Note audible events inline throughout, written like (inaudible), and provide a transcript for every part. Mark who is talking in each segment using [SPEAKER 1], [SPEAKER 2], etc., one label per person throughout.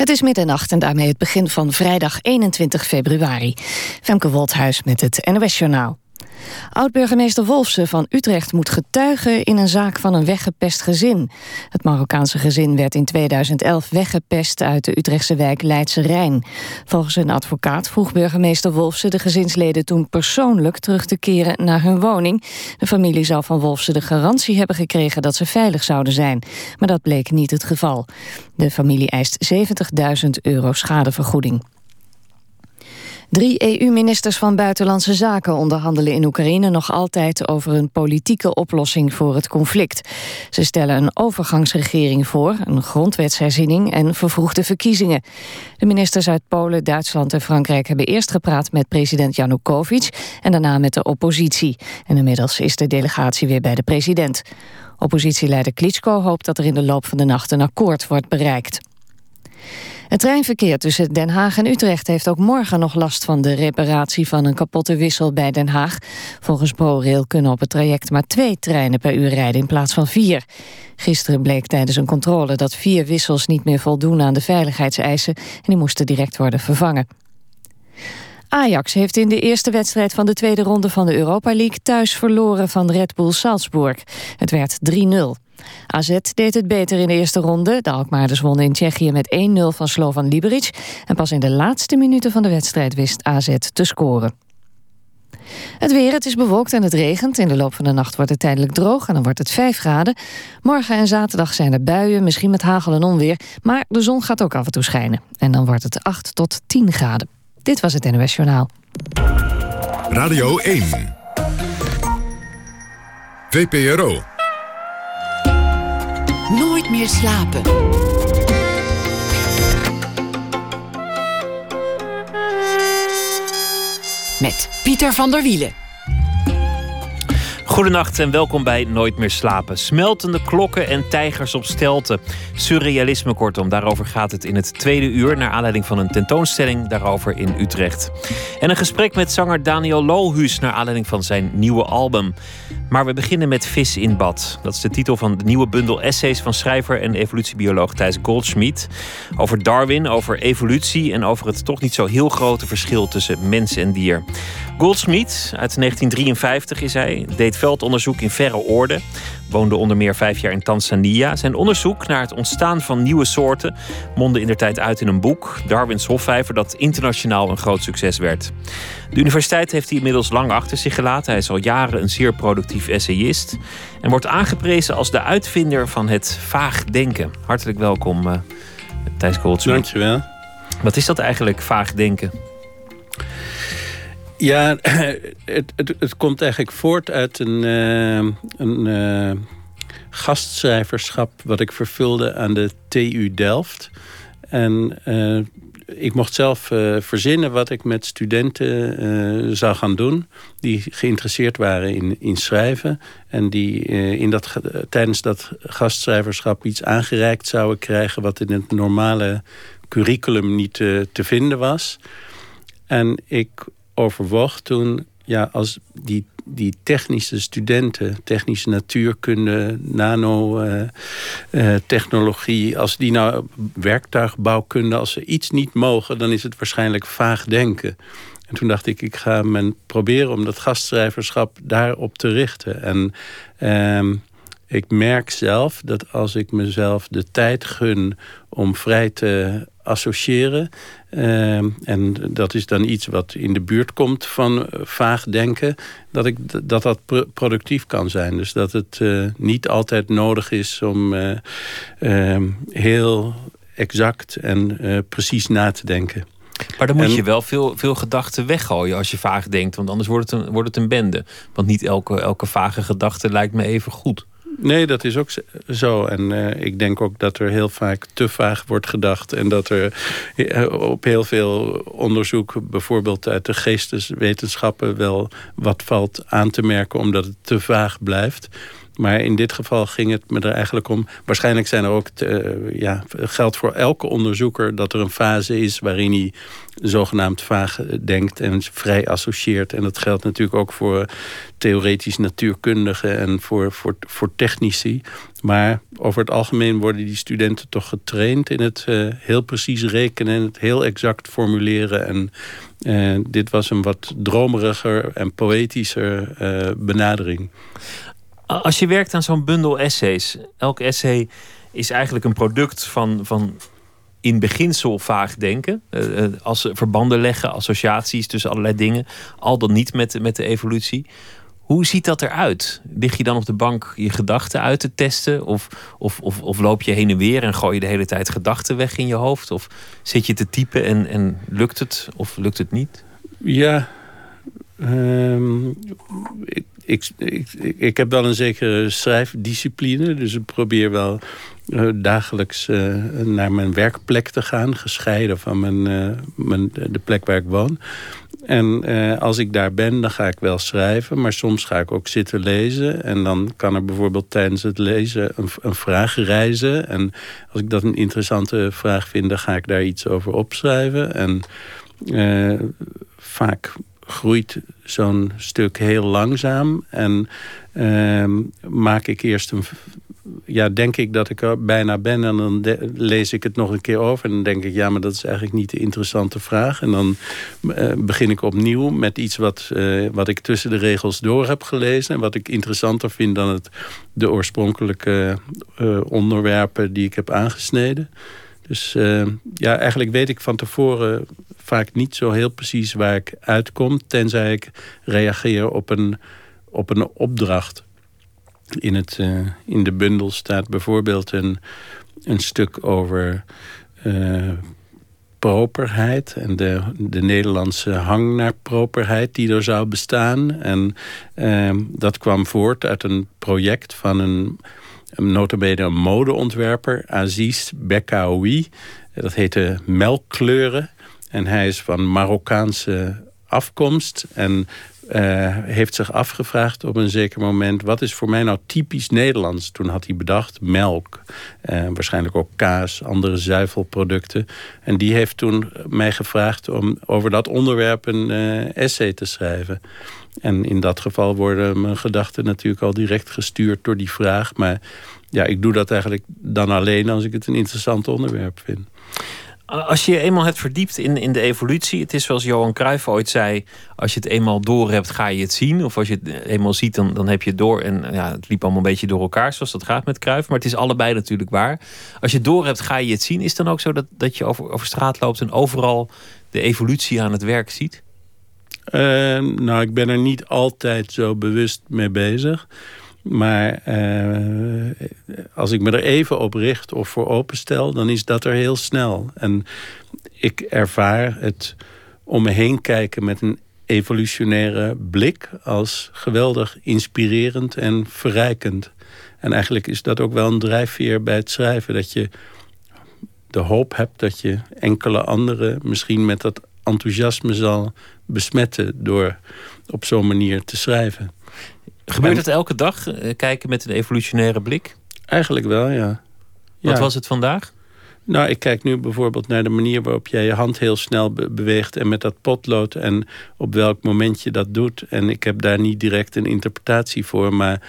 [SPEAKER 1] Het is middernacht en daarmee het begin van vrijdag 21 februari. Femke Wolthuis met het NOS Journaal. Oud-burgemeester Wolfsen van Utrecht moet getuigen in een zaak van een weggepest gezin. Het Marokkaanse gezin werd in 2011 weggepest uit de Utrechtse wijk Leidse Rijn. Volgens een advocaat vroeg burgemeester Wolfsen de gezinsleden toen persoonlijk terug te keren naar hun woning. De familie zou van Wolfsen de garantie hebben gekregen dat ze veilig zouden zijn. Maar dat bleek niet het geval. De familie eist 70.000 euro schadevergoeding. Drie EU-ministers van Buitenlandse Zaken onderhandelen in Oekraïne nog altijd over een politieke oplossing voor het conflict. Ze stellen een overgangsregering voor, een grondwetsherziening en vervroegde verkiezingen. De ministers uit Polen, Duitsland en Frankrijk hebben eerst gepraat met president Janukovic en daarna met de oppositie. En inmiddels is de delegatie weer bij de president. Oppositieleider Klitschko hoopt dat er in de loop van de nacht een akkoord wordt bereikt. Het treinverkeer tussen Den Haag en Utrecht heeft ook morgen nog last van de reparatie van een kapotte wissel bij Den Haag. Volgens ProRail kunnen op het traject maar twee treinen per uur rijden in plaats van vier. Gisteren bleek tijdens een controle dat vier wissels niet meer voldoen aan de veiligheidseisen en die moesten direct worden vervangen. Ajax heeft in de eerste wedstrijd van de tweede ronde van de Europa League thuis verloren van Red Bull Salzburg. Het werd 3-0. AZ deed het beter in de eerste ronde. De Alkmaarders wonnen in Tsjechië met 1-0 van Slovan Liberec. En pas in de laatste minuten van de wedstrijd wist AZ te scoren. Het weer, het is bewolkt en het regent. In de loop van de nacht wordt het tijdelijk droog en dan wordt het 5 graden. Morgen en zaterdag zijn er buien, misschien met hagel en onweer. Maar de zon gaat ook af en toe schijnen. En dan wordt het 8 tot 10 graden. Dit was het NOS Journaal.
[SPEAKER 2] Radio 1. VPRO.
[SPEAKER 3] Meer slapen. Met Pieter van der Wielen.
[SPEAKER 4] Goedenacht en welkom bij Nooit meer slapen. Smeltende klokken en tijgers op stelten. Surrealisme kortom, daarover gaat het in het tweede uur... naar aanleiding van een tentoonstelling daarover in Utrecht. En een gesprek met zanger Daniel Lohuus... naar aanleiding van zijn nieuwe album. Maar we beginnen met Vis in bad. Dat is de titel van de nieuwe bundel essays van schrijver en evolutiebioloog Thijs Goldschmidt. Over Darwin, over evolutie en over het toch niet zo heel grote verschil tussen mens en dier. Goldschmidt, uit 1953 is hij, deed veldonderzoek in verre oorden. Woonde onder meer vijf jaar in Tanzania. Zijn onderzoek naar het ontstaan van nieuwe soorten mondde in der tijd uit in een boek, Darwins Hofvijver, dat internationaal een groot succes werd. De universiteit heeft hij inmiddels lang achter zich gelaten. Hij is al jaren een zeer productief essayist en wordt aangeprezen als de uitvinder van het vaag denken. Hartelijk welkom, uh, Thijs Goldsmith.
[SPEAKER 5] Dankjewel.
[SPEAKER 4] Wat is dat eigenlijk, vaag denken?
[SPEAKER 5] Ja, (clears throat) het, het, het komt eigenlijk voort uit een, uh, een uh, gastschrijverschap... wat ik vervulde aan de TU Delft. En uh, ik mocht zelf verzinnen wat ik met studenten zou gaan doen... die geïnteresseerd waren in, in schrijven... en die in dat, tijdens dat gastschrijverschap iets aangereikt zouden krijgen... wat in het normale curriculum niet te vinden was... En ik overwoog toen... ja, als die, die technische studenten, technische natuurkunde, nanotechnologie... Eh, uh, als die nou werktuigbouwkunde, als ze iets niet mogen... dan is het waarschijnlijk vaag denken. En toen dacht ik, ik ga men proberen om dat gastschrijverschap daarop te richten. En uh, ik merk zelf dat als ik mezelf de tijd gun om vrij te associëren. Ehm, en dat is dan iets wat in de buurt komt van eh, vaag denken. Dat ik, dat, dat productief kan zijn. Dus dat het uh, niet altijd nodig is om uh, heel exact en precies na te denken.
[SPEAKER 4] Maar dan moet en, je wel veel, veel gedachten weggooien als je vaag denkt. Want anders wordt het een, wordt het een bende. Want niet elke, elke vage gedachte lijkt me even goed.
[SPEAKER 5] Nee, dat is ook zo. En uh, ik denk ook dat er heel vaak te vaag wordt gedacht. En dat er uh, op heel veel onderzoek, bijvoorbeeld uit de geesteswetenschappen... wel wat valt aan te merken omdat het te vaag blijft. Maar in dit geval ging het me er eigenlijk om. Waarschijnlijk zijn er ook ja, geldt voor elke onderzoeker dat er een fase is waarin hij zogenaamd vaag denkt en vrij associeert. En dat geldt natuurlijk ook voor theoretisch natuurkundigen en voor, voor, voor technici. Maar over het algemeen worden die studenten toch getraind in het heel precies rekenen en het heel exact formuleren. En dit was een wat dromeriger en poëtischer benadering.
[SPEAKER 4] Als je werkt aan zo'n bundel essays, elk essay is eigenlijk een product van, van in beginsel vaag denken. Uh, als verbanden leggen, associaties tussen allerlei dingen. Al dan niet met, met de evolutie. Hoe ziet dat eruit? Lig je dan op de bank je gedachten uit te testen? Of, of, of, of, loop je heen en weer en gooi je de hele tijd gedachten weg in je hoofd? Of zit je te typen en, en lukt het of lukt het niet?
[SPEAKER 5] Ja, um, ik, ik, ik, ik, heb wel een zekere schrijfdiscipline. Dus ik probeer wel uh, dagelijks uh, naar mijn werkplek te gaan. Gescheiden van mijn, uh, mijn, de plek waar ik woon. En als ik daar ben, dan ga ik wel schrijven. Maar soms ga ik ook zitten lezen. En dan kan er bijvoorbeeld tijdens het lezen een, een vraag reizen. En als ik dat een interessante vraag vind, dan ga ik daar iets over opschrijven. En vaak groeit zo'n stuk heel langzaam. En uh, maak ik eerst een... Ja, denk ik dat ik er bijna ben en dan lees ik het nog een keer over. En dan denk ik, ja, maar dat is eigenlijk niet de interessante vraag. En dan uh, begin ik opnieuw met iets wat, uh, wat ik tussen de regels door heb gelezen. En wat ik interessanter vind dan het, de oorspronkelijke uh, onderwerpen die ik heb aangesneden. Dus uh, ja, eigenlijk weet ik van tevoren vaak niet zo heel precies waar ik uitkom... tenzij ik reageer op een, op een opdracht. In, het, uh, in de bundel staat bijvoorbeeld een, een stuk over uh, properheid... en de, de Nederlandse hang naar properheid die er zou bestaan. En dat kwam voort uit een project van een notabene een modeontwerper, Aziz Bekaoui. Dat heette Melkkleuren. En hij is van Marokkaanse afkomst. En uh, heeft zich afgevraagd op een zeker moment... wat is voor mij nou typisch Nederlands? Toen had hij bedacht melk, uh, waarschijnlijk ook kaas, andere zuivelproducten. En die heeft toen mij gevraagd om over dat onderwerp een uh, essay te schrijven. En in dat geval worden mijn gedachten natuurlijk al direct gestuurd door die vraag. Maar ja, ik doe dat eigenlijk dan alleen als ik het een interessant onderwerp vind.
[SPEAKER 4] Als je je eenmaal hebt verdiept in, in de evolutie, het is zoals Johan Cruijff ooit zei: als je het eenmaal door hebt, ga je het zien. Of als je het eenmaal ziet, dan, dan heb je het door. En ja, het liep allemaal een beetje door elkaar, zoals dat gaat met Cruijff. Maar het is allebei natuurlijk waar. Als je het door hebt, ga je het zien. Is het dan ook zo dat, dat je over, over straat loopt en overal de evolutie aan het werk ziet?
[SPEAKER 5] Uh, nou, ik ben er niet altijd zo bewust mee bezig. Maar uh, als ik me er even op richt of voor openstel... dan is dat er heel snel. En ik ervaar het om me heen kijken met een evolutionaire blik... als geweldig inspirerend en verrijkend. En eigenlijk is dat ook wel een drijfveer bij het schrijven. Dat je de hoop hebt dat je enkele anderen... misschien met dat enthousiasme zal besmetten... door op zo'n manier te schrijven.
[SPEAKER 4] Gebeurt het elke dag, eh, kijken met een evolutionaire blik?
[SPEAKER 5] Eigenlijk wel, ja.
[SPEAKER 4] Wat was het vandaag?
[SPEAKER 5] Nou, ik kijk nu bijvoorbeeld naar de manier waarop jij je hand heel snel beweegt... en met dat potlood en op welk moment je dat doet. En ik heb daar niet direct een interpretatie voor... maar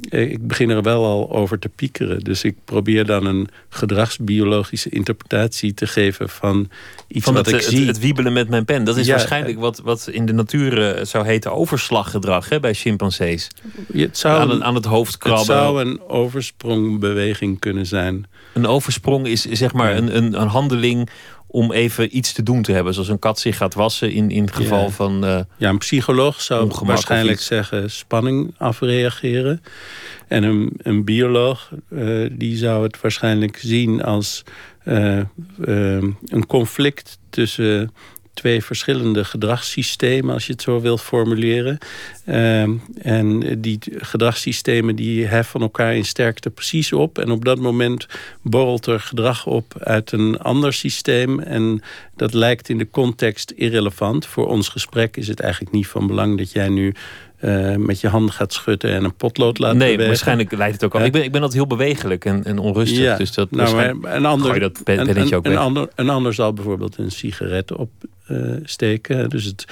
[SPEAKER 5] ik begin er wel al over te piekeren. Dus ik probeer dan een gedragsbiologische interpretatie te geven van iets
[SPEAKER 4] van
[SPEAKER 5] wat
[SPEAKER 4] het,
[SPEAKER 5] ik
[SPEAKER 4] het,
[SPEAKER 5] zie.
[SPEAKER 4] Het wiebelen met mijn pen. Dat is waarschijnlijk wat, wat in de natuur eh, zou heten overslaggedrag hè, bij chimpansees.
[SPEAKER 5] het zou,
[SPEAKER 4] aan, aan het hoofd krabben.
[SPEAKER 5] Het zou een oversprong-beweging kunnen zijn.
[SPEAKER 4] Een oversprong is zeg maar een, een, een handeling om even iets te doen te hebben. Zoals een kat zich gaat wassen in, in het geval
[SPEAKER 5] ja.
[SPEAKER 4] van uh,
[SPEAKER 5] Ja, een psycholoog zou waarschijnlijk zeggen spanning afreageren. En een, een bioloog uh, die zou het waarschijnlijk zien als uh, een conflict tussen twee verschillende gedragssystemen, als je het zo wilt formuleren. Ehm, en die gedragssystemen die heffen elkaar in sterkte precies op. En op dat moment borrelt er gedrag op uit een ander systeem. En dat lijkt in de context irrelevant. Voor ons gesprek is het eigenlijk niet van belang dat jij nu uh, met je handen gaat schudden en een potlood laat
[SPEAKER 4] nee,
[SPEAKER 5] bewegen.
[SPEAKER 4] waarschijnlijk leidt het ook al. Ik, ben, ik ben altijd heel bewegelijk en, en onrustig.
[SPEAKER 5] Ja.
[SPEAKER 4] Dus dat,
[SPEAKER 5] nou, maar een ander,
[SPEAKER 4] dat
[SPEAKER 5] een. Een ander, een ander zal bijvoorbeeld een sigaret opsteken. dus het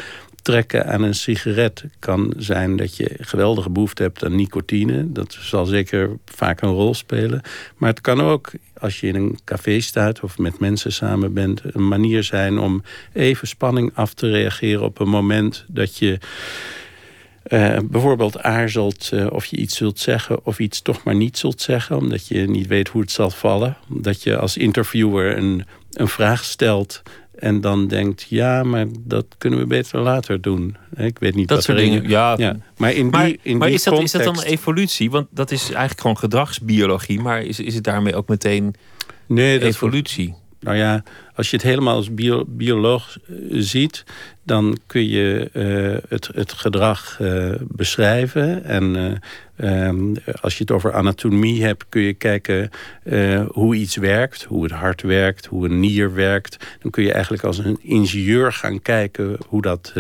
[SPEAKER 5] trekken aan een sigaret kan zijn dat je geweldige behoefte hebt aan nicotine. Dat zal zeker vaak een rol spelen. Maar het kan ook, als je in een café staat of met mensen samen bent, een manier zijn om even spanning af te reageren op een moment dat je. Uh, bijvoorbeeld aarzelt uh, of je iets zult zeggen of iets toch maar niet zult zeggen, omdat je niet weet hoe het zal vallen. Dat je als interviewer een, een vraag stelt en dan denkt, ja, maar dat kunnen we beter later doen. Ik weet niet
[SPEAKER 4] dat
[SPEAKER 5] wat
[SPEAKER 4] soort
[SPEAKER 5] in-
[SPEAKER 4] dingen. Ja.
[SPEAKER 5] Ja. Maar in
[SPEAKER 4] Maar,
[SPEAKER 5] die, in
[SPEAKER 4] maar
[SPEAKER 5] die
[SPEAKER 4] is, dat, is dat dan evolutie? Want dat is eigenlijk gewoon gedragsbiologie. Maar is, is het daarmee ook meteen
[SPEAKER 5] Nee, dat
[SPEAKER 4] evolutie?
[SPEAKER 5] Nou ja, als je het helemaal als bio, bioloog eh, ziet, dan kun je eh, het, het gedrag eh, beschrijven. En eh, ehm, als je het over anatomie hebt, kun je kijken hoe iets werkt, hoe het hart werkt, hoe een nier werkt. Dan kun je eigenlijk als een ingenieur gaan kijken hoe dat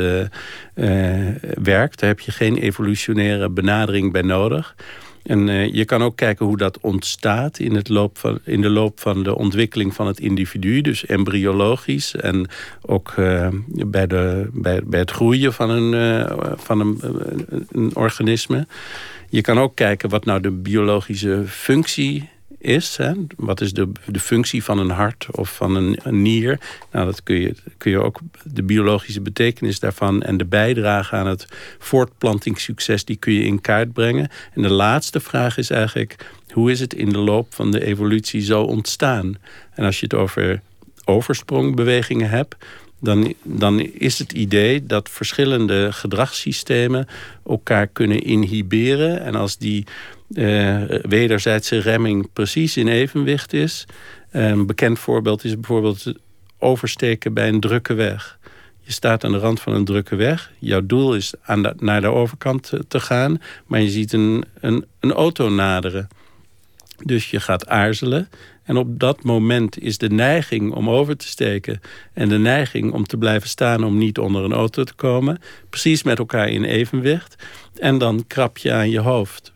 [SPEAKER 5] werkt. Daar heb je geen evolutionaire benadering bij nodig. En eh, je kan ook kijken hoe dat ontstaat in, het loop van, in de loop van de ontwikkeling van het individu. Dus embryologisch en ook eh, bij, de, bij, bij het groeien van een, eh, van een, een organisme. Je kan ook kijken wat nou de biologische functie is. Wat is de, de functie van een hart of van een, een nier? Nou, dat kun je, kun je ook de biologische betekenis daarvan en de bijdrage aan het voortplantingssucces, die kun je in kaart brengen. En de laatste vraag is eigenlijk: hoe is het in de loop van de evolutie zo ontstaan? En als je het over oversprongbewegingen hebt, dan, dan is het idee dat verschillende gedragssystemen elkaar kunnen inhiberen. En als die eh, wederzijdse remming precies in evenwicht is. Een bekend voorbeeld is bijvoorbeeld oversteken bij een drukke weg. Je staat aan de rand van een drukke weg. Jouw doel is aan de, naar de overkant te, te gaan. Maar je ziet een, een, een auto naderen. Dus je gaat aarzelen. En op dat moment is de neiging om over te steken... en de neiging om te blijven staan om niet onder een auto te komen... precies met elkaar in evenwicht. En dan krap je aan je hoofd.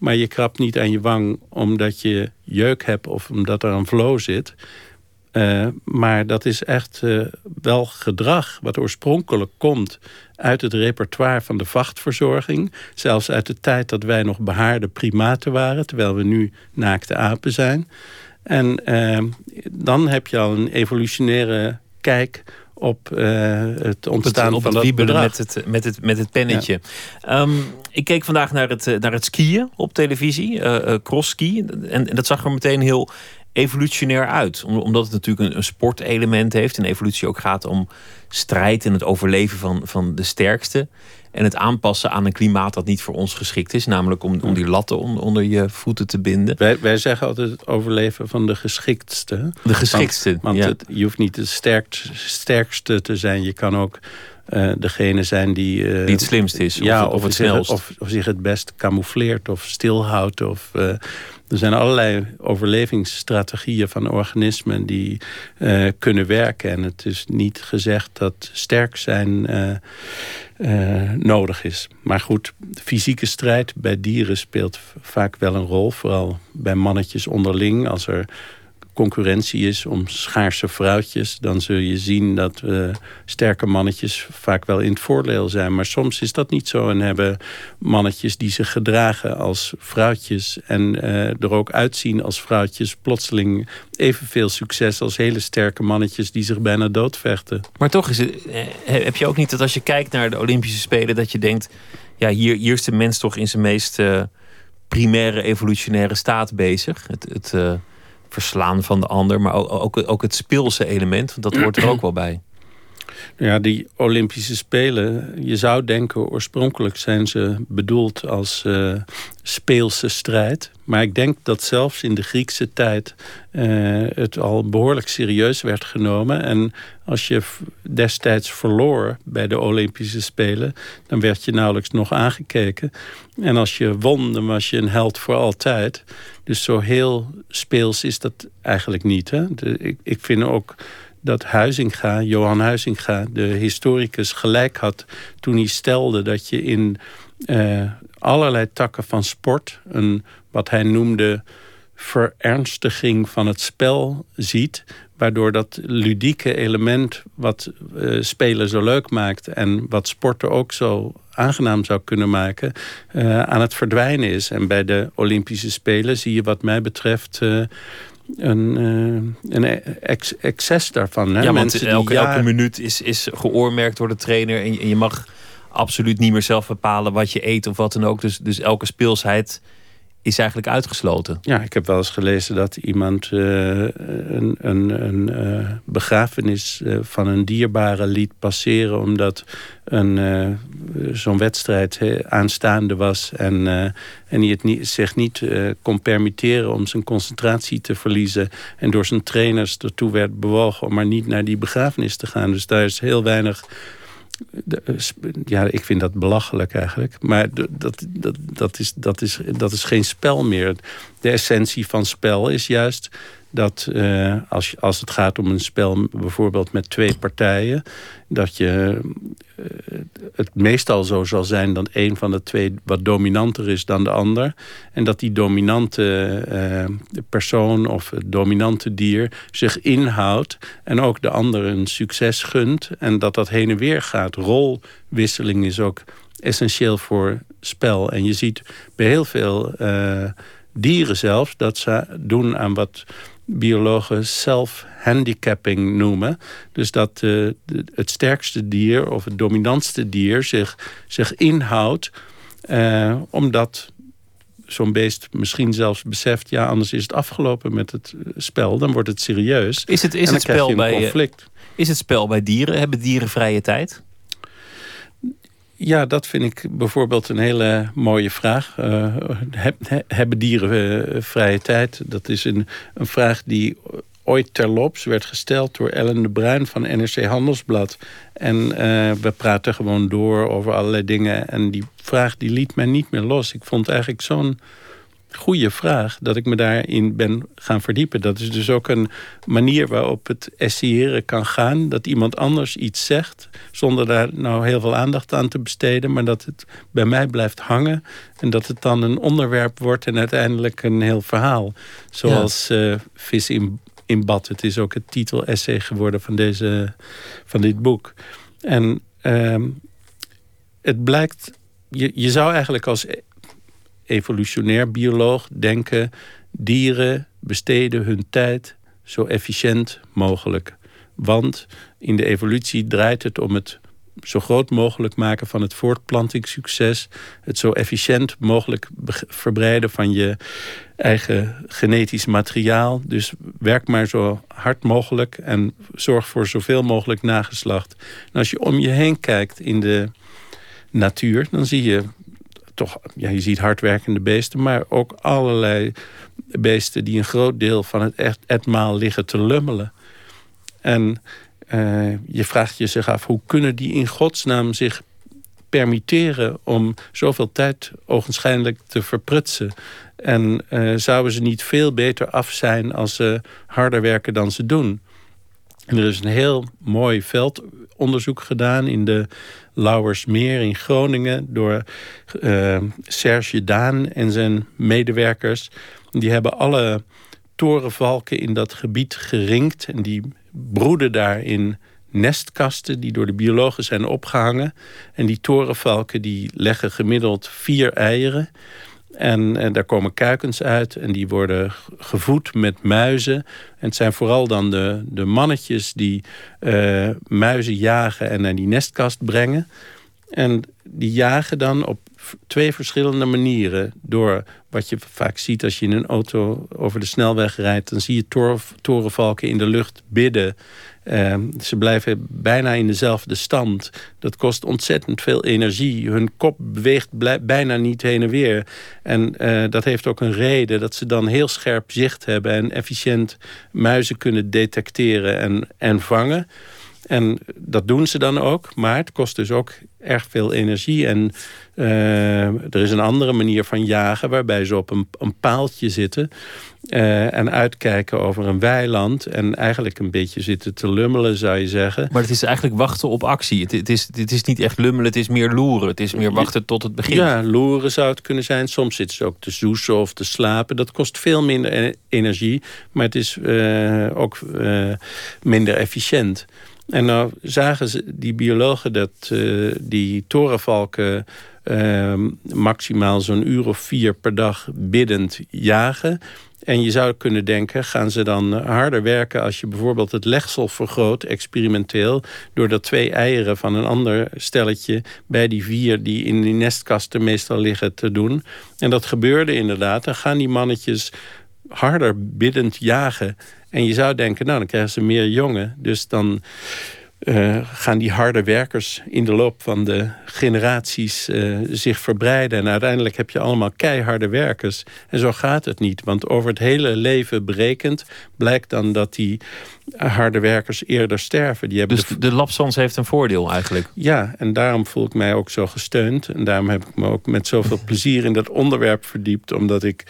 [SPEAKER 5] Maar je krabt niet aan je wang omdat je jeuk hebt... of omdat er een flow zit... Uh, maar dat is echt uh, wel gedrag wat oorspronkelijk komt uit het repertoire van de vachtverzorging. Zelfs uit de tijd dat wij nog behaarde primaten waren, terwijl we nu naakte apen zijn. En uh, dan heb je al een evolutionaire kijk op het ontstaan
[SPEAKER 4] op het, op
[SPEAKER 5] van dat
[SPEAKER 4] met het, met het, met het pennetje. Ja. Um, ik keek vandaag naar het, naar het skiën op televisie, uh, cross-ski. En, en dat zag er meteen heel evolutionair uit. Omdat het natuurlijk een, een sportelement heeft. En evolutie ook gaat om strijd en het overleven van, van de sterkste. En het aanpassen aan een klimaat dat niet voor ons geschikt is. Namelijk om, om die latten on, onder je voeten te binden.
[SPEAKER 5] Wij, wij zeggen altijd het overleven van de geschiktste.
[SPEAKER 4] De geschiktste,
[SPEAKER 5] Want, want
[SPEAKER 4] ja.
[SPEAKER 5] het, je hoeft niet de sterkst, sterkste te zijn. Je kan ook uh, degene zijn die... Uh,
[SPEAKER 4] die het slimst is.
[SPEAKER 5] Ja,
[SPEAKER 4] of, of het
[SPEAKER 5] zich,
[SPEAKER 4] snelst.
[SPEAKER 5] Of, of, zich het best camoufleert of stilhoudt. Of, uh, er zijn allerlei overlevingsstrategieën van organismen die uh, kunnen werken. En het is niet gezegd dat sterk zijn uh, uh, nodig is. Maar goed, fysieke strijd bij dieren speelt vaak wel een rol. Vooral bij mannetjes onderling. Als er concurrentie is om schaarse vrouwtjes... dan zul je zien dat uh, sterke mannetjes vaak wel in het voordeel zijn. Maar soms is dat niet zo en hebben mannetjes die zich gedragen als vrouwtjes... en uh, er ook uitzien als vrouwtjes plotseling evenveel succes... als hele sterke mannetjes die zich bijna doodvechten.
[SPEAKER 4] Maar toch is het, eh, heb je ook niet dat als je kijkt naar de Olympische Spelen... dat je denkt, ja, hier, is de mens toch in zijn meest uh, primaire evolutionaire staat bezig. Het... het verslaan van de ander, maar ook, ook, ook het speelse element, dat hoort er ook wel bij.
[SPEAKER 5] Ja, die Olympische Spelen, je zou denken oorspronkelijk zijn ze bedoeld als uh, speelse strijd. Maar ik denk dat zelfs in de Griekse tijd uh, het al behoorlijk serieus werd genomen. En als je destijds verloor bij de Olympische Spelen, dan werd je nauwelijks nog aangekeken. En als je won, dan was je een held voor altijd. Dus zo heel speels is dat eigenlijk niet. Hè? ik, ik vind ook dat Huizinga, Johan Huizinga, de historicus, gelijk had toen hij stelde dat je in uh, allerlei takken van sport een wat hij noemde verernstiging van het spel ziet, waardoor dat ludieke element wat uh, spelen zo leuk maakt en wat sporten ook zo aangenaam zou kunnen maken, uh, aan het verdwijnen is. En bij de Olympische Spelen zie je wat mij betreft uh, een, uh, een ex excess daarvan. Hè?
[SPEAKER 4] Ja, want elke, elke minuut is, is geoormerkt door de trainer. En je, en je, mag absoluut niet meer zelf bepalen wat je eet of wat dan ook. Dus, dus elke speelsheid is eigenlijk uitgesloten.
[SPEAKER 5] Ja, ik heb wel eens gelezen dat iemand uh, een, een, een uh, begrafenis uh, van een dierbare liet passeren... omdat een, zo'n wedstrijd aanstaande was... en, en hij het niet, zich niet kon permitteren om zijn concentratie te verliezen... en door zijn trainers ertoe werd bewogen om maar niet naar die begrafenis te gaan. Dus daar is heel weinig eh, ja, ik vind dat belachelijk eigenlijk. Maar dat, dat, dat, is, dat, is, dat is geen spel meer. De essentie van spel is juist dat uh, als, als het gaat om een spel bijvoorbeeld met twee partijen... dat je uh, het meestal zo zal zijn dat een van de twee wat dominanter is dan de ander. En dat die dominante uh, persoon of het dominante dier zich inhoudt... en ook de ander een succes gunt en dat dat heen en weer gaat. Rolwisseling is ook essentieel voor spel. En je ziet bij heel veel dieren zelfs dat ze doen aan wat biologen self-handicapping noemen. Dus dat uh, het sterkste dier of het dominantste dier zich, zich inhoudt... Uh, omdat zo'n beest misschien zelfs beseft... ja, anders is het afgelopen met het spel. Dan wordt het serieus.
[SPEAKER 4] Is het, is het spel bij conflict. Is het spel bij dieren? Hebben dieren vrije tijd?
[SPEAKER 5] Ja, dat vind ik bijvoorbeeld een hele mooie vraag. Uh, hebben dieren uh, vrije tijd? Dat is een, een vraag die ooit terloops werd gesteld door Ellen de Bruin van NRC Handelsblad. En uh, we praten gewoon door over allerlei dingen. En die vraag die liet mij niet meer los. Ik vond eigenlijk zo'n goede vraag dat ik me daarin ben gaan verdiepen. Dat is dus ook een manier waarop het essayeren kan gaan. Dat iemand anders iets zegt zonder daar nou heel veel aandacht aan te besteden. Maar dat het bij mij blijft hangen. En dat het dan een onderwerp wordt en uiteindelijk een heel verhaal. Zoals ja. uh, Vis in, in bad. Het is ook het titel-essay geworden van, deze, van dit boek. En uh, het blijkt... Je, je zou eigenlijk als evolutionair bioloog denken... dieren besteden hun tijd zo efficiënt mogelijk. Want in de evolutie draait het om het zo groot mogelijk maken van het voortplantingssucces. Het zo efficiënt mogelijk verbreiden van je eigen genetisch materiaal. Dus werk maar zo hard mogelijk en zorg voor zoveel mogelijk nageslacht. En als je om je heen kijkt in de natuur, dan zie je toch, ja, je ziet hardwerkende beesten, maar ook allerlei beesten die een groot deel van het etmaal liggen te lummelen. En uh, je vraagt je zich af, hoe kunnen die in godsnaam zich permitteren om zoveel tijd ogenschijnlijk te verprutsen? En uh, zouden ze niet veel beter af zijn als ze harder werken dan ze doen? Er is een heel mooi veldonderzoek gedaan in de Lauwersmeer in Groningen door uh, Serge Daan en zijn medewerkers. Die hebben alle torenvalken in dat gebied geringd en die broeden daar in nestkasten die door de biologen zijn opgehangen. En die torenvalken die leggen gemiddeld vier eieren. En, en, daar komen kuikens uit en die worden gevoed met muizen. En het zijn vooral dan de, de mannetjes die uh, muizen jagen en naar die nestkast brengen. En die jagen dan op twee verschillende manieren. Door wat je vaak ziet als je in een auto over de snelweg rijdt... dan zie je torenvalken in de lucht bidden. Ehm, ze blijven bijna in dezelfde stand. Dat kost ontzettend veel energie. Hun kop beweegt bijna niet heen en weer. En eh, dat heeft ook een reden dat ze dan heel scherp zicht hebben... en efficiënt muizen kunnen detecteren en, en vangen... En dat doen ze dan ook, maar het kost dus ook erg veel energie. En uh, er is een andere manier van jagen... waarbij ze op een, een paaltje zitten... Uh, en uitkijken over een weiland... en eigenlijk een beetje zitten te lummelen, zou je zeggen.
[SPEAKER 4] Maar het is eigenlijk wachten op actie. Het, het, is, het is niet echt lummelen, het is meer loeren. Het is meer wachten tot het begint.
[SPEAKER 5] Ja, loeren zou het kunnen zijn. Soms zitten ze ook te zoesen of te slapen. Dat kost veel minder e-, energie, maar het is uh, ook minder efficiënt. En nou zagen ze, die biologen dat uh, die torenvalken uh, maximaal zo'n uur of vier per dag biddend jagen. En je zou kunnen denken, gaan ze dan harder werken... als je bijvoorbeeld het legsel vergroot, experimenteel... doordat twee eieren van een ander stelletje... bij die vier die in die nestkasten meestal liggen te doen. En dat gebeurde inderdaad. Dan gaan die mannetjes harder biddend jagen... En je zou denken, nou, dan krijgen ze meer jongen. Dus dan uh, gaan die harde werkers in de loop van de generaties uh, zich verbreiden. En uiteindelijk heb je allemaal keiharde werkers. En zo gaat het niet. Want over het hele leven berekend blijkt dan dat die harde werkers eerder sterven. Die hebben
[SPEAKER 4] dus de, de lapsans heeft een voordeel eigenlijk?
[SPEAKER 5] Ja, en daarom voel ik mij ook zo gesteund. En daarom heb ik me ook met zoveel (laughs) plezier in dat onderwerp verdiept. Omdat ik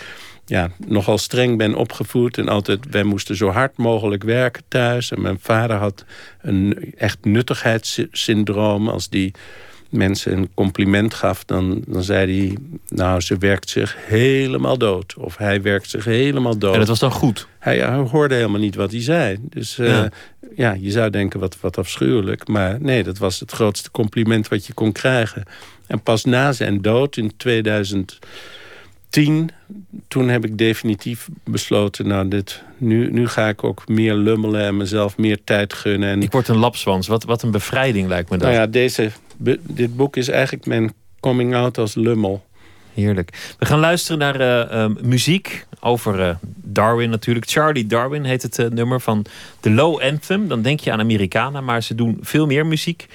[SPEAKER 5] ja, nogal streng ben opgevoed. En altijd, wij moesten zo hard mogelijk werken thuis. En mijn vader had een echt nuttigheidssyndroom. Als die mensen een compliment gaf, dan, dan zei hij... nou, ze werkt zich helemaal dood. Of hij werkt zich helemaal dood. En
[SPEAKER 4] dat was dan goed?
[SPEAKER 5] Hij, hij hoorde helemaal niet wat hij zei. Dus uh, ja. ja. je zou denken, wat, wat afschuwelijk. Maar nee, dat was het grootste compliment wat je kon krijgen. En pas na zijn dood in 2000 tien, toen heb ik definitief besloten... nou, dit, nu, nu ga ik ook meer lummelen en mezelf meer tijd gunnen. En,
[SPEAKER 4] ik word een lapswans. Wat, wat een bevrijding lijkt me dat.
[SPEAKER 5] Nou ja, deze, dit boek is eigenlijk mijn coming out als lummel.
[SPEAKER 4] Heerlijk. We gaan luisteren naar uh, uh, muziek over uh, Darwin natuurlijk. Charlie Darwin heet het nummer van The Low Anthem. Dan denk je aan Amerikanen, maar ze doen veel meer muziek.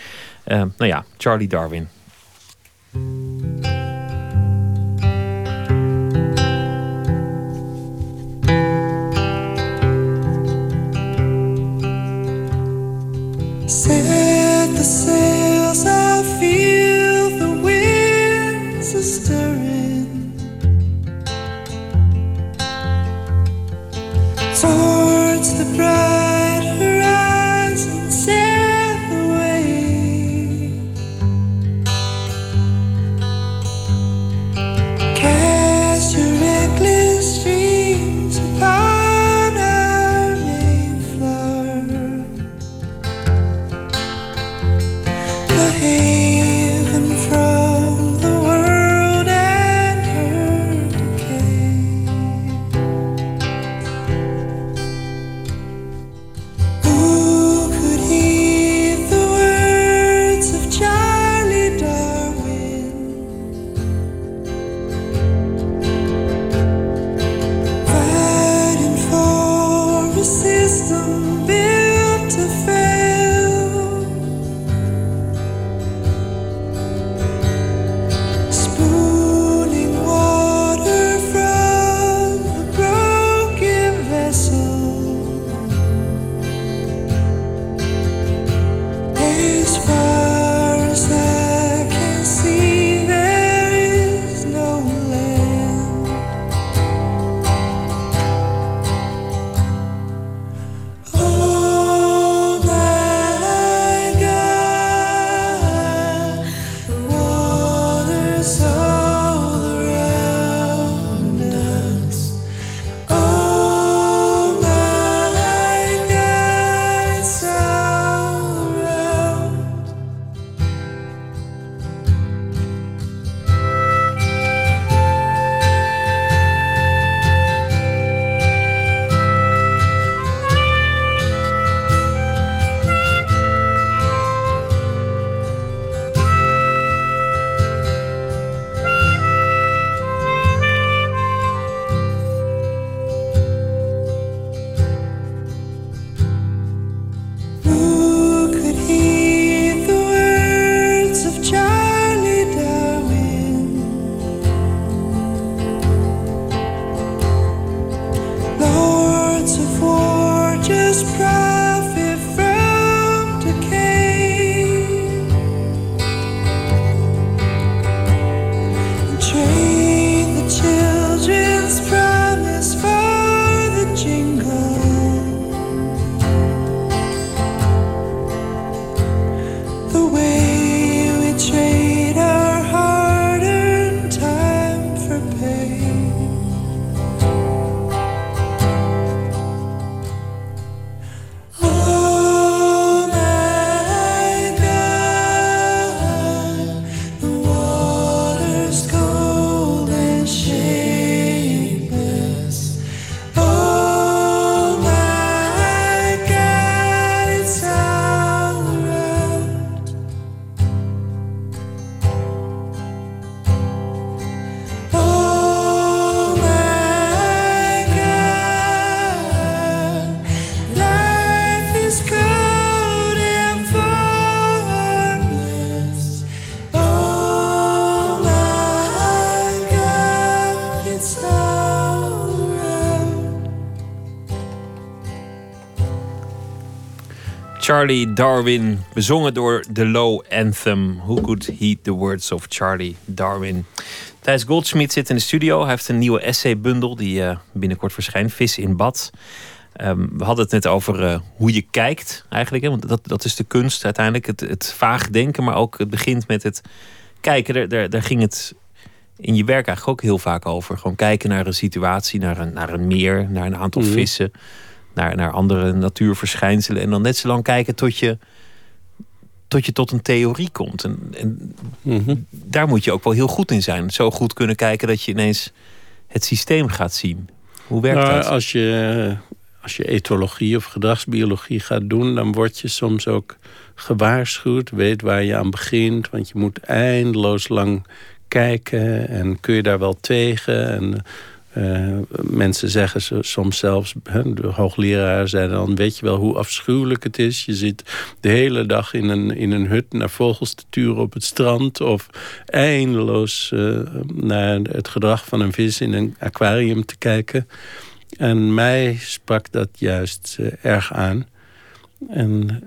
[SPEAKER 4] nou ja, Charlie Darwin.
[SPEAKER 6] Set the sails, I feel the winds are stirring. Towards the bright
[SPEAKER 4] Charlie Darwin, bezongen door The Low Anthem. Who could heed the words of Charlie Darwin? Thijs Goldschmidt zit in de studio. Hij heeft een nieuwe essaybundel die eh, binnenkort verschijnt. Vis in bad. Ehm, we hadden het net over eh, hoe je kijkt eigenlijk. Hè? Want dat, dat is de kunst uiteindelijk. Het, het vaag denken, maar ook het begint met het kijken. Daar, daar, daar ging het in je werk eigenlijk ook heel vaak over. Gewoon kijken naar een situatie, naar een, naar een meer, naar een aantal
[SPEAKER 5] Mhm.
[SPEAKER 4] vissen, naar, naar andere natuurverschijnselen. En dan net zo lang kijken tot je tot, je tot een theorie komt. En, en
[SPEAKER 5] Mhm.
[SPEAKER 4] daar moet je ook wel heel goed in zijn. Zo goed kunnen kijken dat je ineens het systeem gaat zien. Hoe werkt
[SPEAKER 5] Nou,
[SPEAKER 4] dat?
[SPEAKER 5] als je, als je etologie of gedragsbiologie gaat doen, dan word je soms ook gewaarschuwd. Weet waar je aan begint, want je moet eindeloos lang kijken. En kun je daar wel tegen? En eh, mensen zeggen soms zelfs, de hoogleraar zei dan... weet je wel hoe afschuwelijk het is? Je zit de hele dag in een, in een hut naar vogels te turen op het strand... of eindeloos eh, naar het gedrag van een vis in een aquarium te kijken... En mij sprak dat juist eh, erg aan. En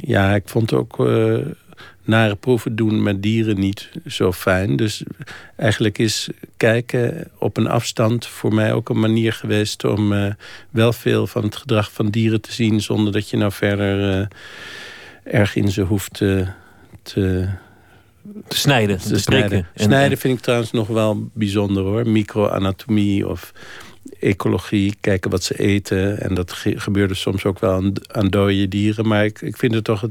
[SPEAKER 5] ja, ik vond ook nare proeven doen met dieren niet zo fijn. Dus eigenlijk is kijken op een afstand voor mij ook een manier geweest... om eh, wel veel van het gedrag van dieren te zien... zonder dat je nou verder eh, erg in ze hoeft te, te,
[SPEAKER 4] te snijden, te,
[SPEAKER 5] te snijden.
[SPEAKER 4] En-
[SPEAKER 5] snijden vind ik trouwens nog wel bijzonder hoor. Microanatomie of ecologie, kijken wat ze eten. En dat ge- gebeurde soms ook wel aan, aan dode dieren. Maar ik, ik vind het toch het,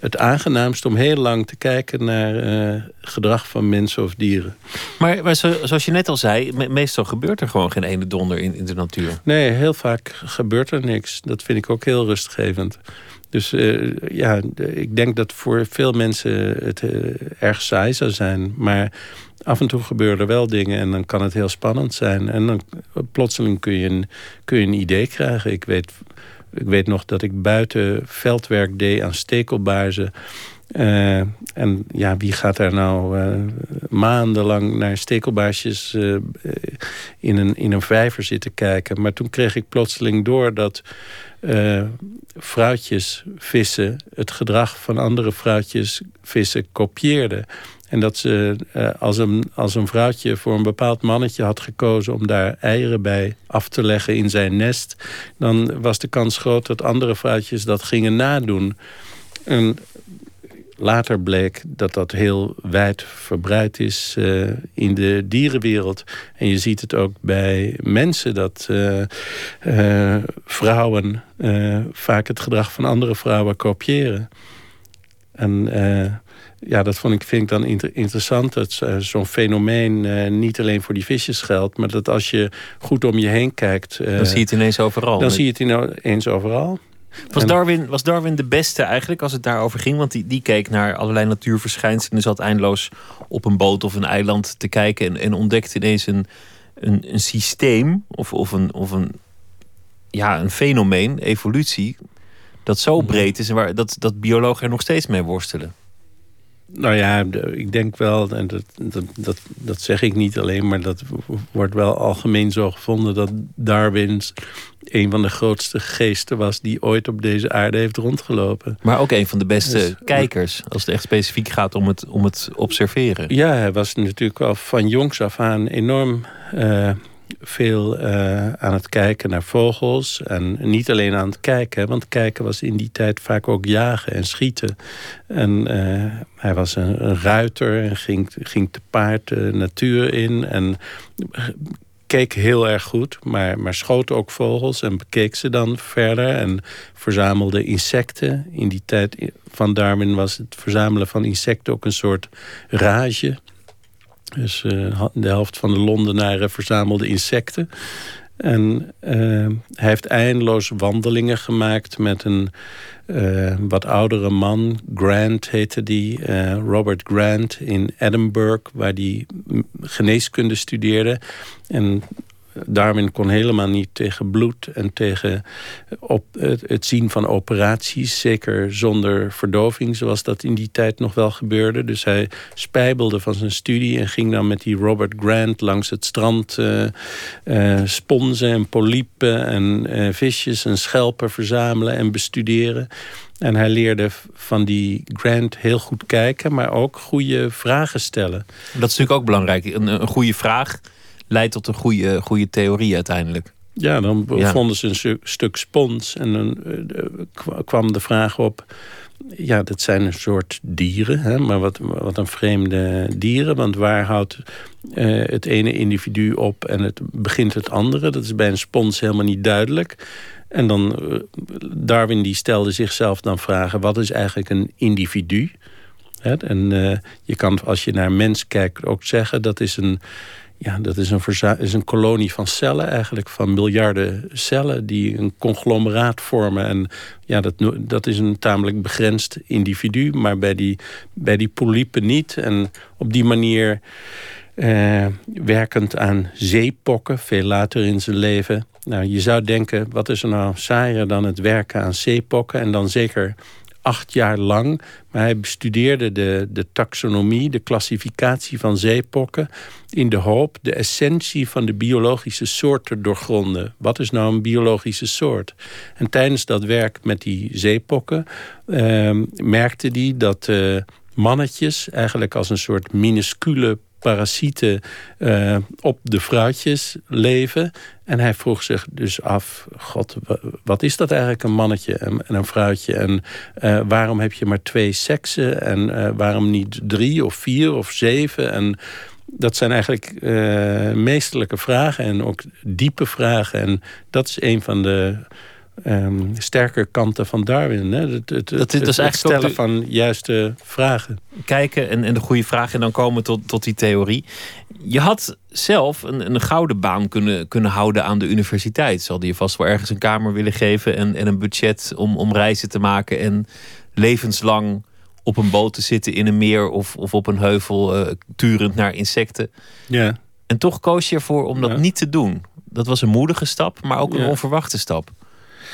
[SPEAKER 5] het aangenaamst om heel lang te kijken naar eh, gedrag van mensen of dieren.
[SPEAKER 4] Maar, maar zo- zoals je net al zei, me- meestal gebeurt er gewoon geen ene donder in, in de natuur.
[SPEAKER 5] Nee, heel vaak gebeurt er niks. Dat vind ik ook heel rustgevend. Dus eh, ja, ik denk dat voor veel mensen het eh, erg saai zou zijn. Maar af en toe gebeuren er wel dingen en dan kan het heel spannend zijn. En dan plotseling kun je een, kun je een idee krijgen. Ik weet, ik weet nog dat ik buiten veldwerk deed aan stekelbaarzen. Eh, en ja, wie gaat daar nou eh, maandenlang naar stekelbaarsjes eh, in, een, in een vijver zitten kijken? Maar toen kreeg ik plotseling door dat eh vrouwtjes vissen het gedrag van andere vrouwtjes vissen kopieerden. En dat ze eh, als, een, als een vrouwtje voor een bepaald mannetje had gekozen om daar eieren bij af te leggen in zijn nest, dan was de kans groot dat andere vrouwtjes dat gingen nadoen. En later bleek dat dat heel wijd verbreid is eh, in de dierenwereld. En je ziet het ook bij mensen dat eh, vrouwen vaak het gedrag van andere vrouwen kopiëren. En ja, dat vond ik, vind ik dan inter- interessant. Dat eh, zo'n fenomeen eh, niet alleen voor die visjes geldt, maar dat als je goed om je heen kijkt. eh,
[SPEAKER 4] Dan zie je het ineens overal.
[SPEAKER 5] dan zie je het ineens overal.
[SPEAKER 4] Was
[SPEAKER 5] En-
[SPEAKER 4] Darwin, was Darwin de beste eigenlijk als het daarover ging? Want die, die keek naar allerlei natuurverschijnselen. en zat eindeloos op een boot of een eiland te kijken. En, en ontdekte ineens een, een, een systeem of, of, een, of een, ja, een fenomeen, evolutie. dat zo
[SPEAKER 5] Mhm.
[SPEAKER 4] breed is en waar, dat, dat biologen er nog steeds mee worstelen.
[SPEAKER 5] Nou ja, ik denk wel, en dat, dat, dat, dat zeg ik niet alleen, maar dat wordt wel algemeen zo gevonden dat Darwin een van de grootste geesten was die ooit op deze aarde heeft rondgelopen.
[SPEAKER 4] Maar ook een van de beste
[SPEAKER 5] Dus-
[SPEAKER 4] kijkers. Als het echt specifiek gaat om het, om het observeren.
[SPEAKER 5] Ja, hij was natuurlijk al van jongs af aan enorm eh, veel eh, aan het kijken naar vogels. En niet alleen aan het kijken, want kijken was in die tijd vaak ook jagen en schieten. En eh, hij was een, ruiter en ging, ging te paard de natuur in. En keek heel erg goed, maar, maar schoot ook vogels en bekeek ze dan verder. En verzamelde insecten. In die tijd van Darwin was het verzamelen van insecten ook een soort rage. Dus de helft van de Londenaren verzamelde insecten. En eh, hij heeft eindeloos wandelingen gemaakt met een eh, wat oudere man. Grant heette die, Robert Grant in Edinburgh, waar hij geneeskunde studeerde. En Darwin kon helemaal niet tegen bloed en tegen op het, zien van operaties. Zeker zonder verdoving, zoals dat in die tijd nog wel gebeurde. Dus hij spijbelde van zijn studie en ging dan met die Robert Grant langs het strand eh eh, sponsen en polypen en eh, visjes en schelpen verzamelen en bestuderen. En hij leerde van die Grant heel goed kijken, maar ook goede vragen stellen.
[SPEAKER 4] Dat is natuurlijk ook belangrijk. Een, een goede vraag leidt tot een goede, goede theorie uiteindelijk.
[SPEAKER 5] Ja, dan
[SPEAKER 4] Ja.
[SPEAKER 5] vonden ze een stu- stuk spons en dan eh, kwa- kwam de vraag op... Ja, dat zijn een soort dieren, hè, maar wat, wat een vreemde dieren. Want waar houdt eh, het ene individu op en het begint het andere? Dat is bij een spons helemaal niet duidelijk. En dan, eh, Darwin die stelde zichzelf dan vragen... wat is eigenlijk een individu? Hè, en je kan, als je naar mens kijkt, ook zeggen... dat is een, ja, dat is een, is een kolonie van cellen eigenlijk, van miljarden cellen die een conglomeraat vormen. En ja, dat, dat is een tamelijk begrensd individu, maar bij die, bij die polypen niet. En op die manier eh, werkend aan zeepokken, veel later in zijn leven. Nou, je zou denken, wat is er nou saaier dan het werken aan zeepokken? En dan zeker acht jaar lang. Maar hij bestudeerde de, de taxonomie, de klassificatie van zeepokken... in de hoop de essentie van de biologische soort te doorgronden. Wat is nou een biologische soort? En tijdens dat werk met die zeepokken... eh, merkte hij dat eh, mannetjes eigenlijk als een soort minuscule parasieten eh, op de vrouwtjes leven. En hij vroeg zich dus af, god, wa- wat is dat eigenlijk een mannetje en, en een vrouwtje? En eh, waarom heb je maar twee seksen? En eh, waarom niet drie of vier of zeven? En dat zijn eigenlijk meesterlijke vragen en ook diepe vragen. En dat is een van de ehm, sterke kanten van Darwin. Hè? Het, het,
[SPEAKER 4] Dat is-
[SPEAKER 5] het
[SPEAKER 4] eigenlijk
[SPEAKER 5] stellen van juiste vragen.
[SPEAKER 4] Kijken en, en de goede vraag en dan komen tot, tot die theorie. Je had zelf een, een gouden baan kunnen, kunnen houden aan de universiteit. Ze hadden je vast wel ergens een kamer willen geven en, en een budget om, om reizen te maken en levenslang op een boot te zitten in een meer of, of op een heuvel eh, turend naar insecten.
[SPEAKER 5] Ja.
[SPEAKER 4] En toch koos je ervoor om dat
[SPEAKER 5] Ja.
[SPEAKER 4] niet te doen. Dat was een moedige stap, maar ook een
[SPEAKER 5] Ja.
[SPEAKER 4] onverwachte stap.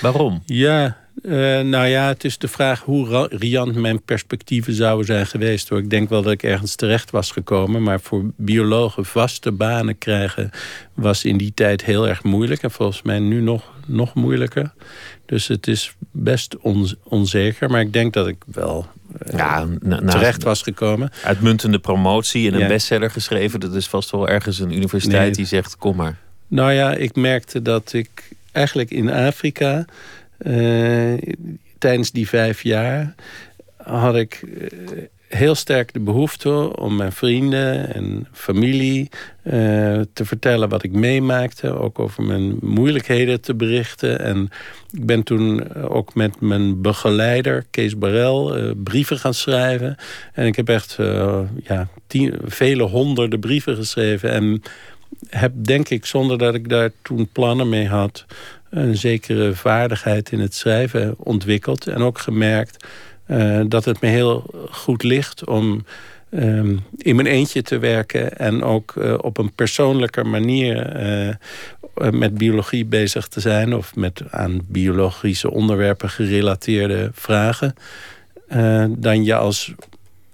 [SPEAKER 4] Waarom?
[SPEAKER 5] Ja, eh, nou ja, het is de vraag hoe riant mijn perspectieven zouden zijn geweest. Hoor. Ik denk wel dat ik ergens terecht was gekomen. Maar voor biologen vaste banen krijgen was in die tijd heel erg moeilijk. En volgens mij nu nog, nog moeilijker. Dus het is best on- onzeker. Maar ik denk dat ik wel eh,
[SPEAKER 4] Ja, na- na-
[SPEAKER 5] terecht was gekomen.
[SPEAKER 4] Uitmuntende promotie en een
[SPEAKER 5] Ja.
[SPEAKER 4] bestseller geschreven. Dat is vast wel ergens een universiteit
[SPEAKER 5] Nee.
[SPEAKER 4] die zegt: kom maar.
[SPEAKER 5] Nou ja, ik merkte dat ik eigenlijk in Afrika... eh, tijdens die vijf jaar had ik eh, heel sterk de behoefte om mijn vrienden en familie eh, te vertellen wat ik meemaakte. Ook over mijn moeilijkheden te berichten. En ik ben toen ook met mijn begeleider, Kees Barel, brieven gaan schrijven. En ik heb echt ja, vele honderden brieven geschreven. En heb denk ik, zonder dat ik daar toen plannen mee had... een zekere vaardigheid in het schrijven ontwikkeld. En ook gemerkt eh, dat het me heel goed ligt om ehm, in mijn eentje te werken... en ook eh, op een persoonlijke manier eh, met biologie bezig te zijn... of met aan biologische onderwerpen gerelateerde vragen... dan je als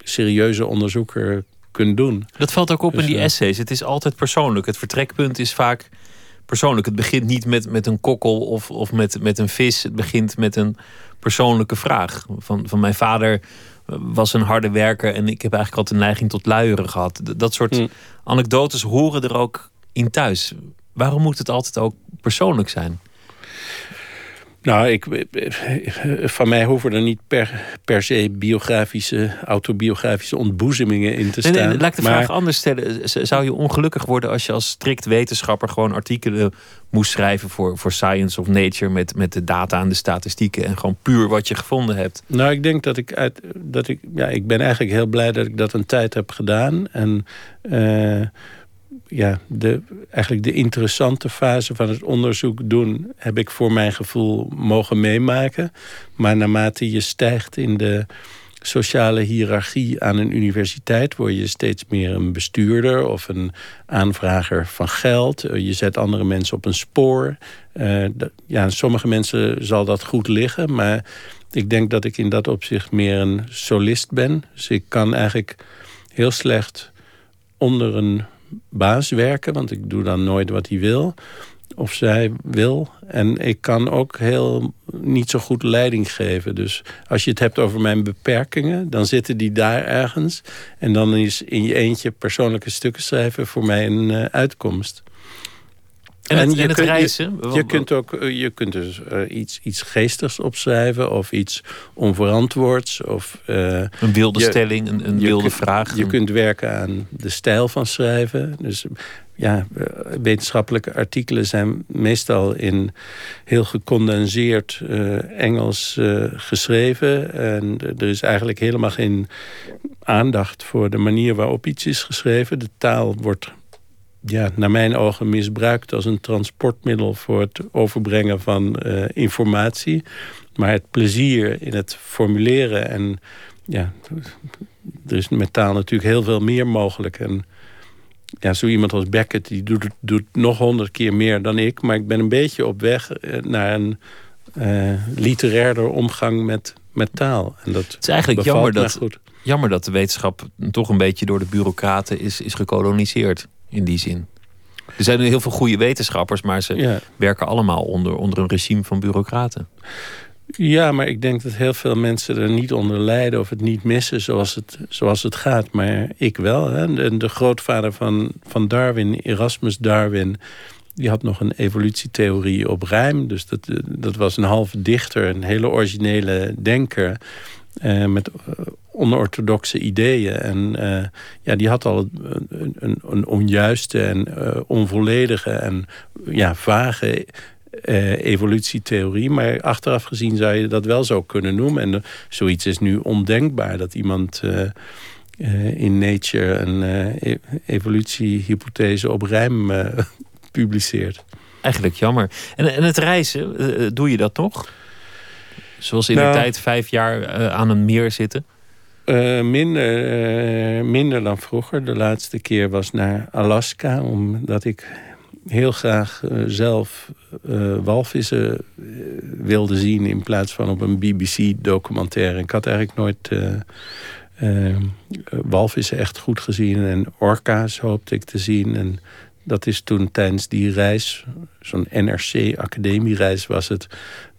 [SPEAKER 5] serieuze onderzoeker kunt doen.
[SPEAKER 4] Dat valt ook op
[SPEAKER 5] Dus,
[SPEAKER 4] in die
[SPEAKER 5] eh,
[SPEAKER 4] essays. Het is altijd persoonlijk. Het vertrekpunt is vaak persoonlijk. Het begint niet met, met een kokkel of, of met, met een vis. Het begint met een persoonlijke vraag. Van, van mijn vader was een harde werker en ik heb eigenlijk altijd een neiging tot luieren gehad. Dat soort
[SPEAKER 5] Mm.
[SPEAKER 4] anekdotes horen er ook in thuis. Waarom moet het altijd ook persoonlijk zijn?
[SPEAKER 5] Nou, ik, van mij hoeven er niet per, per se biografische, autobiografische ontboezemingen in te
[SPEAKER 4] Nee,
[SPEAKER 5] staan.
[SPEAKER 4] nee, laat ik de
[SPEAKER 5] maar,
[SPEAKER 4] vraag anders stellen. Zou je ongelukkig worden als je als strikt wetenschapper gewoon artikelen moest schrijven voor, voor Science of Nature met, met de data en de statistieken en gewoon puur wat je gevonden hebt?
[SPEAKER 5] Nou, ik denk dat ik uit. Dat ik, ja, ik ben eigenlijk heel blij dat ik dat een tijd heb gedaan. En eh, ja, de, eigenlijk de interessante fase van het onderzoek doen heb ik voor mijn gevoel mogen meemaken. Maar naarmate je stijgt in de sociale hiërarchie aan een universiteit... word je steeds meer een bestuurder of een aanvrager van geld. Eh, Je zet andere mensen op een spoor. Eh, ja, sommige mensen zal dat goed liggen, maar ik denk dat ik in dat opzicht meer een solist ben. Dus ik kan eigenlijk heel slecht onder een baas werken, want ik doe dan nooit wat hij wil of zij wil. En ik kan ook heel niet zo goed leiding geven. Dus als je het hebt over mijn beperkingen, dan zitten die daar ergens. En dan is in je eentje persoonlijke stukken schrijven voor mij een eh, uitkomst.
[SPEAKER 4] En, het,
[SPEAKER 5] je
[SPEAKER 4] en het
[SPEAKER 5] kunt-
[SPEAKER 4] reizen?
[SPEAKER 5] Je kunt ook eh, je kunt dus eh, iets, iets geestigs opschrijven of iets onverantwoords. Of, eh,
[SPEAKER 4] Een wilde
[SPEAKER 5] je-
[SPEAKER 4] stelling, een, een wilde
[SPEAKER 5] kunt-
[SPEAKER 4] vraag.
[SPEAKER 5] Je kunt werken aan de stijl van schrijven. Dus ja, wetenschappelijke artikelen zijn meestal in heel gecondenseerd eh, Engels eh, geschreven. En er is eigenlijk helemaal geen aandacht voor de manier waarop iets is geschreven. De taal wordt ja, naar mijn ogen misbruikt als een transportmiddel voor het overbrengen van eh, informatie. Maar het plezier in het formuleren en ja, er is met taal natuurlijk heel veel meer mogelijk. En ja, zo iemand als Beckett die doet, doet nog honderd keer meer dan ik. Maar ik ben een beetje op weg eh, naar een eh literairder omgang met, met taal. En dat
[SPEAKER 4] Het is eigenlijk jammer dat,
[SPEAKER 5] goed.
[SPEAKER 4] jammer dat de wetenschap toch een beetje door de bureaucraten is, is gekoloniseerd. In die zin. Er zijn heel veel goede wetenschappers, maar ze
[SPEAKER 5] Ja.
[SPEAKER 4] werken allemaal onder, onder een regime van bureaucraten.
[SPEAKER 5] Ja, maar ik denk dat heel veel mensen er niet onder lijden of het niet missen zoals het, zoals het gaat. Maar ik wel. Hè. De, de grootvader van, van Darwin, Erasmus Darwin, die had nog een evolutietheorie op rijm. Dus dat, dat was een halve dichter, een hele originele denker. Eh, met eh, onorthodoxe ideeën. En eh, ja, die had al een, een, een onjuiste en onvolledige en ja, vage evolutietheorie. Maar achteraf gezien zou je dat wel zo kunnen noemen. En zoiets is nu ondenkbaar dat iemand in Nature een e- evolutiehypothese op rijm (laughs) publiceert.
[SPEAKER 4] Eigenlijk jammer. En, en het reizen, doe je dat nog? Zoals in
[SPEAKER 5] Nou.
[SPEAKER 4] de tijd vijf jaar eh, aan een meer zitten?
[SPEAKER 5] Eh, minder, eh, minder dan vroeger. De laatste keer was naar Alaska, omdat ik heel graag zelf walvissen wilde zien in plaats van op een BBC-documentaire. Ik had eigenlijk nooit walvissen echt goed gezien en orka's hoopte ik te zien. En dat is toen tijdens die reis, zo'n NRC-academiereis was het,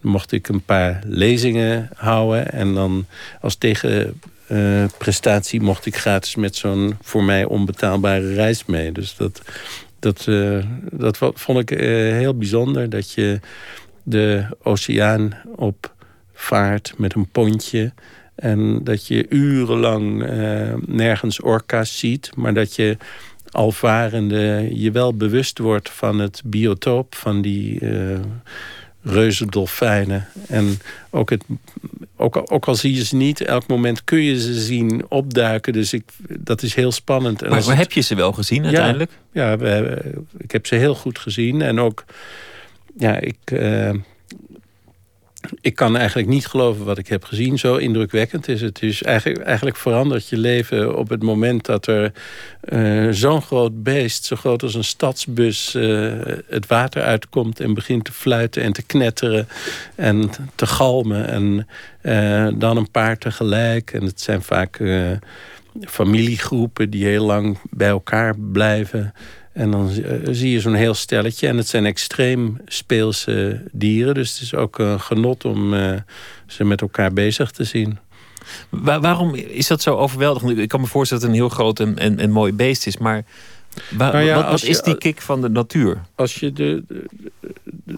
[SPEAKER 5] mocht ik een paar lezingen houden en dan als tegen eh, prestatie mocht ik gratis met zo'n voor mij onbetaalbare reis mee. Dus dat, dat, eh, dat vond ik eh, heel bijzonder. Dat je de oceaan op vaart met een pontje. En dat je urenlang eh, nergens orka's ziet. Maar dat je al varende je wel bewust wordt van het biotoop van die eh reuze dolfijnen. En ook, het, ook, al, ook al zie je ze niet, elk moment kun je ze zien opduiken. Dus ik, dat is heel spannend. En
[SPEAKER 4] Maar,
[SPEAKER 5] als
[SPEAKER 4] maar
[SPEAKER 5] het-
[SPEAKER 4] heb je ze wel gezien uiteindelijk?
[SPEAKER 5] ja, we, ik heb ze heel goed gezien. En ook, ja, ik, eh, ik kan eigenlijk niet geloven wat ik heb gezien. Zo indrukwekkend is het. Dus eigenlijk, eigenlijk verandert je leven op het moment dat er eh, zo'n groot beest, zo groot als een stadsbus, eh, het water uitkomt en begint te fluiten en te knetteren en te galmen. En eh, dan een paar tegelijk. En het zijn vaak. familiegroepen die heel lang bij elkaar blijven. En dan zie- eh, zie je zo'n heel stelletje. En het zijn extreem speelse dieren. Dus het is ook een genot om eh, ze met elkaar bezig te zien.
[SPEAKER 4] Wa- waarom is dat zo overweldigend? Ik kan me voorstellen dat het een heel groot en, en, en mooi beest is, maar wa-
[SPEAKER 5] Nou ja,
[SPEAKER 4] wat, is die kick van de natuur?
[SPEAKER 5] Als je de, de,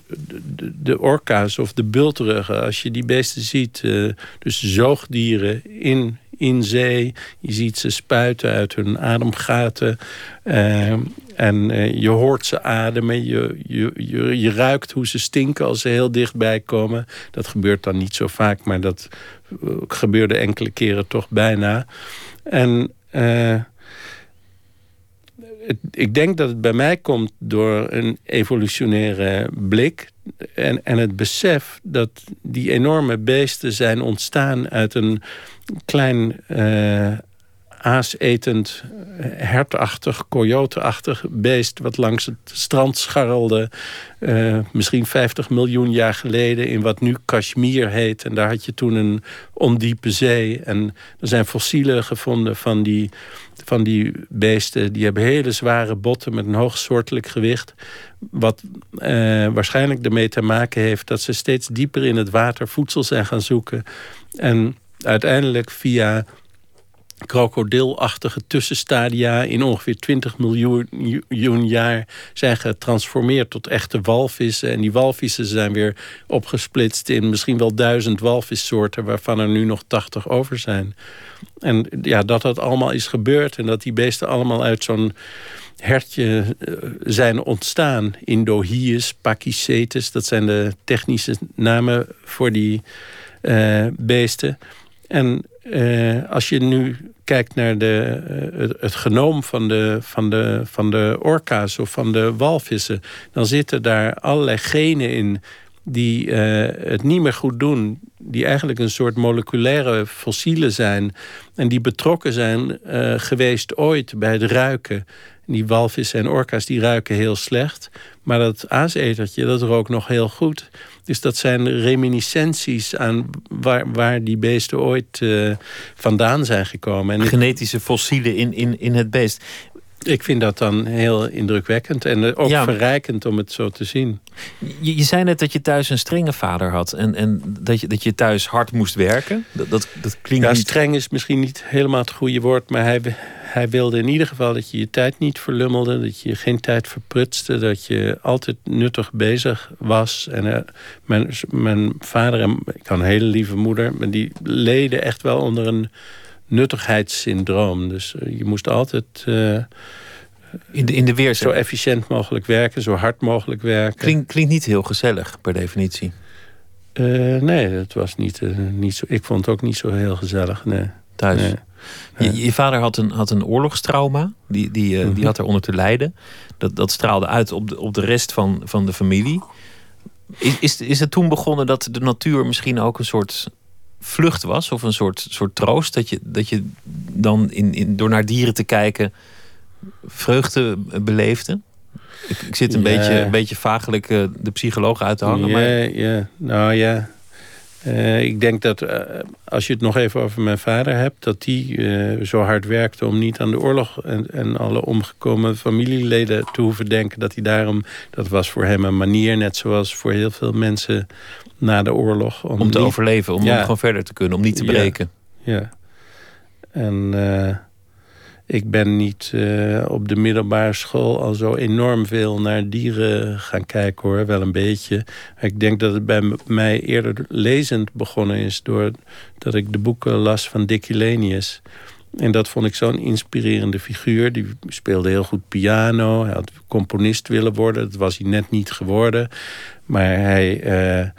[SPEAKER 5] de, de, de orka's of de bultruggen, als je die beesten ziet, eh, dus zoogdieren in, in zee, je ziet ze spuiten uit hun ademgaten. eh, en eh, je hoort ze ademen, je, je, je, ruikt hoe ze stinken als ze heel dichtbij komen. Dat gebeurt dan niet zo vaak, maar dat eh, gebeurde enkele keren toch bijna. En eh, ik denk dat het bij mij komt door een evolutionaire blik. En, en het besef dat die enorme beesten zijn ontstaan uit een klein eh aasetend, hertachtig, coyoteachtig beest... wat langs het strand scharrelde, eh, misschien 50 miljoen jaar geleden... in wat nu Kashmir heet. En daar had je toen een ondiepe zee. En er zijn fossielen gevonden van die, van die beesten. Die hebben hele zware botten met een hoog soortelijk gewicht. Wat eh, waarschijnlijk ermee te maken heeft... dat ze steeds dieper in het water voedsel zijn gaan zoeken. En uiteindelijk via krokodilachtige tussenstadia in ongeveer 20 miljoen, jaar zijn getransformeerd tot echte walvissen. En die walvissen zijn weer opgesplitst in misschien wel duizend walvissoorten, waarvan er nu nog 80 over zijn. En ja, dat dat allemaal is gebeurd en dat die beesten allemaal uit zo'n hertje eh, zijn ontstaan. Indohyus, Pachycetus, dat zijn de technische namen voor die eh, beesten. En eh, als je nu kijkt naar de, eh, het, genoom van de, van, de, van de orka's of van de walvissen... dan zitten daar allerlei genen in die eh, het niet meer goed doen. Die eigenlijk een soort moleculaire fossielen zijn. En die betrokken zijn geweest ooit bij het ruiken. Die walvissen en orka's die ruiken heel slecht. Maar dat aasetertje, dat rookt nog heel goed. Dus dat zijn reminiscenties aan waar, waar die beesten ooit eh, vandaan zijn gekomen. En
[SPEAKER 4] Genetische fossielen in, in, in het beest.
[SPEAKER 5] ik vind dat dan heel indrukwekkend en eh, ook
[SPEAKER 4] Ja.
[SPEAKER 5] verrijkend om het zo te zien.
[SPEAKER 4] Je, je zei net dat je thuis een strenge vader had en, en dat, je, dat je thuis hard moest werken. Dat, dat, dat klinkt
[SPEAKER 5] Ja,
[SPEAKER 4] niet...
[SPEAKER 5] streng is misschien niet helemaal het goede woord, maar hij, hij wilde in ieder geval dat je je tijd niet verlummelde, dat je geen tijd verprutste, dat je altijd nuttig bezig was. En eh, mijn, mijn vader en ik had een hele lieve moeder, maar die leden echt wel onder een nuttigheidssyndroom. Dus eh, je moest altijd eh,
[SPEAKER 4] In de, in de weerzin.
[SPEAKER 5] zo efficiënt mogelijk werken, zo hard mogelijk werken.
[SPEAKER 4] Klink, klinkt niet heel gezellig per definitie.
[SPEAKER 5] Nee, dat was niet, niet zo. Ik vond het ook niet zo heel gezellig. Nee.
[SPEAKER 4] Thuis.
[SPEAKER 5] Nee.
[SPEAKER 4] Je, je vader had een, had een oorlogstrauma. Die, die, eh,
[SPEAKER 5] Mhm.
[SPEAKER 4] die had eronder te lijden. Dat, dat straalde uit op de, op de rest van, van de familie. Is, is, is het toen begonnen dat de natuur misschien ook een soort vlucht was? Of een soort, soort troost? Dat je, dat je dan in, in, door naar dieren te kijken vreugde beleefde? Ik, ik zit een, beetje, een beetje vagelijk eh, de psycholoog uit te hangen.
[SPEAKER 5] Ja,
[SPEAKER 4] Maar
[SPEAKER 5] ja. Nou ja. Eh, ik denk dat eh, als je het nog even over mijn vader hebt... dat die eh, zo hard werkte om niet aan de oorlog... En, en alle omgekomen familieleden te hoeven denken... dat hij daarom... dat was voor hem een manier, net zoals voor heel veel mensen na de oorlog...
[SPEAKER 4] om te
[SPEAKER 5] niet-
[SPEAKER 4] overleven, om,
[SPEAKER 5] Ja.
[SPEAKER 4] om gewoon verder te kunnen, om niet te
[SPEAKER 5] Ja.
[SPEAKER 4] breken.
[SPEAKER 5] Ja. En eh, ik ben niet eh, op de middelbare school al zo enorm veel naar dieren gaan kijken hoor. Wel een beetje. Ik denk dat het bij mij eerder lezend begonnen is... doordat ik de boeken las van Dick Hillenius. En dat vond ik zo'n inspirerende figuur. Die speelde heel goed piano. Hij had componist willen worden. Dat was hij net niet geworden. Maar hij... eh,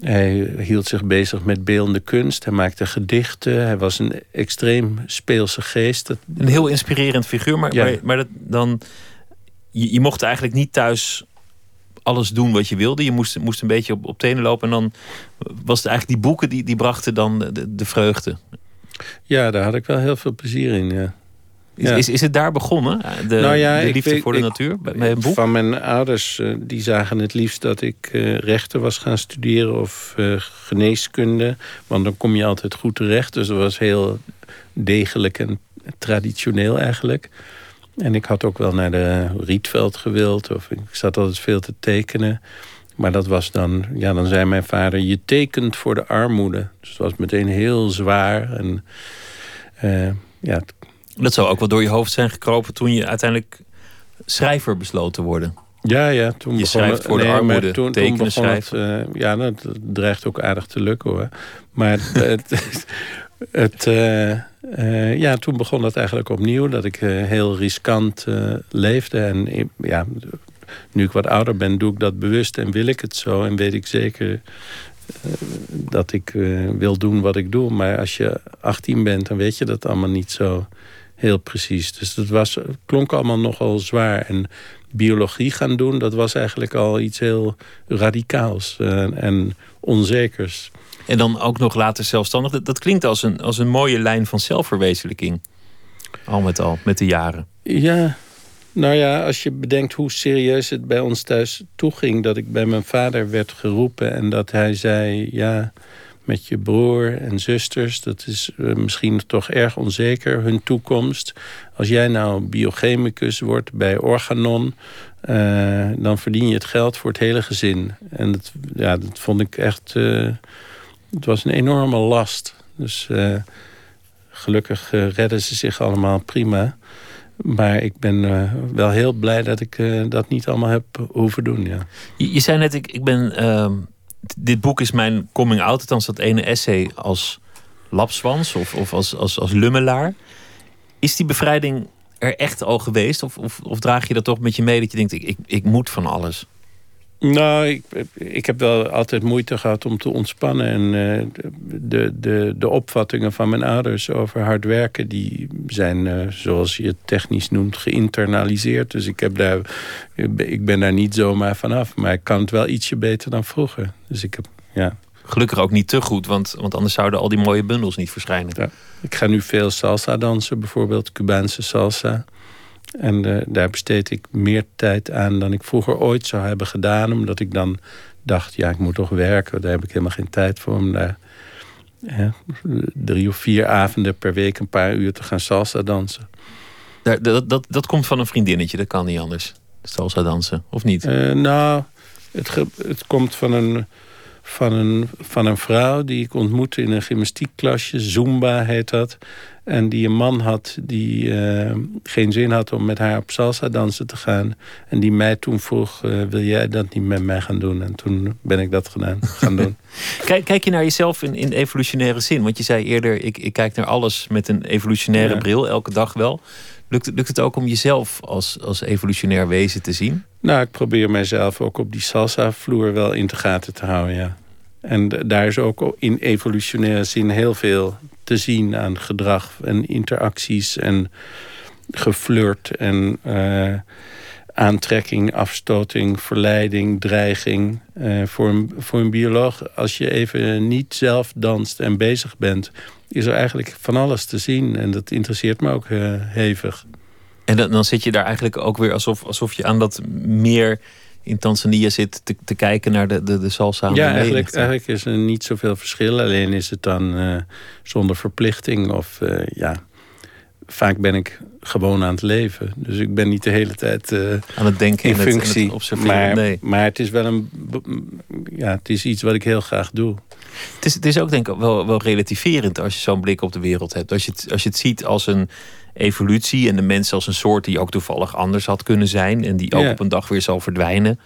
[SPEAKER 5] hij hield zich bezig met beeldende kunst. Hij maakte gedichten. Hij was een extreem speelse geest. Dat,
[SPEAKER 4] Een heel inspirerend figuur, maar,
[SPEAKER 5] Ja.
[SPEAKER 4] maar, maar dat, dan, je, je mocht eigenlijk niet thuis alles doen wat je wilde. Je moest, moest een beetje op, op tenen lopen. En dan was het eigenlijk die boeken die, die brachten dan de, de vreugde.
[SPEAKER 5] ja, daar had ik wel heel veel plezier in. Ja.
[SPEAKER 4] Is,
[SPEAKER 5] Ja.
[SPEAKER 4] is, is het daar begonnen? De,
[SPEAKER 5] Nou ja,
[SPEAKER 4] de liefde
[SPEAKER 5] weet-
[SPEAKER 4] voor de
[SPEAKER 5] ik-
[SPEAKER 4] natuur? Bij, bij een boek?
[SPEAKER 5] Van mijn ouders, eh, die zagen het liefst dat ik eh, rechten was gaan studeren of eh, geneeskunde. Want dan kom je altijd goed terecht. Dus dat was heel degelijk en traditioneel eigenlijk. En ik had ook wel naar de Rietveld gewild. Of ik zat altijd veel te tekenen. Maar dat was dan, ja, dan zei mijn vader, je tekent voor de armoede. Dus het was meteen heel zwaar. En uh, ja.
[SPEAKER 4] Dat zou ook wel door je hoofd zijn gekropen toen je uiteindelijk schrijver besloot te worden.
[SPEAKER 5] Ja, ja. Toen
[SPEAKER 4] je schrijft voor de armoede, toen, tekenen, toen schrijven.
[SPEAKER 5] Het, uh, ja, dat dreigt ook aardig te lukken hoor. Maar (laughs) het, het, uh, ja, toen begon dat eigenlijk opnieuw. Dat ik heel riskant leefde. En ja, nu ik wat ouder ben, doe ik dat bewust en wil ik het zo. En weet ik zeker dat ik wil doen wat ik doe. Maar als je 18 bent, dan weet je dat allemaal niet zo heel precies. Dus dat was, klonk allemaal nogal zwaar. En biologie gaan doen, dat was eigenlijk al iets heel radicaals en onzekers.
[SPEAKER 4] En dan ook nog later zelfstandig. Dat, dat klinkt als een, als een mooie lijn van zelfverwezenlijking. Al met al, met de jaren.
[SPEAKER 5] Ja, nou ja, als je bedenkt hoe serieus het bij ons thuis toeging... dat ik bij mijn vader werd geroepen en dat hij zei... ja, met je broer en zusters. Dat is uh, misschien toch erg onzeker, hun toekomst. Als jij nou biochemicus wordt bij Organon... Uh, dan verdien je het geld voor het hele gezin. En dat, ja, dat vond ik echt... Uh, het was een enorme last. Dus gelukkig redden ze zich allemaal prima. Maar ik ben wel heel blij dat ik dat niet allemaal heb hoeven doen. Ja.
[SPEAKER 4] Je, je zei net, ik, ik ben ehm, dit boek is mijn coming out. Althans, dat ene essay als lapswans of, of als, als, als lummelaar. Is die bevrijding er echt al geweest? Of, of, of draag je dat toch met je mee dat je denkt, ik, ik, ik moet van alles?
[SPEAKER 5] Nou, ik, ik heb wel altijd moeite gehad om te ontspannen. En uh, de, de, de opvattingen van mijn ouders over hard werken... die zijn, uh, zoals je het technisch noemt, geïnternaliseerd. Dus ik, heb daar, ik ben daar niet zomaar vanaf. Maar ik kan het wel ietsje beter dan vroeger. Dus ik heb, ja...
[SPEAKER 4] Gelukkig ook niet te goed, want, want anders zouden al die mooie bundels niet verschijnen.
[SPEAKER 5] Ja, ik ga nu veel salsa dansen, bijvoorbeeld Cubaanse salsa. En uh, daar besteed ik meer tijd aan dan ik vroeger ooit zou hebben gedaan. Omdat ik dan dacht, ja, ik moet toch werken. Daar heb ik helemaal geen tijd voor om daar drie of vier avonden per week een paar uur te gaan salsa dansen.
[SPEAKER 4] Dat, dat, dat, dat komt van een vriendinnetje, dat kan niet anders. Salsa dansen, of niet?
[SPEAKER 5] Uh, nou, het, het komt van een, van, een, van een vrouw die ik ontmoette in een gymnastiekklasje. Zumba heet dat. En die een man had die uh, geen zin had om met haar op salsa dansen te gaan. En die mij toen vroeg, uh, wil jij dat niet met mij gaan doen? En toen ben ik dat gedaan, gaan doen. (laughs)
[SPEAKER 4] kijk, kijk je naar jezelf in, in evolutionaire zin? Want je zei eerder, ik, ik kijk naar alles met een evolutionaire ja. bril, elke dag wel. Lukt, lukt het ook om jezelf als, als evolutionair wezen te zien?
[SPEAKER 5] Nou, ik probeer mijzelf ook op die salsa-vloer wel in de gaten te houden, ja. En daar is ook in evolutionaire zin heel veel te zien aan gedrag en interacties en geflirt en uh, aantrekking, afstoting, verleiding, dreiging. Uh, voor, een, voor een bioloog, als je even niet zelf danst en bezig bent, is er eigenlijk van alles te zien. En dat interesseert me ook uh, hevig.
[SPEAKER 4] En dan, dan zit je daar eigenlijk ook weer alsof, alsof je aan dat meer in Tanzania zit te, te kijken naar de, de, de salsa.
[SPEAKER 5] Ja, eigenlijk, eigenlijk is er niet zoveel verschil. Alleen is het dan uh, zonder verplichting. Of uh, ja, vaak ben ik gewoon aan het leven. Dus ik ben niet de hele tijd uh,
[SPEAKER 4] aan het denken
[SPEAKER 5] in functie.
[SPEAKER 4] Het, het observeren.
[SPEAKER 5] Maar,
[SPEAKER 4] nee.
[SPEAKER 5] maar het is wel een. Ja, het is iets wat ik heel graag doe.
[SPEAKER 4] Het is, het is ook denk ik wel, wel relativerend als je zo'n blik op de wereld hebt. Als je het, als je het ziet als een evolutie en de mens als een soort die ook toevallig anders had kunnen zijn en die ook
[SPEAKER 5] Ja.
[SPEAKER 4] op een dag weer zal verdwijnen.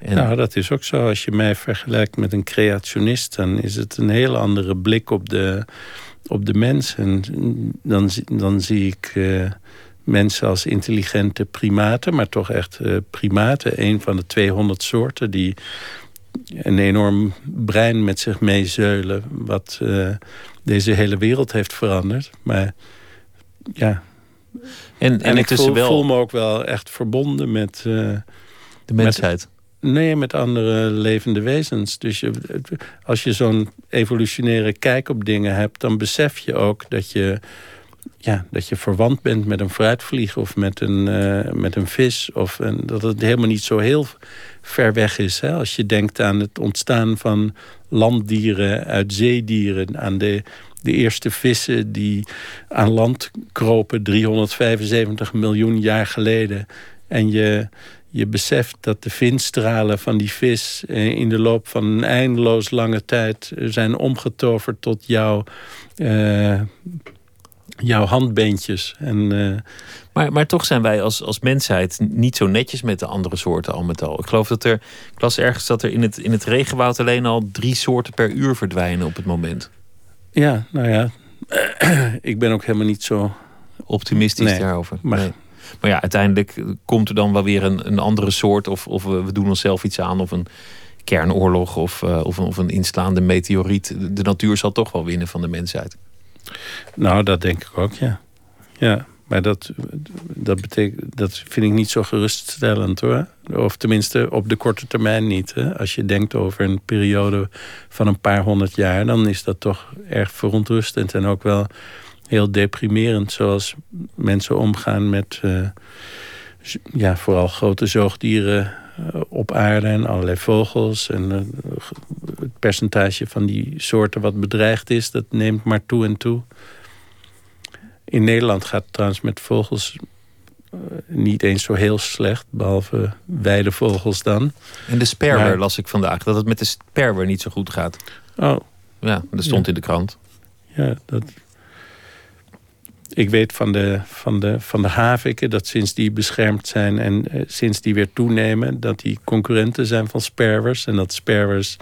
[SPEAKER 4] En
[SPEAKER 5] Nou, dat is ook zo. Als je mij vergelijkt met een creationist, dan is het een heel andere blik op de, op de mens. En dan, zie- dan zie ik eh, mensen als intelligente primaten, maar toch echt eh, primaten. Een van de 200 soorten die een enorm brein met zich meezeulen, wat eh, deze hele wereld heeft veranderd. Maar ja,
[SPEAKER 4] en, en,
[SPEAKER 5] en ik voel,
[SPEAKER 4] wel
[SPEAKER 5] voel me ook wel echt verbonden met. eh,
[SPEAKER 4] de mensheid.
[SPEAKER 5] Nee, met andere levende wezens. Dus je, als je zo'n evolutionaire kijk op dingen hebt... dan besef je ook dat je, ja, dat je verwant bent met een fruitvlieg... of met een, eh, met een vis. Of dat het helemaal niet zo heel ver weg is. Hè? Als je denkt aan het ontstaan van landdieren uit zeedieren... aan de de eerste vissen die aan land kropen 375 miljoen jaar geleden. En je, je beseft dat de vinstralen van die vis eh, in de loop van een eindeloos lange tijd zijn omgetoverd tot jouw, uh, jouw handbeentjes. En,
[SPEAKER 4] maar, maar toch zijn wij als, als mensheid niet zo netjes met de andere soorten al met al. Ik geloof dat er, ik las ergens dat er in het, in het regenwoud alleen al drie soorten per uur verdwijnen op het moment.
[SPEAKER 5] Ja, nou ja, (clears throat) ik ben ook helemaal niet zo
[SPEAKER 4] optimistisch nee, daarover. Maar, nee. maar ja, uiteindelijk komt er dan wel weer een, een andere soort, of, of we, doen onszelf iets aan, of een kernoorlog, of, uh, of, een, of een inslaande meteoriet. De natuur zal toch wel winnen van de mensheid.
[SPEAKER 5] Nou, dat denk ik ook, ja. Ja, maar dat, dat, betekent, dat vind ik niet zo geruststellend hoor. Of tenminste op de korte termijn niet. Hè. Als je denkt over een periode van een paar honderd jaar... dan is dat toch erg verontrustend en ook wel heel deprimerend... zoals mensen omgaan met uh, ja, vooral grote zoogdieren uh, op aarde... en allerlei vogels. En uh, het percentage van die soorten wat bedreigd is... dat neemt maar toe en toe... In Nederland gaat het trouwens met vogels uh, niet eens zo heel slecht. Behalve weidevogels dan.
[SPEAKER 4] En de sperwer maar, las ik vandaag. Dat het met de sperwer niet zo goed gaat.
[SPEAKER 5] Oh.
[SPEAKER 4] Ja, dat stond
[SPEAKER 5] ja.
[SPEAKER 4] in de krant.
[SPEAKER 5] Ja, dat... Ik weet van de, van, de, van de haviken dat sinds die beschermd zijn... en uh, sinds die weer toenemen... dat die concurrenten zijn van sperwers. En dat sperwers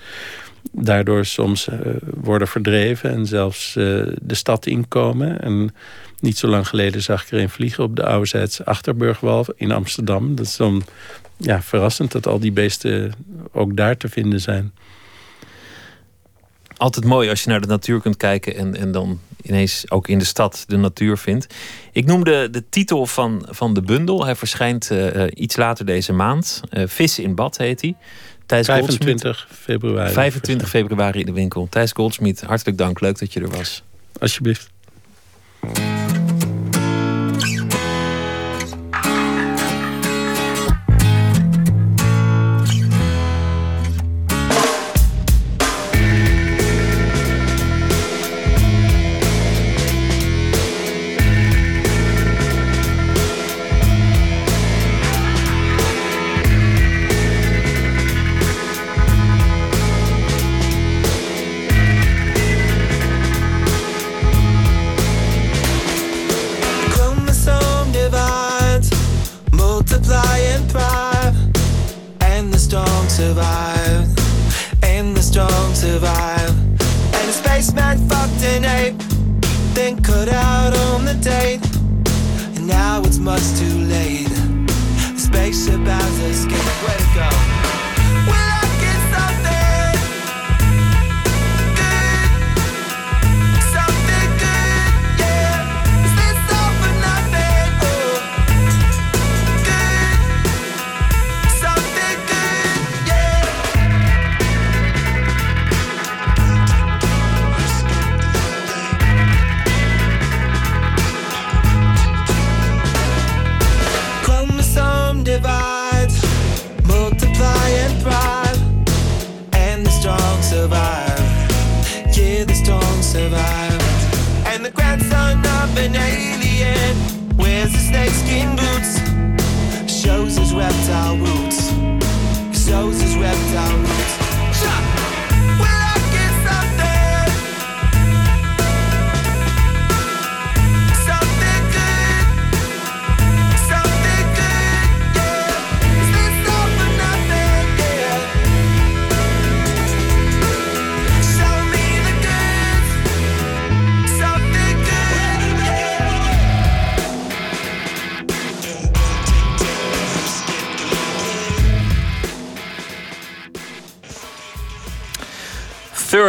[SPEAKER 5] daardoor soms uh, worden verdreven... en zelfs de stad inkomen. En niet zo lang geleden zag ik er een vliegen op de ouderzijds Achterburgwal in Amsterdam. Dat is dan ja, verrassend dat al die beesten ook daar te vinden zijn.
[SPEAKER 4] Altijd mooi als je naar de natuur kunt kijken en, en dan ineens ook in de stad de natuur vindt. Ik noemde de titel van, van de bundel. Hij verschijnt uh, iets later deze maand. Vis in bad heet hij.
[SPEAKER 5] Thijs 25 februari.
[SPEAKER 4] 25 februari in de winkel. Thijs Goldsmith, hartelijk dank. Leuk dat je er was.
[SPEAKER 5] Alsjeblieft.
[SPEAKER 4] snakeskin boots, shows his reptile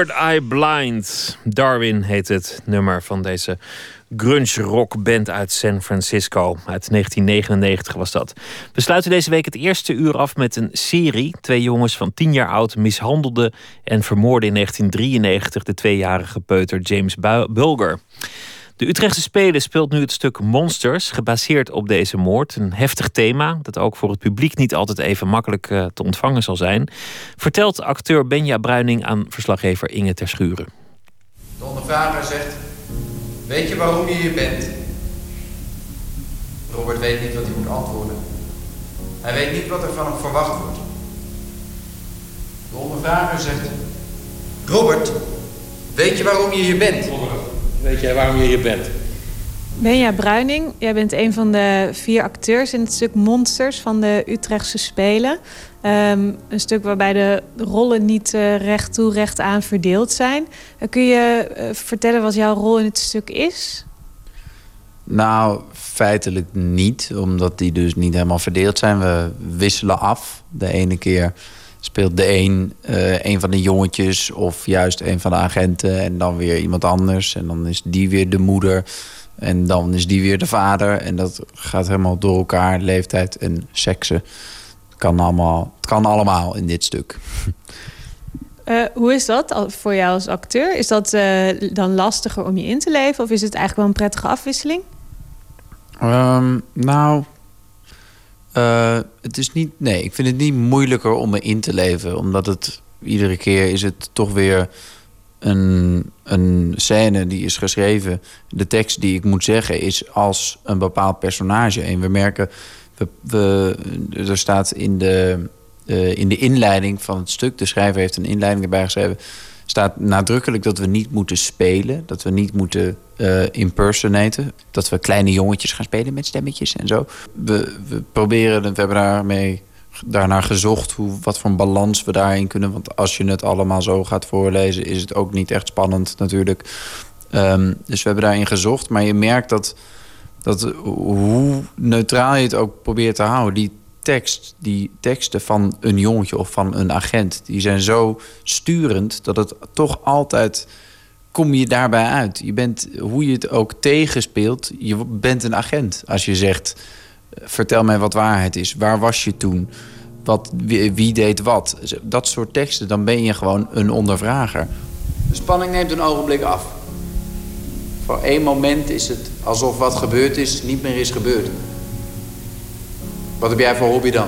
[SPEAKER 4] Third Eye Blind. Darwin heet het nummer van deze grunge rock band uit San Francisco. Uit 1999 was dat. We sluiten deze week het eerste uur af met een serie. Twee jongens van 10 jaar oud mishandelden en vermoorden in 1993 de tweejarige peuter James Bulger. De Utrechtse Spelen speelt nu het stuk Monsters, gebaseerd op deze moord. Een heftig thema dat ook voor het publiek niet altijd even makkelijk uh, te ontvangen zal zijn. Vertelt acteur Benja Bruining aan verslaggever Inge Terschuren.
[SPEAKER 7] De ondervrager zegt, weet je waarom je hier bent? Robert weet niet wat hij moet antwoorden. Hij weet niet wat er van hem verwacht wordt. De ondervrager zegt, Robert, weet je waarom je hier bent?
[SPEAKER 5] Weet jij waarom je hier bent?
[SPEAKER 8] Benja Bruining, jij bent een van de vier acteurs in het stuk Monsters van de Utrechtse Spelen. Ehm, een stuk waarbij de rollen niet eh, recht toe, recht aan verdeeld zijn. Eh, kun je eh, vertellen wat jouw rol in het stuk is?
[SPEAKER 9] Nou, feitelijk niet, omdat die dus niet helemaal verdeeld zijn. We wisselen af. De ene keer speelt de een eh, een van de jongetjes of juist een van de agenten en dan weer iemand anders. En dan is die weer de moeder en dan is die weer de vader. En dat gaat helemaal door elkaar, leeftijd en seksen. Het kan allemaal, het kan allemaal in dit stuk. (laughs)
[SPEAKER 8] Eh, hoe is dat voor jou als acteur? Is dat eh, dan lastiger om je in te leven of is het eigenlijk wel een prettige afwisseling?
[SPEAKER 9] Ehm, nou, eh, het is niet. Nee, ik vind het niet moeilijker om me in te leven, omdat het iedere keer is het toch weer een, een scène die is geschreven. De tekst die ik moet zeggen is als een bepaald personage. En we merken, we, we, er staat in de, eh, in de inleiding van het stuk, de schrijver heeft een inleiding erbij geschreven, staat nadrukkelijk dat we niet moeten spelen, dat we niet moeten eh impersonaten, dat we kleine jongetjes gaan spelen met stemmetjes en zo. We, we proberen, we hebben daarmee daarnaar gezocht hoe, wat voor een balans we daarin kunnen. Want als je het allemaal zo gaat voorlezen, is het ook niet echt spannend natuurlijk. Ehm, dus we hebben daarin gezocht. Maar je merkt dat, dat hoe neutraal je het ook probeert te houden, die tekst, die teksten van een jongetje of van een agent, die zijn zo sturend dat het toch altijd kom je daarbij uit. Je bent, hoe je het ook tegenspeelt, je bent een agent. Als je zegt, vertel mij wat waarheid is. Waar was je toen? Wat, wie, wie deed wat? Dat soort teksten, dan ben je gewoon een ondervrager. De spanning neemt een ogenblik af. Voor één moment is het alsof wat gebeurd is niet meer is gebeurd. Wat heb jij voor hobby dan?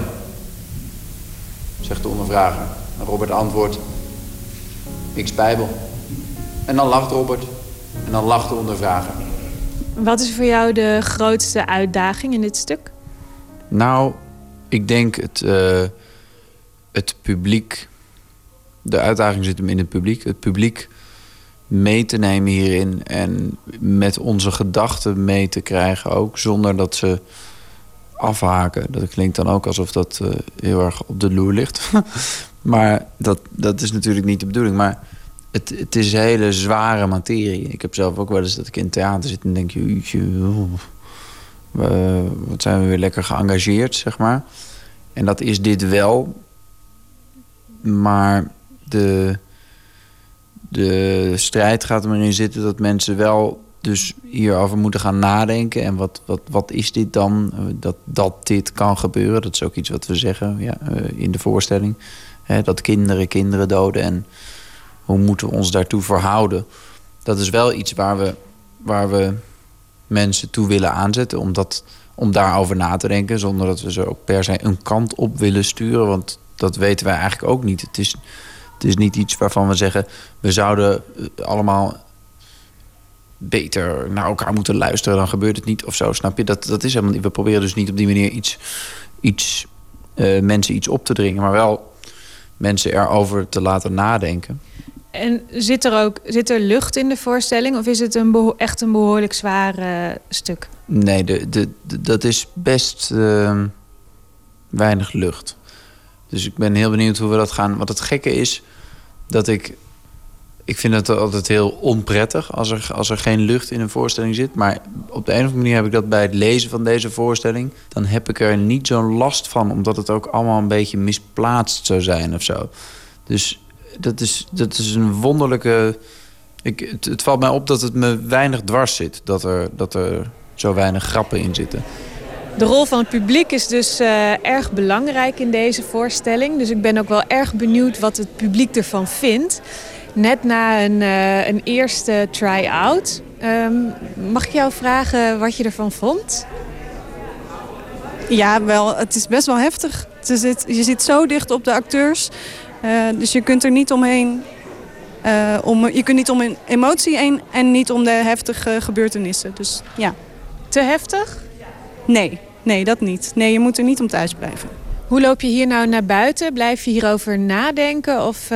[SPEAKER 9] Zegt de ondervrager. En Robert antwoordt, ik Bijbel. En dan lacht Robert. En dan lacht de ondervrager.
[SPEAKER 8] Wat is voor jou de grootste uitdaging in dit stuk?
[SPEAKER 9] Nou, ik denk het, eh, het publiek. De uitdaging zit hem in het publiek. Het publiek mee te nemen hierin en met onze gedachten mee te krijgen ook, zonder dat ze afhaken. Dat klinkt dan ook alsof dat eh, heel erg op de loer ligt. (laughs) maar dat, dat is natuurlijk niet de bedoeling. Maar het, het is hele zware materie. Ik heb zelf ook wel eens dat ik in theater zit en denk... Jeetje, wat zijn we weer lekker geëngageerd, zeg maar. En dat is dit wel. Maar de, de strijd gaat er erin zitten dat mensen wel dus hierover moeten gaan nadenken. En wat, wat, wat is dit dan? Eh, Dat, dat dit kan gebeuren. Dat is ook iets wat we zeggen ja, eh, in de voorstelling. Dat kinderen kinderen doden. En hoe moeten we ons daartoe verhouden? Dat is wel iets waar we, waar we mensen toe willen aanzetten. Om, dat, om daarover na te denken. Zonder dat we ze ook per se een kant op willen sturen. Want dat weten wij eigenlijk ook niet. Het is, het is niet iets waarvan we zeggen... we zouden eh, allemaal beter naar elkaar moeten luisteren... dan gebeurt het niet of zo, snap je? Dat, dat is helemaal niet. We proberen dus niet op die manier iets, iets, eh, mensen iets op te dringen... maar wel mensen erover te laten nadenken.
[SPEAKER 8] En zit er ook zit er lucht in de voorstelling of is het een echt een behoorlijk zwaar eh, stuk?
[SPEAKER 9] Nee, de, de, de- dat is best ehm, weinig lucht. Dus ik ben heel benieuwd hoe we dat gaan. Wat het gekke is, dat ik... Ik vind het altijd heel onprettig als er, als er geen lucht in een voorstelling zit. Maar op de een of andere manier heb ik dat bij het lezen van deze voorstelling. Dan heb ik er niet zo'n last van, omdat het ook allemaal een beetje misplaatst zou zijn of zo. Dus dat is, dat is een wonderlijke. Ik, het, valt mij op dat het me weinig dwars zit. Dat er, dat er zo weinig grappen in zitten.
[SPEAKER 8] De rol van het publiek is dus eh, erg belangrijk in deze voorstelling. Dus ik ben ook wel erg benieuwd wat het publiek ervan vindt. Net na een, eh, een eerste try-out. Ehm, mag ik jou vragen wat je ervan vond?
[SPEAKER 10] Ja, wel, het is best wel heftig. Je zit, je zit zo dicht op de acteurs. eh, dus je kunt er niet omheen eh, om, je kunt niet om een emotie heen en niet om de heftige gebeurtenissen. Dus ja.
[SPEAKER 8] Te heftig?
[SPEAKER 10] Nee, nee, dat niet. Nee, je moet er niet om thuis blijven.
[SPEAKER 8] Hoe loop je hier nou naar buiten? Blijf je hierover nadenken of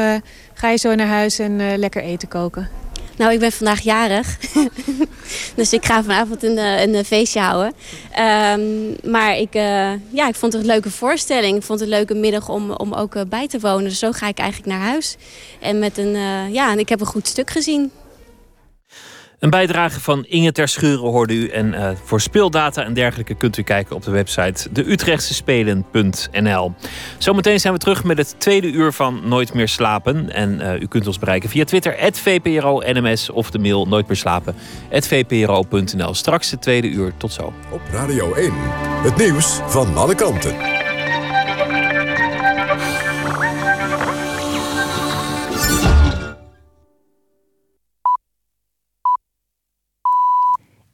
[SPEAKER 8] ga je zo naar huis en eh, lekker eten koken?
[SPEAKER 11] Nou, ik ben vandaag jarig. (laughs) dus ik ga vanavond een, eh, een feestje houden. Ehm, maar ik, eh, ja, ik vond het een leuke voorstelling. Ik vond het een leuke middag om, om ook eh, bij te wonen. Dus zo ga ik eigenlijk naar huis. En met een, eh, ja, en ik heb een goed stuk gezien.
[SPEAKER 4] Een bijdrage van Inge Ter Schuren hoorde u. En eh, voor speeldata en dergelijke kunt u kijken op de website deutrechtsespelen.nl. Zometeen zijn we terug met het tweede uur van Nooit meer slapen. En eh, u kunt ons bereiken via Twitter, @vpro_nms of de mail nooit meer slapen, @vpro.nl. Straks het tweede uur. Tot zo.
[SPEAKER 2] Op Radio 1. Het nieuws van alle kanten.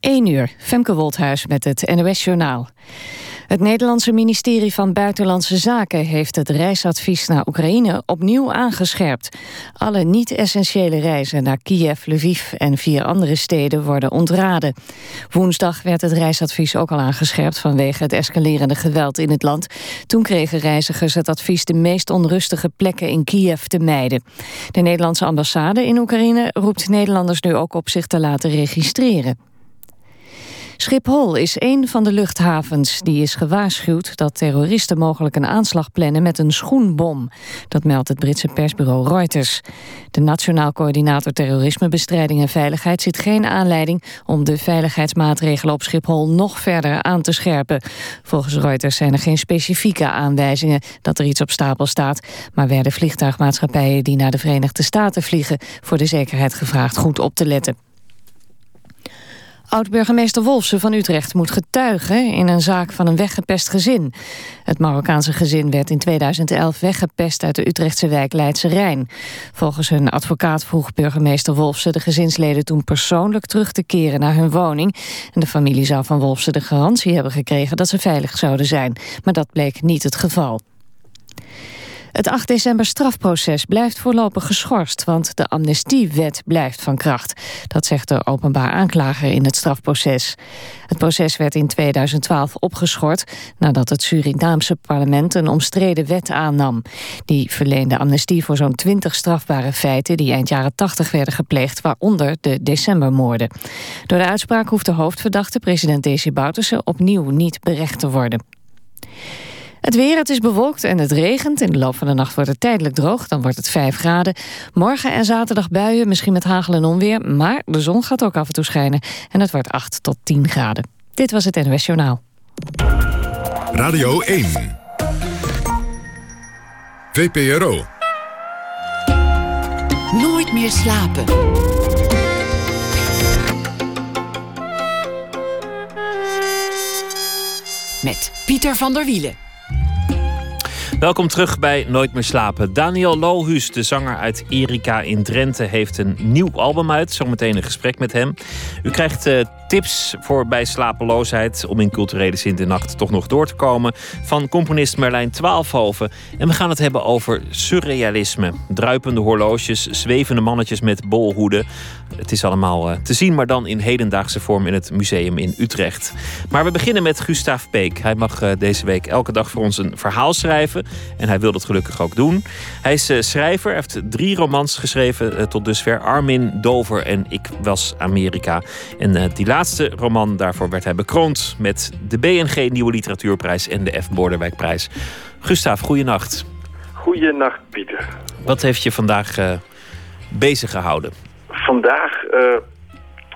[SPEAKER 1] Eén uur, Femke Wolthuis met het NOS-journaal. Het Nederlandse ministerie van Buitenlandse Zaken heeft het reisadvies naar Oekraïne opnieuw aangescherpt. Alle niet-essentiële reizen naar Kiev, Lviv en vier andere steden worden ontraden. Woensdag werd het reisadvies ook al aangescherpt vanwege het escalerende geweld in het land. Toen kregen reizigers het advies de meest onrustige plekken in Kiev te mijden. De Nederlandse ambassade in Oekraïne roept Nederlanders nu ook op zich te laten registreren. Schiphol is een van de luchthavens die is gewaarschuwd dat terroristen mogelijk een aanslag plannen met een schoenbom. Dat meldt het Britse persbureau Reuters. De Nationaal Coördinator Terrorismebestrijding en Veiligheid ziet geen aanleiding om de veiligheidsmaatregelen op Schiphol nog verder aan te scherpen. Volgens Reuters zijn er geen specifieke aanwijzingen dat er iets op stapel staat, maar werden vliegtuigmaatschappijen die naar de Verenigde Staten vliegen voor de zekerheid gevraagd goed op te letten. Oud-burgemeester Wolfsen van Utrecht moet getuigen in een zaak van een weggepest gezin. Het Marokkaanse gezin werd in 2011 weggepest uit de Utrechtse wijk Leidse Rijn. Volgens hun advocaat vroeg burgemeester Wolfsen de gezinsleden toen persoonlijk terug te keren naar hun woning. En de familie zou van Wolfsen de garantie hebben gekregen dat ze veilig zouden zijn. Maar dat bleek niet het geval. Het 8 december strafproces blijft voorlopig geschorst, want de amnestiewet blijft van kracht. Dat zegt de openbaar aanklager in het strafproces. Het proces werd in 2012 opgeschort nadat het Surinaamse parlement een omstreden wet aannam. Die verleende amnestie voor zo'n 20 strafbare feiten die eind jaren 80 werden gepleegd, waaronder de decembermoorden. Door de uitspraak hoeft de hoofdverdachte, president Desi Bouterse, opnieuw niet berecht te worden. Het weer, het is bewolkt en het regent. In de loop van de nacht wordt het tijdelijk droog. Dan wordt het 5 graden. Morgen en zaterdag buien, misschien met hagel en onweer. Maar de zon gaat ook af en toe schijnen. En het wordt 8 tot 10 graden. Dit was het NOS Journaal.
[SPEAKER 2] Radio 1. VPRO.
[SPEAKER 3] Nooit meer slapen. Met Pieter van der Wielen.
[SPEAKER 4] Welkom terug bij Nooit meer slapen. Daniel Lohuus, de zanger uit Erika in Drenthe, heeft een nieuw album uit. Zometeen een gesprek met hem. U krijgt eh, tips voor bij slapeloosheid om in culturele zin de nacht toch nog door te komen van componist Merlijn Twaalfhoven. En we gaan het hebben over surrealisme. Druipende horloges, zwevende mannetjes met bolhoeden. Het is allemaal eh, te zien, maar dan in hedendaagse vorm in het museum in Utrecht. Maar we beginnen met Gustav Peek. Hij mag eh, deze week elke dag voor ons een verhaal schrijven. En hij wil dat gelukkig ook doen. Hij is eh, schrijver, hij heeft drie romans geschreven tot dusver. Armin, Dover en Ik was Amerika. En die laatste roman, daarvoor werd hij bekroond met de BNG Nieuwe Literatuurprijs en de F. Borderwijkprijs. Gustav, goeienacht.
[SPEAKER 12] Goeienacht, Pieter.
[SPEAKER 4] Wat heeft je vandaag eh, bezig gehouden?
[SPEAKER 12] Vandaag eh,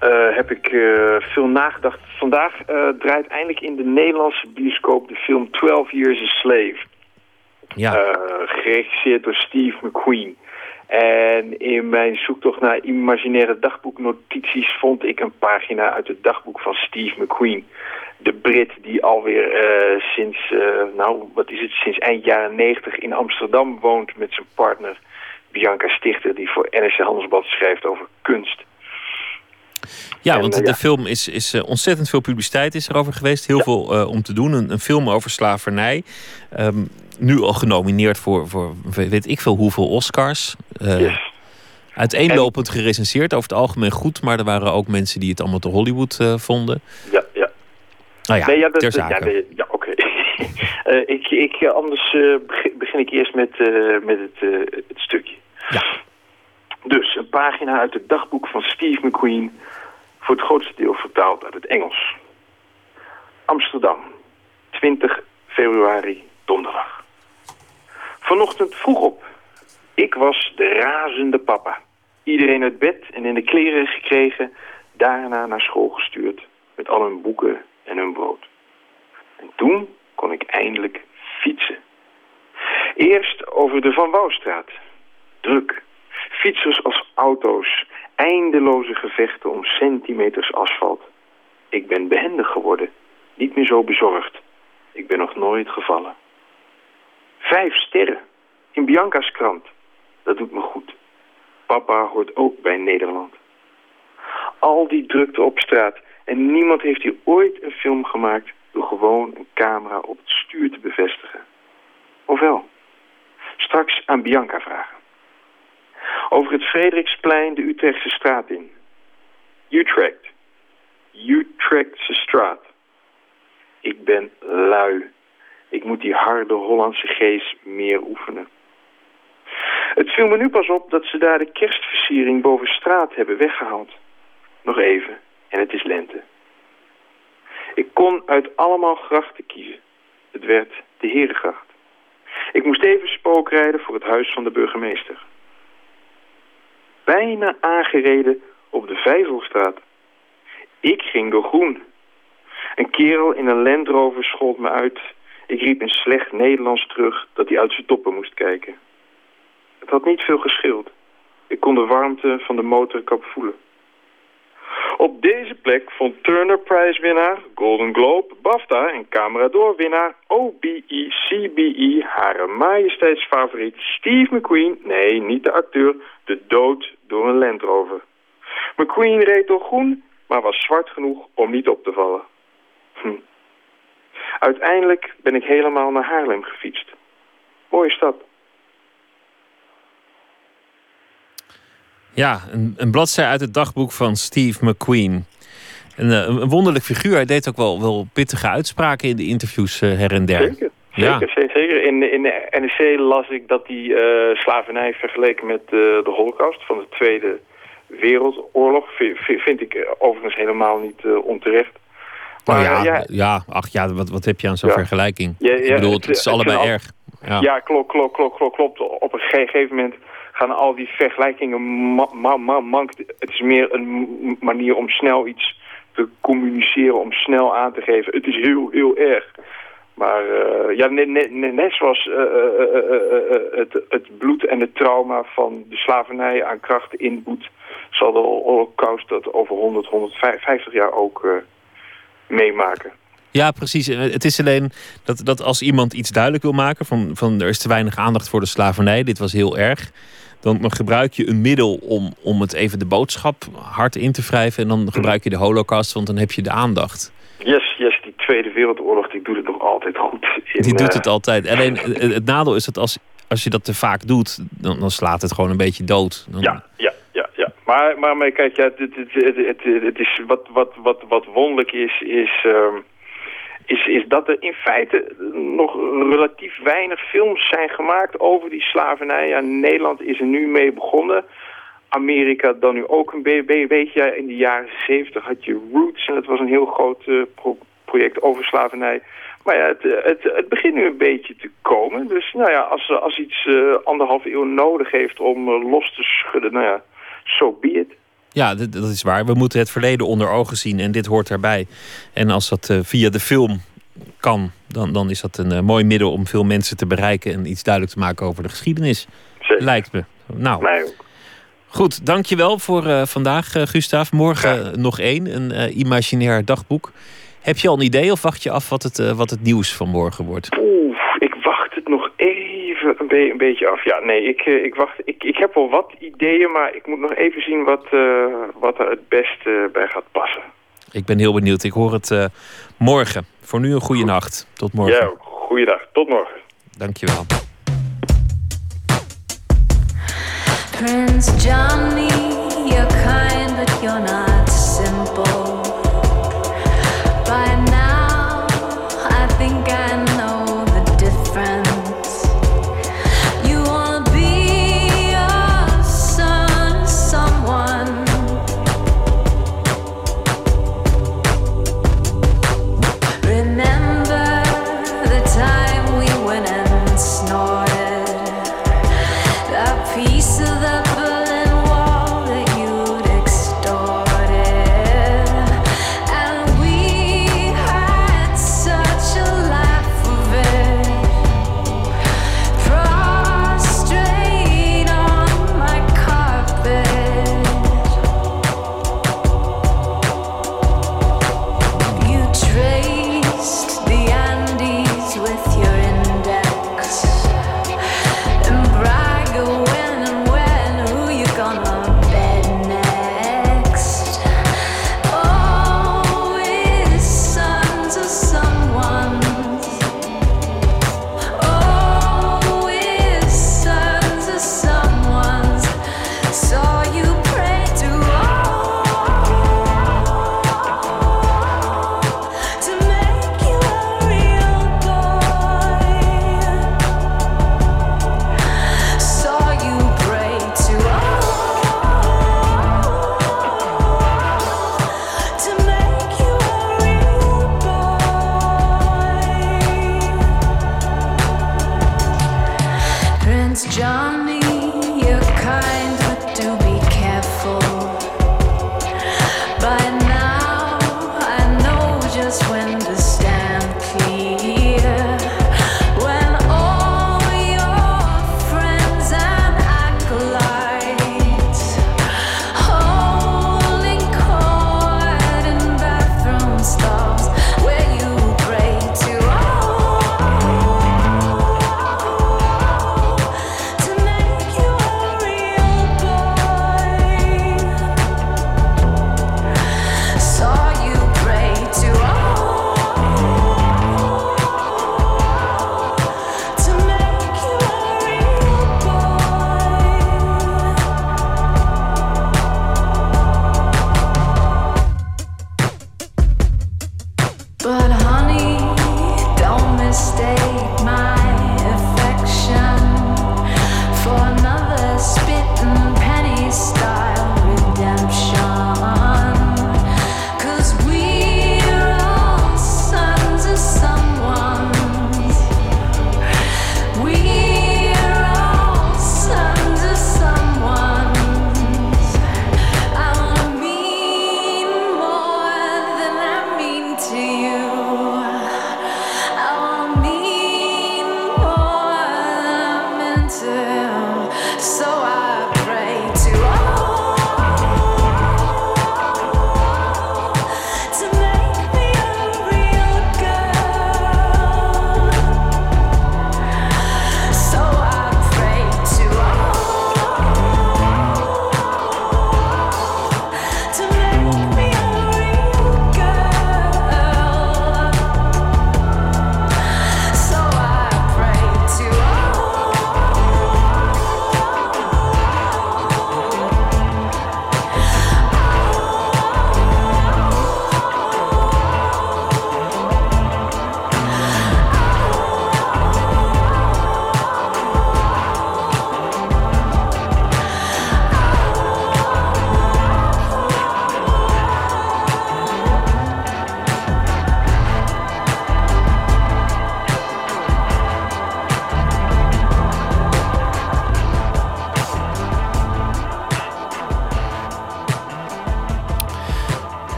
[SPEAKER 12] eh, heb ik eh, veel nagedacht. Vandaag draait eindelijk in de Nederlandse bioscoop de film 12 Years a Slave.
[SPEAKER 4] Ja.
[SPEAKER 12] Geregisseerd door Steve McQueen. En in mijn zoektocht naar imaginaire dagboeknotities vond ik een pagina uit het dagboek van Steve McQueen. De Brit die alweer eh, sinds, nou wat is het, sinds eind jaren 90 in Amsterdam woont met zijn partner Bianca Stichter die voor NRC Handelsblad schrijft over kunst.
[SPEAKER 4] Ja,
[SPEAKER 12] En,
[SPEAKER 4] want
[SPEAKER 12] eh,
[SPEAKER 4] de
[SPEAKER 12] ja.
[SPEAKER 4] film is, is eh, ontzettend veel publiciteit is erover geweest. Heel veel eh, om te doen. Een, een film over slavernij. Ehm, nu al genomineerd voor, voor weet ik veel hoeveel Oscars. Uiteenlopend gerecenseerd, over het algemeen goed, maar er waren ook mensen die het allemaal te Hollywood vonden.
[SPEAKER 12] Ja, ja.
[SPEAKER 4] Nou ja,
[SPEAKER 12] nee, ja, dat-
[SPEAKER 4] ter
[SPEAKER 12] ja,
[SPEAKER 4] zake.
[SPEAKER 12] nee, ja, oké. (laughs) Ik, ik, anders begin, begin ik eerst met, met het, het stukje.
[SPEAKER 4] Ja.
[SPEAKER 12] Dus een pagina uit het dagboek van Steve McQueen, voor het grootste deel vertaald uit het Engels. Amsterdam, 20 februari, donderdag. Vanochtend vroeg op. Ik was de razende papa. Iedereen uit bed en in de kleren gekregen, daarna naar school gestuurd met al hun boeken en hun brood. En toen kon ik eindelijk fietsen. Eerst over de Van Wouwstraat. Druk. Fietsers als auto's. Eindeloze gevechten om centimeters asfalt. Ik ben behendig geworden. Niet meer zo bezorgd. Ik ben nog nooit gevallen. Vijf sterren. In Bianca's krant. Dat doet me goed. Papa hoort ook bij Nederland. Al die drukte op straat. En niemand heeft hier ooit een film gemaakt door gewoon een camera op het stuur te bevestigen. Ofwel, straks aan Bianca vragen. Over het Frederiksplein de Utrechtse straat in. Utrecht. Utrechtse straat. Ik ben lui. Ik moet die harde Hollandse geest meer oefenen. Het viel me nu pas op dat ze daar de kerstversiering boven straat hebben weggehaald. Nog even en het is lente. Ik kon uit allemaal grachten kiezen. Het werd de Herengracht. Ik moest even spookrijden voor het huis van de burgemeester. Bijna aangereden op de Vijzelstraat. Ik ging door groen. Een kerel in een Land Rover schold me uit. Ik riep in slecht Nederlands terug dat hij uit zijn toppen moest kijken. Het had niet veel geschild. Ik kon de warmte van de motorkap voelen. Op deze plek vond Turner Prize-winnaar, Golden Globe, BAFTA en Camera Door-winnaar OBE, CBE, Hare Majesteitsfavoriet Steve McQueen, nee, niet de acteur, de dood door een Land Rover. McQueen reed door groen, maar was zwart genoeg om niet op te vallen. Hm. Uiteindelijk ben ik helemaal naar Haarlem gefietst. Mooie stad.
[SPEAKER 4] Ja, een, een bladzij uit het dagboek van Steve McQueen. Een, eh, een wonderlijk figuur. Hij deed ook wel, wel pittige uitspraken in de interviews eh, her en der.
[SPEAKER 12] Zeker.
[SPEAKER 4] Ja.
[SPEAKER 12] Zeker, zeker. zeker. In, de- in de NEC las ik dat die eh, slavernij vergeleken met eh, de holocaust van de Tweede Wereldoorlog... vi- vi- vind ik eh, overigens helemaal niet onterecht.
[SPEAKER 4] Maar ja,
[SPEAKER 12] ja.
[SPEAKER 4] ja, ach ja, wat, wat heb je aan zo'n
[SPEAKER 12] Ja.
[SPEAKER 4] vergelijking?
[SPEAKER 12] Ja, ja,
[SPEAKER 4] ik bedoel,
[SPEAKER 12] het-
[SPEAKER 4] het, is
[SPEAKER 12] het
[SPEAKER 4] allebei erg.
[SPEAKER 12] Ja,
[SPEAKER 4] Ja.
[SPEAKER 12] klopt, klopt, klopt, klopt, klopt. Op een ge- gegeven moment gaan al die vergelijkingen ma ma ma mank. Het is meer een manier om snel iets te communiceren, om snel aan te geven. Het is heel, heel erg. Maar eh, ja, net, net, net- net zoals eh, eh, het, het bloed en het trauma van de slavernij aan kracht inboet, zal de holocaust dat over 100, 150 jaar ook meemaken.
[SPEAKER 4] Ja, precies. Het is alleen dat, dat als iemand iets duidelijk wil maken... Van, van er is te weinig aandacht voor de slavernij, dit was heel erg... dan, gebruik je een middel om, om het even de boodschap hard in te wrijven... en dan gebruik je de holocaust, want dan heb je de aandacht.
[SPEAKER 12] Yes, Tweede Wereldoorlog die doet het nog altijd goed. In,
[SPEAKER 4] Die doet
[SPEAKER 12] eh,
[SPEAKER 4] het altijd. Alleen het, het nadeel is dat als, als je dat te vaak doet... dan, dan slaat het gewoon een beetje dood. Dan,
[SPEAKER 12] Ja, ja, ja, ja. Maar, maar, maar kijk, ja, het, het, het, is wat, wat, wat, wat wonderlijk is, is, ehm, is, is dat er in feite nog relatief weinig films zijn gemaakt over die slavernij. Ja, Nederland is er nu mee begonnen. Amerika dan nu ook een be- be- beetje. Ja, in de jaren zeventig had je Roots en dat was een heel groot eh, pro- project over slavernij. Maar ja, het, eh, het, het begint nu een beetje te komen. Dus nou ja, als, als iets eh, anderhalf eeuw nodig heeft om eh, los te schudden, nou ja, so be it.
[SPEAKER 4] Ja, dat, is waar. We moeten het verleden onder ogen zien en dit hoort daarbij. En als dat eh, via de film kan, dan, dan is dat een eh, mooi middel om veel mensen te bereiken en iets duidelijk te maken over de geschiedenis. Lijkt me. Nou,
[SPEAKER 12] Mij ook.
[SPEAKER 4] goed. Dankjewel voor eh, vandaag, eh Gustav. Morgen eh, nog één, een eh, imaginair dagboek. Heb je al een idee of wacht je af wat het, eh, wat het nieuws van morgen wordt?
[SPEAKER 12] Oeh, ik wacht het nog even een, beetje af. Ja, nee, ik, eh, ik wacht. Ik, ik heb wel wat ideeën, maar ik moet nog even zien wat, eh, wat er het beste bij gaat passen.
[SPEAKER 4] Ik ben heel benieuwd. Ik hoor het morgen. Voor nu een goede nacht. Tot morgen.
[SPEAKER 12] Ja, goeiedag. Tot morgen.
[SPEAKER 4] Dankjewel.
[SPEAKER 13] Prince Johnny, you're kind but you're.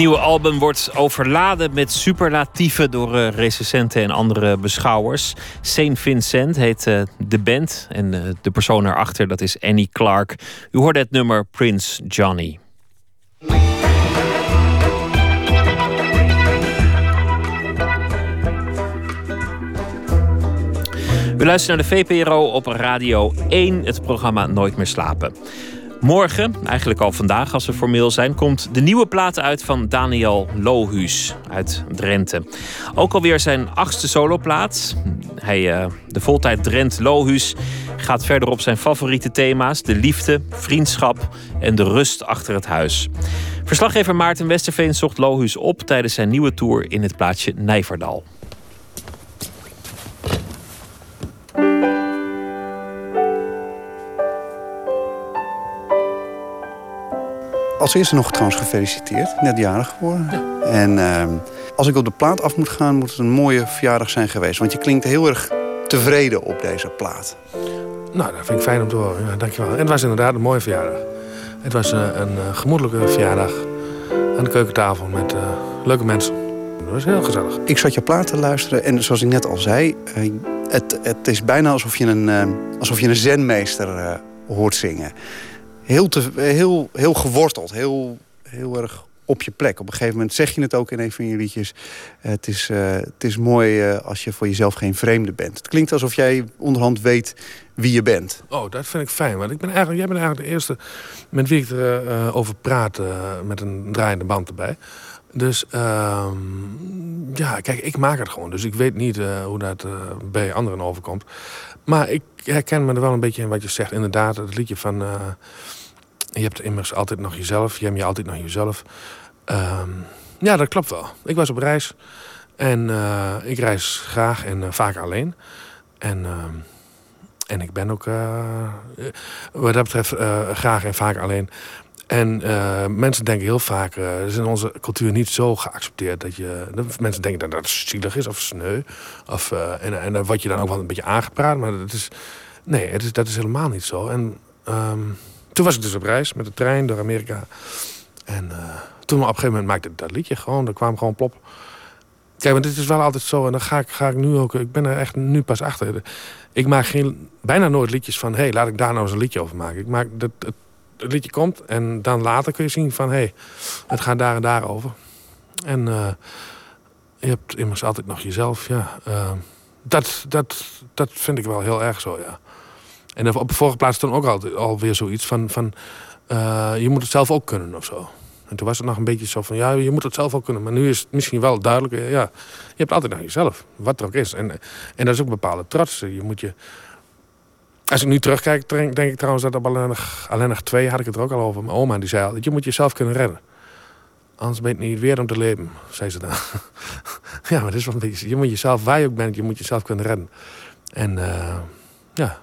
[SPEAKER 4] nieuwe album wordt overladen met superlatieven door uh, recensenten en andere beschouwers. Saint Vincent heet eh, de band en eh, de persoon erachter dat is Annie Clark. U hoort het nummer Prince Johnny. We luisteren naar de VPRO op Radio 1, het programma Nooit meer slapen. Morgen, eigenlijk al vandaag als we formeel zijn, komt de nieuwe plaat uit van Daniel Lohuus uit Drenthe. Ook alweer zijn achtste soloplaat. Hij, eh, de voltijd Drent Lohuus gaat verder op zijn favoriete thema's: de liefde, vriendschap en de rust achter het huis. Verslaggever Maarten Westerveen zocht Lohuus op tijdens zijn nieuwe tour in het plaatsje Nijverdal.
[SPEAKER 14] Als eerste nog trouwens gefeliciteerd. Net jarig geworden. En ehm, als ik op de plaat af moet gaan, moet het een mooie verjaardag zijn geweest. Want je klinkt heel erg tevreden op deze plaat.
[SPEAKER 15] Nou, dat vind ik fijn om te horen. Ja, dankjewel. En het was inderdaad een mooie verjaardag. Het was eh, een eh, gemoedelijke verjaardag aan de keukentafel met eh, leuke mensen. Dat was heel gezellig.
[SPEAKER 14] Ik zat je plaat te luisteren en zoals ik net al zei... het, het is bijna alsof je een, alsof je een zenmeester hoort zingen. Heel, te, heel, heel geworteld, heel, heel erg op je plek. Op een gegeven moment zeg je het ook in een van je liedjes. Eh, het, is, eh, het is mooi eh, als je voor jezelf geen vreemde bent. Het klinkt alsof jij onderhand weet wie je bent.
[SPEAKER 15] Oh, dat vind ik fijn. Want ik ben eigenlijk, jij bent eigenlijk de eerste met wie ik erover over over praat eh, met een draaiende band erbij. Dus ehm, ja, kijk, ik maak het gewoon. Dus ik weet niet eh, hoe dat eh, bij anderen overkomt. Maar ik herken me er wel een beetje in wat je zegt. Inderdaad, het liedje van... eh, je hebt immers altijd nog jezelf. Je hebt je altijd nog jezelf. Ehm, ja, dat klopt wel. Ik was op reis. En eh, ik reis graag en eh, vaak alleen. En... en ik ben ook eh, wat dat betreft eh, graag en vaak alleen. En eh, mensen denken heel vaak, eh het is in onze cultuur niet zo geaccepteerd dat je. Mensen denken dat dat zielig is of sneu. Of, eh, en, en dan word je dan ook wel een beetje aangepraat. Maar dat is. Nee, het is, dat is helemaal niet zo. En ehm, toen was ik dus op reis met de trein door Amerika. En eh, toen op een gegeven moment maakte ik dat liedje gewoon. Er kwam gewoon plop. Kijk, maar dit is wel altijd zo. En dan ga ik, ga ik nu ook. Ik ben er echt nu pas achter. Ik maak geen, bijna nooit liedjes van. hé, hey, laat ik daar nou eens een liedje over maken. Ik maak dat, het, liedje komt. En dan later kun je zien van. hé, hey, het gaat daar en daar over. En eh, je hebt immers altijd nog jezelf. Ja, Eh, dat, dat, dat vind ik wel heel erg zo, ja. En op vorige plaats stond ook altijd alweer zoiets van. van eh, je moet het zelf ook kunnen of zo. En toen was het nog een beetje zo van, ja, je moet het zelf ook kunnen. Maar nu is het misschien wel duidelijk, eh, ja, je hebt altijd naar jezelf, wat er ook is. En, en dat is ook een bepaalde trots. Je moet je... Als ik nu terugkijk, denk ik trouwens dat op alleen nog, twee had ik het er ook al over. Mijn oma die zei al, je moet jezelf kunnen redden. Anders ben je niet weer om te leven, zei ze dan. (laughs) ja, maar dat is wel een beetje, je moet jezelf, waar je ook bent, je moet jezelf kunnen redden. En eh, ja,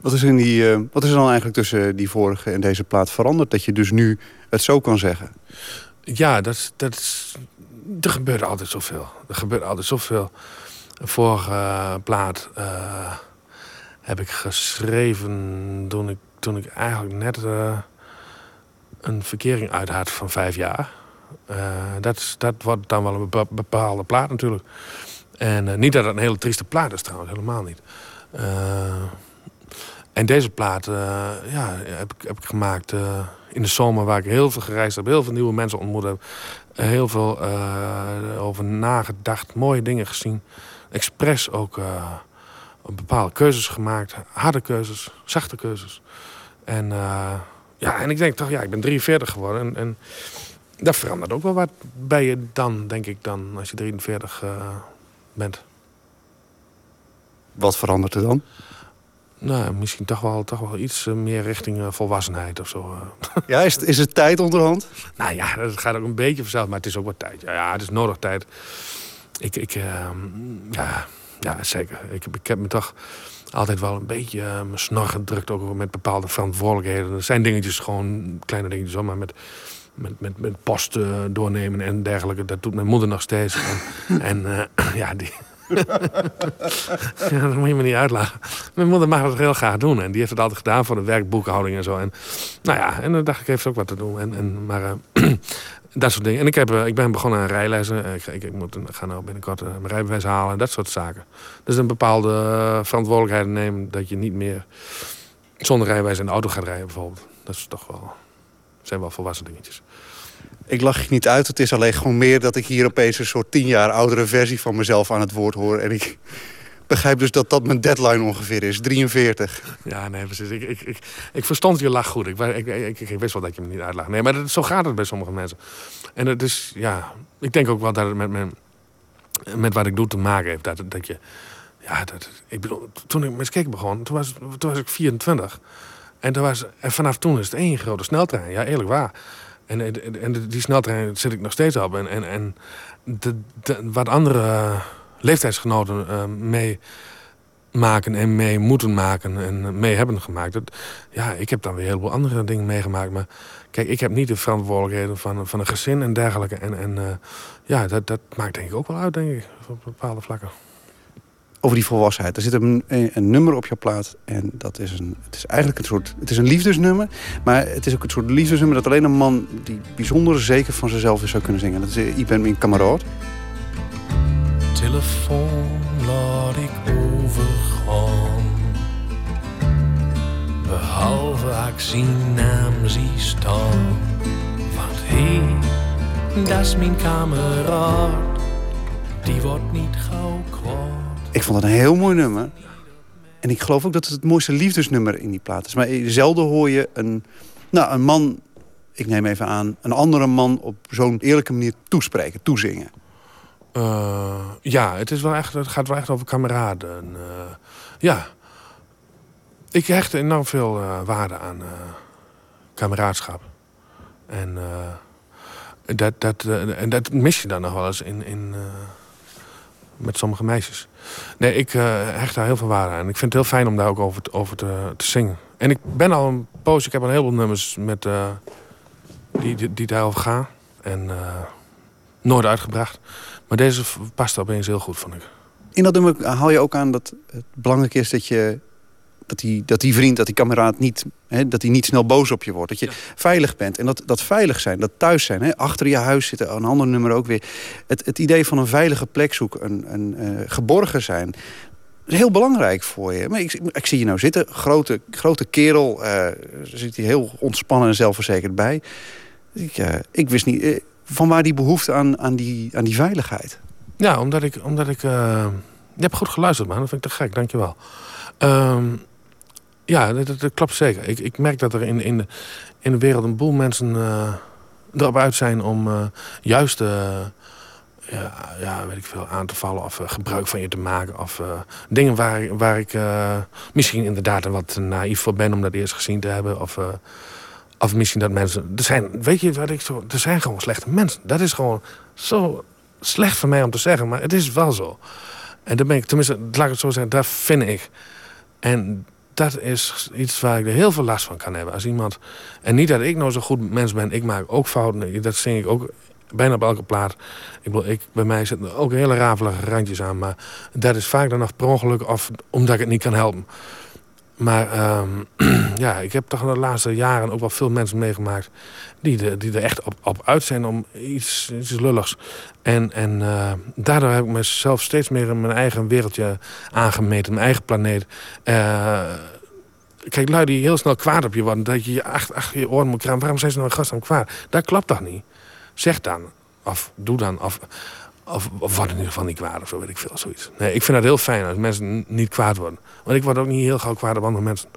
[SPEAKER 14] Wat is, in die, eh, wat is er dan eigenlijk tussen die vorige en deze plaat veranderd? Dat je dus nu het zo kan zeggen?
[SPEAKER 15] Ja, dat, dat is, er gebeurt altijd zoveel. Er gebeurt altijd zoveel. Een vorige eh, plaat eh, heb ik geschreven toen ik, toen ik eigenlijk net een verkering uit had van vijf jaar. Dat, dat wordt dan wel een bepa- bepaalde plaat natuurlijk. En niet dat het een hele trieste plaat is trouwens, helemaal niet. Eh, en deze plaat eh, ja, heb, ik, heb ik gemaakt eh, in de zomer waar ik heel veel gereisd heb. Heel veel nieuwe mensen ontmoet heb. heel veel over nagedacht. Mooie dingen gezien. Expres ook bepaalde keuzes gemaakt. Harde keuzes, zachte keuzes. En, ja, en ik denk toch, ja, ik ben 43 geworden. En, en dat verandert ook wel wat bij je dan, denk ik dan, als je 43 eh, bent.
[SPEAKER 14] Wat verandert er dan?
[SPEAKER 15] Nou, misschien toch wel, toch wel iets eh, meer richting eh, volwassenheid of zo. eh.
[SPEAKER 14] Ja, is het, is het tijd onderhand?
[SPEAKER 15] nou ja, dat gaat ook een beetje vanzelf, maar het is ook wat tijd. Ja, ja het is nodig tijd. Ik, ik ehm, ja, ja, zeker. Ik, heb- ik heb me toch altijd wel een beetje mijn snor gedrukt, ook met bepaalde verantwoordelijkheden. Er zijn dingetjes, gewoon kleine dingetjes, maar met, met, met, met post doornemen en dergelijke. Dat doet mijn moeder nog steeds. En, en (clears throat) ja, die... (laughs) ja, dat moet je me niet uitlachen. Mijn moeder mag het heel graag doen. En die heeft het altijd gedaan voor de werkboekhouding en zo. En, nou ja, en dan dacht ik, heeft ook wat te doen. En, en, maar eh, (clears throat) dat soort dingen. En ik, heb, eh, ik ben begonnen aan rijlessen. Ik, ik, ik moet, ga nou binnenkort eh, mijn rijbewijs halen. En dat soort zaken. Dus een bepaalde verantwoordelijkheid nemen... dat je niet meer zonder rijbewijs in de auto gaat rijden bijvoorbeeld. Dat is toch wel... zijn wel volwassen dingetjes.
[SPEAKER 14] Ik lach je niet uit. Het is alleen gewoon meer dat ik hier opeens een soort tien jaar oudere versie van mezelf aan het woord hoor. En ik (laughs) begrijp dus dat dat mijn deadline ongeveer is, 43.
[SPEAKER 15] Ja, nee, precies. Ik, ik, ik, ik verstond je lach goed. Ik, ik, ik, wist wel dat je me niet uitlacht. Nee, maar dat, zo gaat het bij sommige mensen. En het is, ja, ik denk ook wel dat het met, met, met wat ik doe te maken heeft. Dat, dat je, ja, dat, ik bedoel, toen ik met skaten begon, toen was, was ik 24. En, toen was, en vanaf toen is het één grote sneltrein. Ja, eerlijk waar. En, en, die sneltrein zit ik nog steeds op. En, en, en wat andere eh, leeftijdsgenoten eh, mee maken en mee moeten maken en mee hebben gemaakt. Dat, ja, ik heb dan weer een heleboel andere dingen meegemaakt. Maar kijk, ik heb niet de verantwoordelijkheden van, van een gezin en dergelijke. En, en eh, ja, dat, dat maakt denk ik ook wel uit, denk ik, op bepaalde vlakken.
[SPEAKER 14] Over die volwassenheid. Er zit een, een nummer op jouw plaat. En dat is een, het is eigenlijk een soort. Het is een liefdesnummer. Maar het is ook een soort liefdesnummer dat alleen een man die bijzonder zeker van zichzelf is zou kunnen zingen. Dat is eh, Ik ben mijn kameraad.
[SPEAKER 16] Telefoon laat ik overgaan. Behalve ik naam zie staan. Want hé, dat is mijn kameraad. Die wordt niet gauw kwaad.
[SPEAKER 14] Ik vond het een heel mooi nummer. En ik geloof ook dat het het mooiste liefdesnummer in die plaat is. Maar zelden hoor je een, nou, een man, ik neem even aan, een andere man op zo'n eerlijke manier toespreken, toezingen.
[SPEAKER 15] Eh, ja, het, is wel echt, het gaat wel echt over kameraden. Eh, ja. Ik hecht enorm veel eh, waarde aan kameraadschap. En, dat, dat, en dat mis je dan nog wel eens in, in, met sommige meisjes. Nee, ik eh, hecht daar heel veel waarde aan. Ik vind het heel fijn om daar ook over, te- over te, te zingen. En ik ben al een poos, ik heb heel veel nummers met, eh, die, die, die daarover gaan. En eh, nooit uitgebracht. Maar deze past opeens heel goed, vond ik.
[SPEAKER 14] In dat nummer haal je ook aan dat het belangrijk is dat je dat die, dat die vriend, dat die kameraad niet, hè, dat hij niet snel boos op je wordt. Dat je veilig bent. En dat, dat veilig zijn, dat thuis zijn. Hè, achter je huis zitten, een ander nummer ook weer. Het, het idee van een veilige plek zoeken, een, een eh, geborgen zijn. Dat is heel belangrijk voor je. Maar ik, ik zie je nou zitten, grote, grote kerel. eh zit hij heel ontspannen en zelfverzekerd bij. Ik, eh, ik wist niet, van waar die behoefte aan, aan, die, aan die veiligheid.
[SPEAKER 15] Ja, omdat ik... Omdat ik je hebt goed geluisterd, man. Dat vind ik te gek, dankjewel. Ehm ja, dat, klopt zeker. Ik, ik merk dat er in, in, de, in de wereld een boel mensen eh, erop uit zijn om eh, juist... eh, ja, ja, weet ik veel, aan te vallen of gebruik van je te maken. Of dingen waar, waar ik misschien inderdaad wat naïef voor ben om dat eerst gezien te hebben. Of, of misschien dat mensen. Er zijn, weet je wat ik zo. Er zijn gewoon slechte mensen. Dat is gewoon zo slecht van mij om te zeggen, maar het is wel zo. En daar ben ik, tenminste, laat ik het zo zeggen, daar vind ik. En dat is iets waar ik er heel veel last van kan hebben. Als iemand. En niet dat ik nou zo goed mens ben, ik maak ook fouten. Dat zing ik ook bijna op elke plaat. Ik bedoel, ik, bij mij zitten ook hele rafelige randjes aan. Maar dat is vaak dan nog per ongeluk of omdat ik het niet kan helpen. Maar ehm, (clears throat) ja, ik heb toch de laatste jaren ook wel veel mensen meegemaakt... die, die er echt op, op uit zijn om iets, iets lulligs. En, en eh, daardoor heb ik mezelf steeds meer in mijn eigen wereldje aangemeten. Mijn eigen planeet. Eh, kijk, lui die heel snel kwaad op je worden... dat je je achter, je oren moet krijgen. Waarom zijn ze nou in godsnaam kwaad? Dat klopt toch niet? Zeg dan. Of doe dan. Of, of, of word in ieder geval niet kwaad of zo, weet ik veel. Zoiets. Nee, ik vind dat heel fijn als mensen niet kwaad worden. Want ik word ook niet heel gauw kwaad op andere mensen.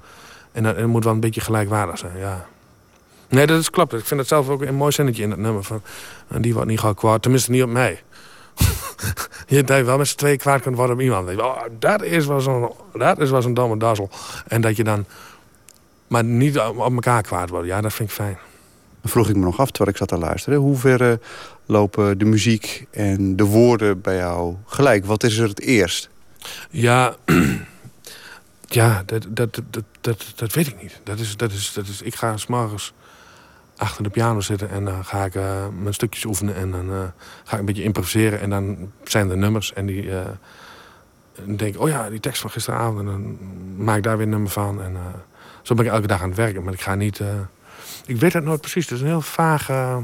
[SPEAKER 15] En dat, moet wel een beetje gelijkwaardig zijn, ja. Nee, dat is klopt. Ik vind het zelf ook een mooi zinnetje in het nummer. Van, die wordt niet gauw kwaad. Tenminste, niet op mij. (laughs) je dat je wel met z'n tweeën kwaad kunt worden op iemand. Oh, dat is wel zo'n dat domme dassel. En dat je dan... Maar niet op elkaar kwaad wordt. Ja, dat vind ik fijn.
[SPEAKER 14] Vroeg ik me nog af, terwijl ik zat te luisteren... hoe ver eh, lopen de muziek en de woorden bij jou gelijk? Wat is er het eerst?
[SPEAKER 15] Ja, (clears throat) ja dat, dat, dat, dat, dat weet ik niet. Dat is, dat is, dat is, ik ga s'morgens achter de piano zitten en dan ga ik eh, mijn stukjes oefenen. En dan eh, ga ik een beetje improviseren. En dan zijn er nummers en die... denk ik, oh ja, die tekst van gisteravond. En dan maak ik daar weer een nummer van. En zo ben ik elke dag aan het werken. Maar ik ga niet... ik weet het nooit precies. Het is een heel vaag... eh,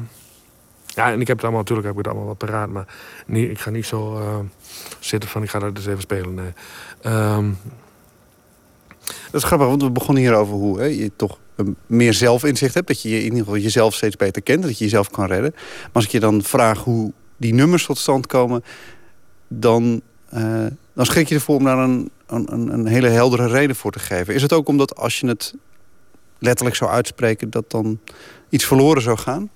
[SPEAKER 15] ja, en ik heb het allemaal, natuurlijk heb ik het allemaal wel paraat. Maar ik ga niet zo eh, zitten van, ik ga dat eens even spelen. Nee. Ehm,
[SPEAKER 14] Dat is grappig, want we begonnen hier over hoe je toch meer zelfinzicht hebt. Dat je in ieder geval jezelf steeds beter kent. Dat je jezelf kan redden. Maar als ik je dan vraag hoe die nummers tot stand komen... dan, eh, dan schrik je ervoor om daar een, een- een hele heldere reden voor te geven. Is het ook omdat als je het letterlijk zou uitspreken... dat dan iets verloren zou gaan?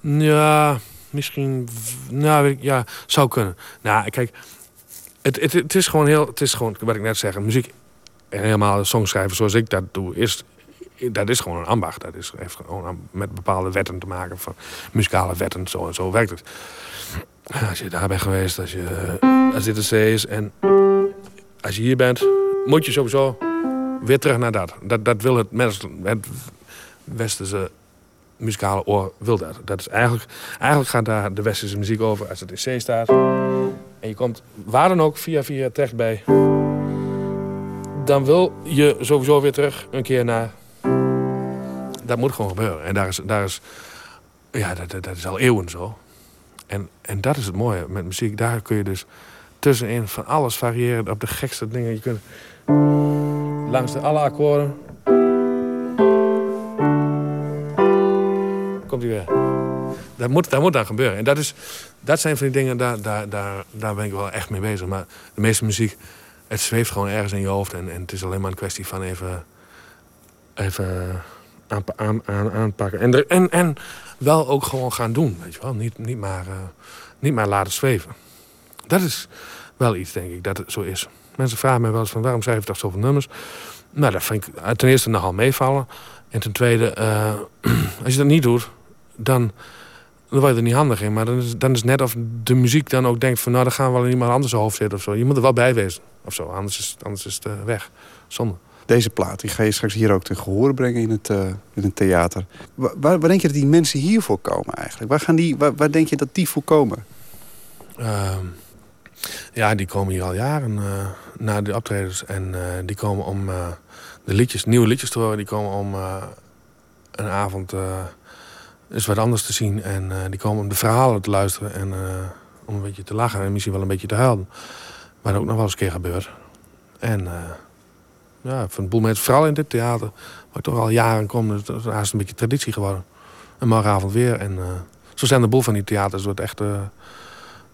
[SPEAKER 15] Ja, misschien. Nou, ja, zou kunnen. Nou, kijk, het, het, het is gewoon heel. Het is gewoon, wat ik net zeg, muziek. En helemaal songschrijven zoals ik dat doe, is. Dat is gewoon een ambacht. Dat is, heeft gewoon met bepaalde wetten te maken. Van muzikale wetten. Zo en zo werkt het. Als je daar bent geweest, als, je, als dit een C is en als je hier bent, moet je sowieso weer terug naar dat. Dat, dat wil het, mens, het westerse muzikale oor wil dat. dat is eigenlijk, eigenlijk gaat daar de westerse muziek over als het in C staat. En je komt waar dan ook via via terecht bij. Dan wil je sowieso weer terug een keer naar. Dat moet gewoon gebeuren. En daar is, daar is ja, dat, dat, dat is al eeuwen zo. En, en dat is het mooie met muziek. Daar kun je dus tussenin van alles variëren op de gekste dingen. Je kunt langs de alle akkoorden. Komt hij weer. Dat moet, dat moet dan gebeuren. En dat, is, dat zijn van die dingen, daar, daar, daar, daar ben ik wel echt mee bezig. Maar de meeste muziek, het zweeft gewoon ergens in je hoofd. En, en het is alleen maar een kwestie van even, even aan, aan, aanpakken. En, er- en, en wel ook gewoon gaan doen, weet je wel. Niet, niet, maar, eh, niet maar laten zweven. Dat is wel iets, denk ik, dat het zo is. Mensen vragen mij wel eens van, waarom schrijf je toch zoveel nummers? Nou, dat vind ik eh, ten eerste nogal meevallen. En ten tweede, eh, (clears throat) als je dat niet doet, dan, dan word je er niet handig in. Maar dan is, dan is het net of de muziek dan ook denkt van... nou, dan gaan we wel in iemand anders hoofd zitten of zo. Je moet er wel bij wezen of zo, anders is, anders is het eh, weg. Zonde.
[SPEAKER 14] Deze plaat die ga je straks hier ook ten gehoor brengen in het, in het theater. Waar, waar waar denk je dat die mensen hiervoor komen eigenlijk? Waar, gaan die, waar, waar denk je dat die voor komen?
[SPEAKER 15] Ja, die komen hier al jaren eh naar de optredens. En eh, die komen om eh, de liedjes, nieuwe liedjes te horen. Die komen om een avond eens wat anders te zien. En die komen om de verhalen te luisteren. En om een beetje te lachen en misschien wel een beetje te huilen. Wat ook nog wel eens een keer gebeurt. En ja, van een boel mensen, vooral in dit theater, waar toch al jaren kom, dus dat is haast een beetje traditie geworden. En morgenavond weer. En zo zijn de boel van die theaters. Het wordt echt,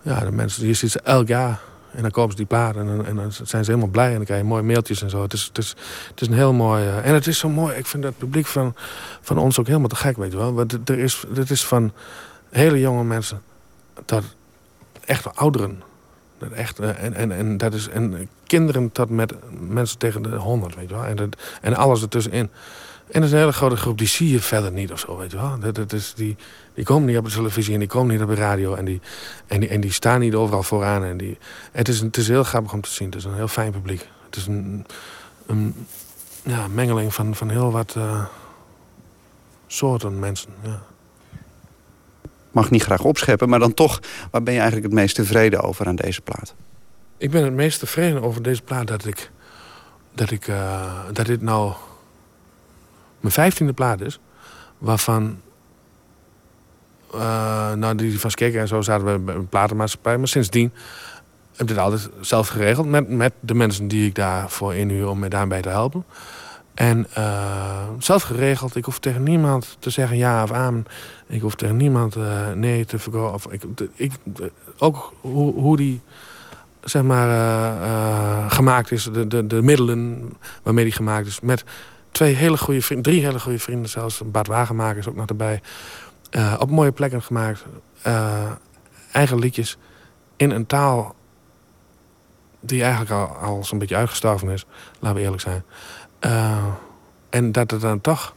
[SPEAKER 15] ja, de mensen, hier zitten ze elk jaar. En dan kopen ze die plaat en, en dan zijn ze helemaal blij. En dan krijg je mooie mailtjes en zo. Het is, het is, het is een heel mooi... eh, en het is zo mooi. Ik vind dat publiek van, van ons ook helemaal te gek, weet je wel. Want er is, het is van hele jonge mensen tot echt ouderen. Dat echt, eh, en, en, en, dat is, en kinderen tot met mensen tegen de honderd, weet je wel. En, en alles ertussenin. En dat is een hele grote groep, die zie je verder niet of zo, weet je wel. Dat, dat is, die, die komen niet op de televisie en die komen niet op de radio. En die, en die, en die staan niet overal vooraan. En die, het, is, een- het is heel grappig om te zien. Het is een heel fijn publiek. Het is een, een ja, mengeling van, van heel wat eh, soorten mensen. Ja.
[SPEAKER 14] Mag niet graag opscheppen, maar dan toch... waar ben je eigenlijk het meest tevreden over aan deze plaat?
[SPEAKER 15] Ik ben het meest tevreden over deze plaat dat ik. dat, ik, eh, dat dit nou. Mijn vijftiende plaat is. Waarvan. eh, nou, die van Skeken en zo zaten we bij een platenmaatschappij. Maar sindsdien heb ik dit altijd zelf geregeld. Met, met de mensen die ik daarvoor inhuur om me daarbij te helpen. En eh, zelf geregeld. Ik hoef tegen niemand te zeggen ja of amen. Ik hoef tegen niemand eh, nee te verkopen. Ik, ik, ook hoe, hoe die zeg maar, gemaakt is. De, de, de middelen waarmee die gemaakt is. Met twee hele goede vrienden, drie hele goede vrienden zelfs. Bart Wagenmaker is ook nog erbij. Eh, op mooie plekken gemaakt. Eh, eigen liedjes in een taal die eigenlijk al, zo'n beetje uitgestorven is. Laten we eerlijk zijn. Eh, en dat er dan toch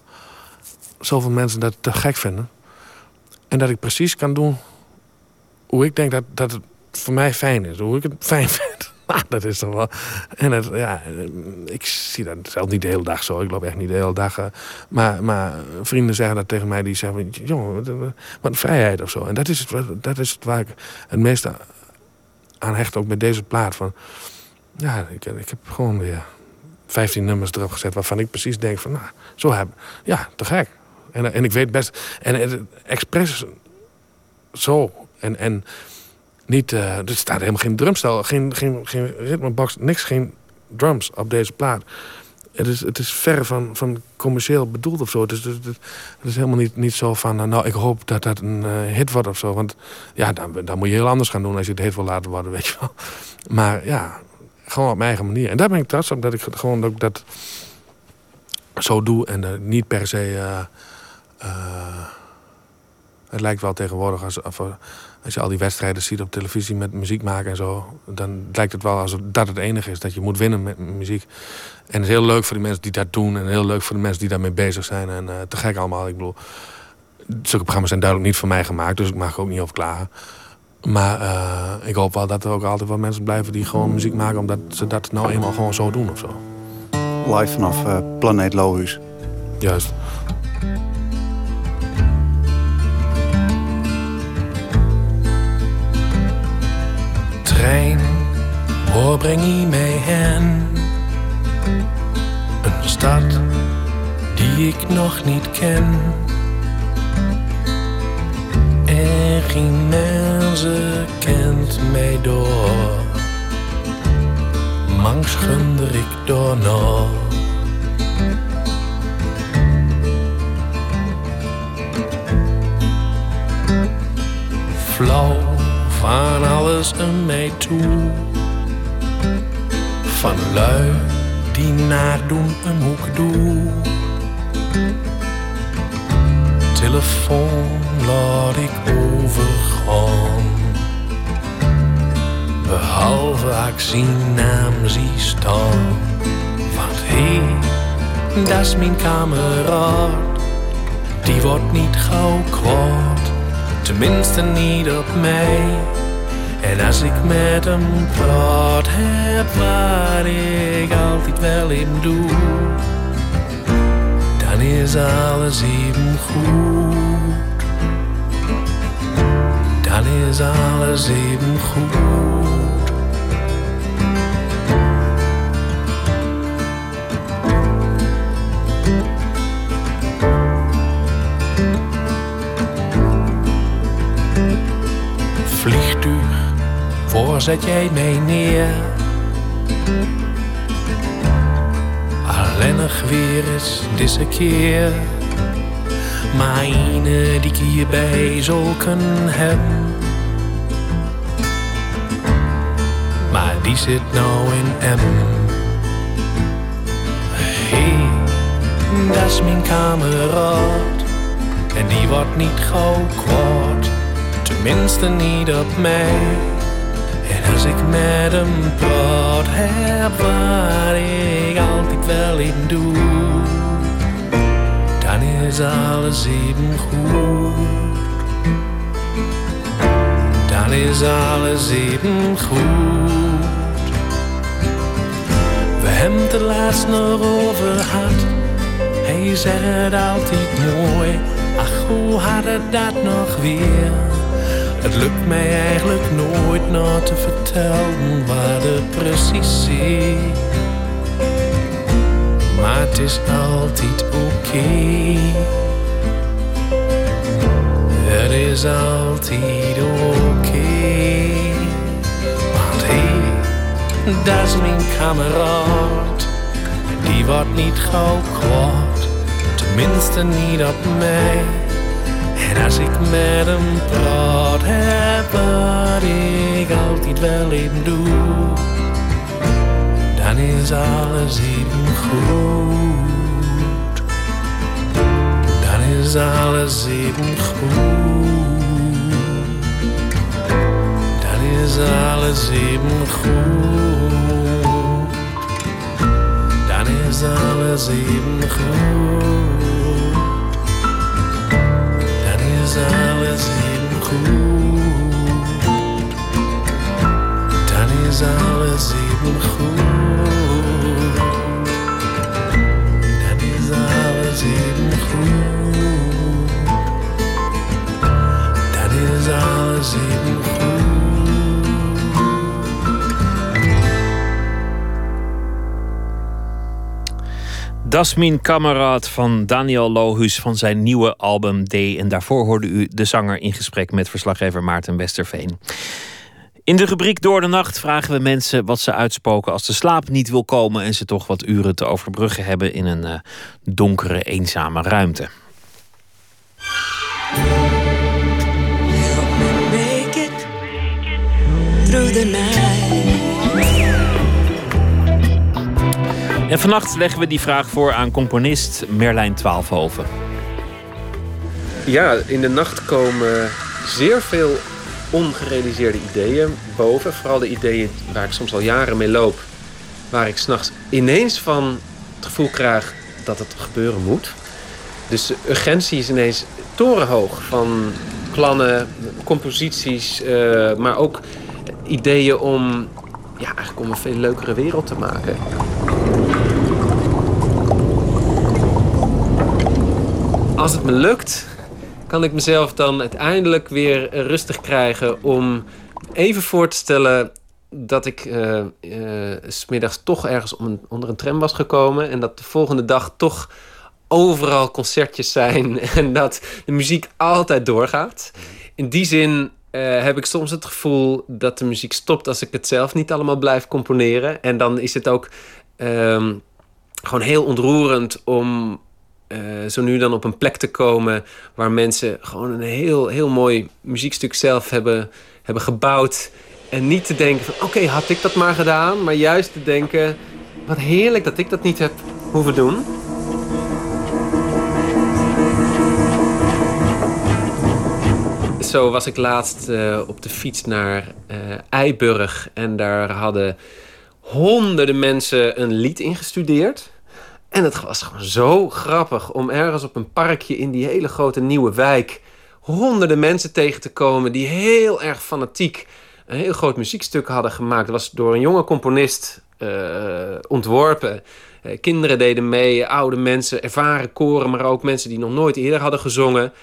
[SPEAKER 15] zoveel mensen dat te gek vinden. En dat ik precies kan doen hoe ik denk dat, dat het voor mij fijn is. Hoe ik het fijn (laughs) vind. Nou, (laughs) dat is toch wel. En het, ja, eh, ik zie dat zelf niet de hele dag zo. Ik loop echt niet de hele dag. eh, maar, maar vrienden zeggen dat tegen mij. Die zeggen: jongen, wat, een vrijheid of zo. En dat is het, dat is het waar ik het meeste aan hecht. Ook met deze plaat. Van, ja, ik, ik heb gewoon weer 15 nummers erop gezet. waarvan ik precies denk: van, nou, zo heb Ja, te gek. En, en ik weet best. En het expres zo. En, en niet, eh, er staat helemaal geen drumstel, geen, geen, geen ritmebox, niks, geen drums op deze plaat. Het is, het is ver van, van commercieel bedoeld of zo. Het is, het, is helemaal niet, niet zo van, eh, nou, ik hoop dat dat een eh, hit wordt of zo. Want ja, dan, dan moet je heel anders gaan doen als je het hit wil laten worden, (laughs) weet je wel. Maar ja, gewoon op mijn eigen manier. En daar ben ik trots op dat ik gewoon ook dat zo doe. En niet per se... het lijkt wel tegenwoordig als, eh, als je al die wedstrijden ziet op televisie met muziek maken en zo. Dan lijkt het wel alsof dat het enige is. Dat je moet winnen met muziek. En het is heel leuk voor die mensen die dat doen. En heel leuk voor de mensen die daarmee bezig zijn. En eh, te gek allemaal. Ik bedoel, zulke programma's zijn duidelijk niet voor mij gemaakt. Dus ik mag er ook niet over klagen. Maar eh, ik hoop wel dat er ook altijd wel mensen blijven die gewoon muziek maken. Omdat ze dat nou eenmaal gewoon zo doen of zo.
[SPEAKER 14] Live vanaf eh, Planeet Lohuis.
[SPEAKER 15] Juist.
[SPEAKER 16] Trein, waar breng je mij heen? Een stad die ik nog niet ken. En geen mensen kent mij door. Mangs gunder ik door nog. Flauw van alles en mij toe. Van lui die naar doen een hoek doe. Telefoon laat ik overgaan. Behalve ik zien naam zie staan. Want hé, hey, dat is mijn kameraad. Die wordt niet gauw kwaad. Tenminste niet op mij. En als ik met hem praat heb wat ik altijd wel in doe, dan is alles even goed. Dan is alles even goed. Zet jij mij neer? Alleen nog weer eens deze keer. Maar ene die ik hierbij zou kunnen hebben. Maar die zit nou in M. Hey, dat is mijn kameraad. En die wordt niet gauw kwaad. Tenminste niet op mij. Als ik met hem praat heb wat ik altijd wel in doe. Dan is alles even goed. Dan is alles even goed. We hebben het laatst nog over gehad. Hij zegt altijd mooi. Ach, hoe had het dat nog weer? Het lukt mij eigenlijk nooit nog te vertellen wat het precies is. Maar het is altijd oké. Het is altijd oké. Want hé, hey, dat is mijn kameraad. Die wordt niet gauw kwaad. Tenminste niet op mij. Als ik met hem praat heb wat ik altijd wel even doe, dan is alles even goed. Dan is alles even goed. Dan is alles even goed. Dan is alles even goed. Is alles even goed. Dan is alles even goed. Dan is alles even goed. Dan is alles even goed.
[SPEAKER 4] Dasmin Kameraad van Daniel Lohus van zijn nieuwe album D. En daarvoor hoorde u de zanger in gesprek met verslaggever Maarten Westerveen. In de rubriek Door de Nacht vragen we mensen wat ze uitspoken als de slaap niet wil komen en ze toch wat uren te overbruggen hebben in een uh, donkere, eenzame ruimte.
[SPEAKER 6] Through the night.
[SPEAKER 4] En vannacht leggen we die vraag voor aan componist Merlijn Twaalfhoven.
[SPEAKER 17] Ja, in de nacht komen zeer veel ongerealiseerde ideeën boven. Vooral de ideeën waar ik soms al jaren mee loop. Waar ik s'nachts ineens van het gevoel krijg dat het gebeuren moet. Dus de urgentie is ineens torenhoog van plannen, composities, eh, maar ook ideeën om, ja, eigenlijk om een veel leukere wereld te maken. Als het me lukt, kan ik mezelf dan uiteindelijk weer eh, rustig krijgen om even voor te stellen dat ik eh eh, 's smiddags toch ergens onder een tram was gekomen en dat de volgende dag toch overal concertjes zijn (laughs) en dat de muziek altijd doorgaat. In die zin eh, heb ik soms het gevoel dat de muziek stopt als ik het zelf niet allemaal blijf componeren. En dan is het ook ehm, gewoon heel ontroerend om eh, zo nu dan op een plek te komen waar mensen gewoon een heel, heel mooi muziekstuk zelf hebben, hebben gebouwd. En niet te denken van oké, had ik dat maar gedaan. Maar juist te denken, wat heerlijk dat ik dat niet heb hoeven doen. Zo was ik laatst eh, op de fiets naar eh Eiburg. En daar hadden honderden mensen een lied ingestudeerd. En het was gewoon zo grappig om ergens op een parkje in die hele grote nieuwe wijk honderden mensen tegen te komen die heel erg fanatiek een heel groot muziekstuk hadden gemaakt. Dat was door een jonge componist eh, ontworpen. Eh, kinderen deden mee, oude mensen, ervaren koren, maar ook mensen die nog nooit eerder hadden gezongen.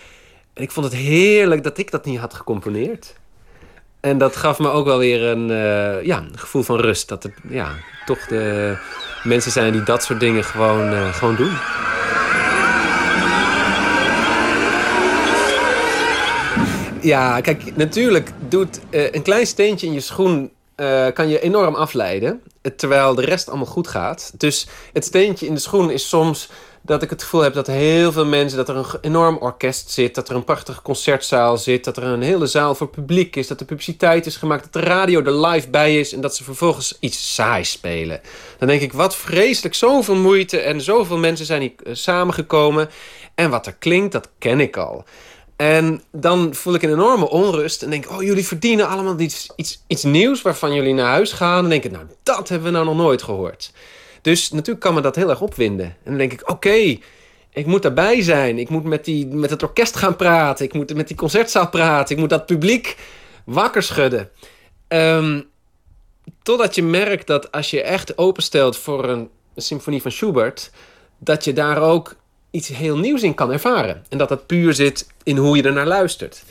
[SPEAKER 17] En ik vond het heerlijk dat ik dat niet had gecomponeerd. En dat gaf me ook wel weer een, eh, ja, een gevoel van rust. Dat er ja, toch de mensen zijn die dat soort dingen gewoon, eh, gewoon doen. Ja, kijk, natuurlijk doet eh, een klein steentje in je schoen eh, kan je enorm afleiden. Terwijl de rest allemaal goed gaat. Dus het steentje in de schoen is soms dat ik het gevoel heb dat heel veel mensen, dat er een enorm orkest zit, dat er een prachtige concertzaal zit, dat er een hele zaal voor publiek is, dat er publiciteit is gemaakt, dat de radio er live bij is en dat ze vervolgens iets saais spelen. Dan denk ik, wat vreselijk, zoveel moeite en zoveel mensen zijn hier eh, samengekomen. En wat er klinkt, dat ken ik al. En dan voel ik een enorme onrust en denk, oh, jullie verdienen allemaal iets, iets, iets nieuws waarvan jullie naar huis gaan. En denk ik, nou, dat hebben we nou nog nooit gehoord. Dus natuurlijk kan me dat heel erg opwinden. En dan denk ik, oké, ik moet daarbij zijn. Ik moet met, die, met het orkest gaan praten. Ik moet met die concertzaal praten. Ik moet dat publiek wakker schudden. Ehm, totdat je merkt dat als je echt openstelt voor een, symfonie van Schubert, dat je daar ook iets heel nieuws in kan ervaren. En dat dat puur zit in hoe je er naar luistert.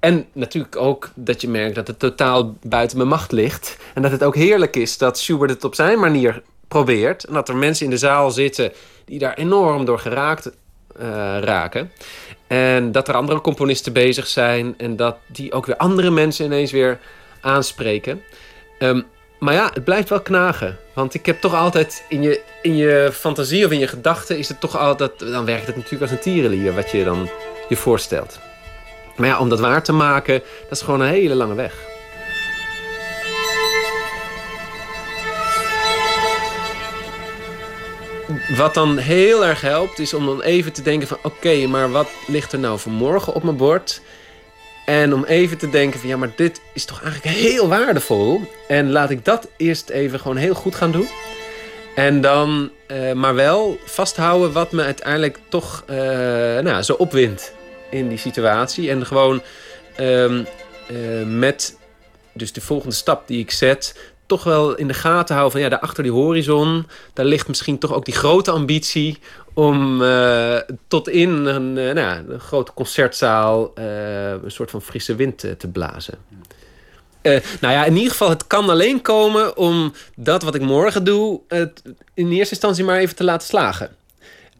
[SPEAKER 17] En natuurlijk ook dat je merkt dat het totaal buiten mijn macht ligt. En dat het ook heerlijk is dat Schubert het op zijn manier probeert. En dat er mensen in de zaal zitten die daar enorm door geraakt eh, raken. En dat er andere componisten bezig zijn. En dat die ook weer andere mensen ineens weer aanspreken. Ehm, maar ja, het blijft wel knagen. Want ik heb toch altijd in je, in je fantasie of in je gedachten is het toch altijd. Dan werkt het natuurlijk als een tierenlier wat je dan je voorstelt. Maar ja, om dat waar te maken, dat is gewoon een hele lange weg. Wat dan heel erg helpt, is om dan even te denken van... oké, maar wat ligt er nou vanmorgen op mijn bord? En om even te denken van... ja, maar dit is toch eigenlijk heel waardevol. En laat ik dat eerst even gewoon heel goed gaan doen. En dan eh, maar wel vasthouden wat me uiteindelijk toch eh, nou, zo opwindt in die situatie. En gewoon ehm, eh, met dus de volgende stap die ik zet, toch wel in de gaten houden van ja, daar achter die horizon, daar ligt misschien toch ook die grote ambitie om eh, tot in een, eh, nou, een grote concertzaal eh, een soort van frisse wind eh, te blazen. Nou ja, in ieder geval, het kan alleen komen om dat wat ik morgen doe, in eerste instantie maar even te laten slagen.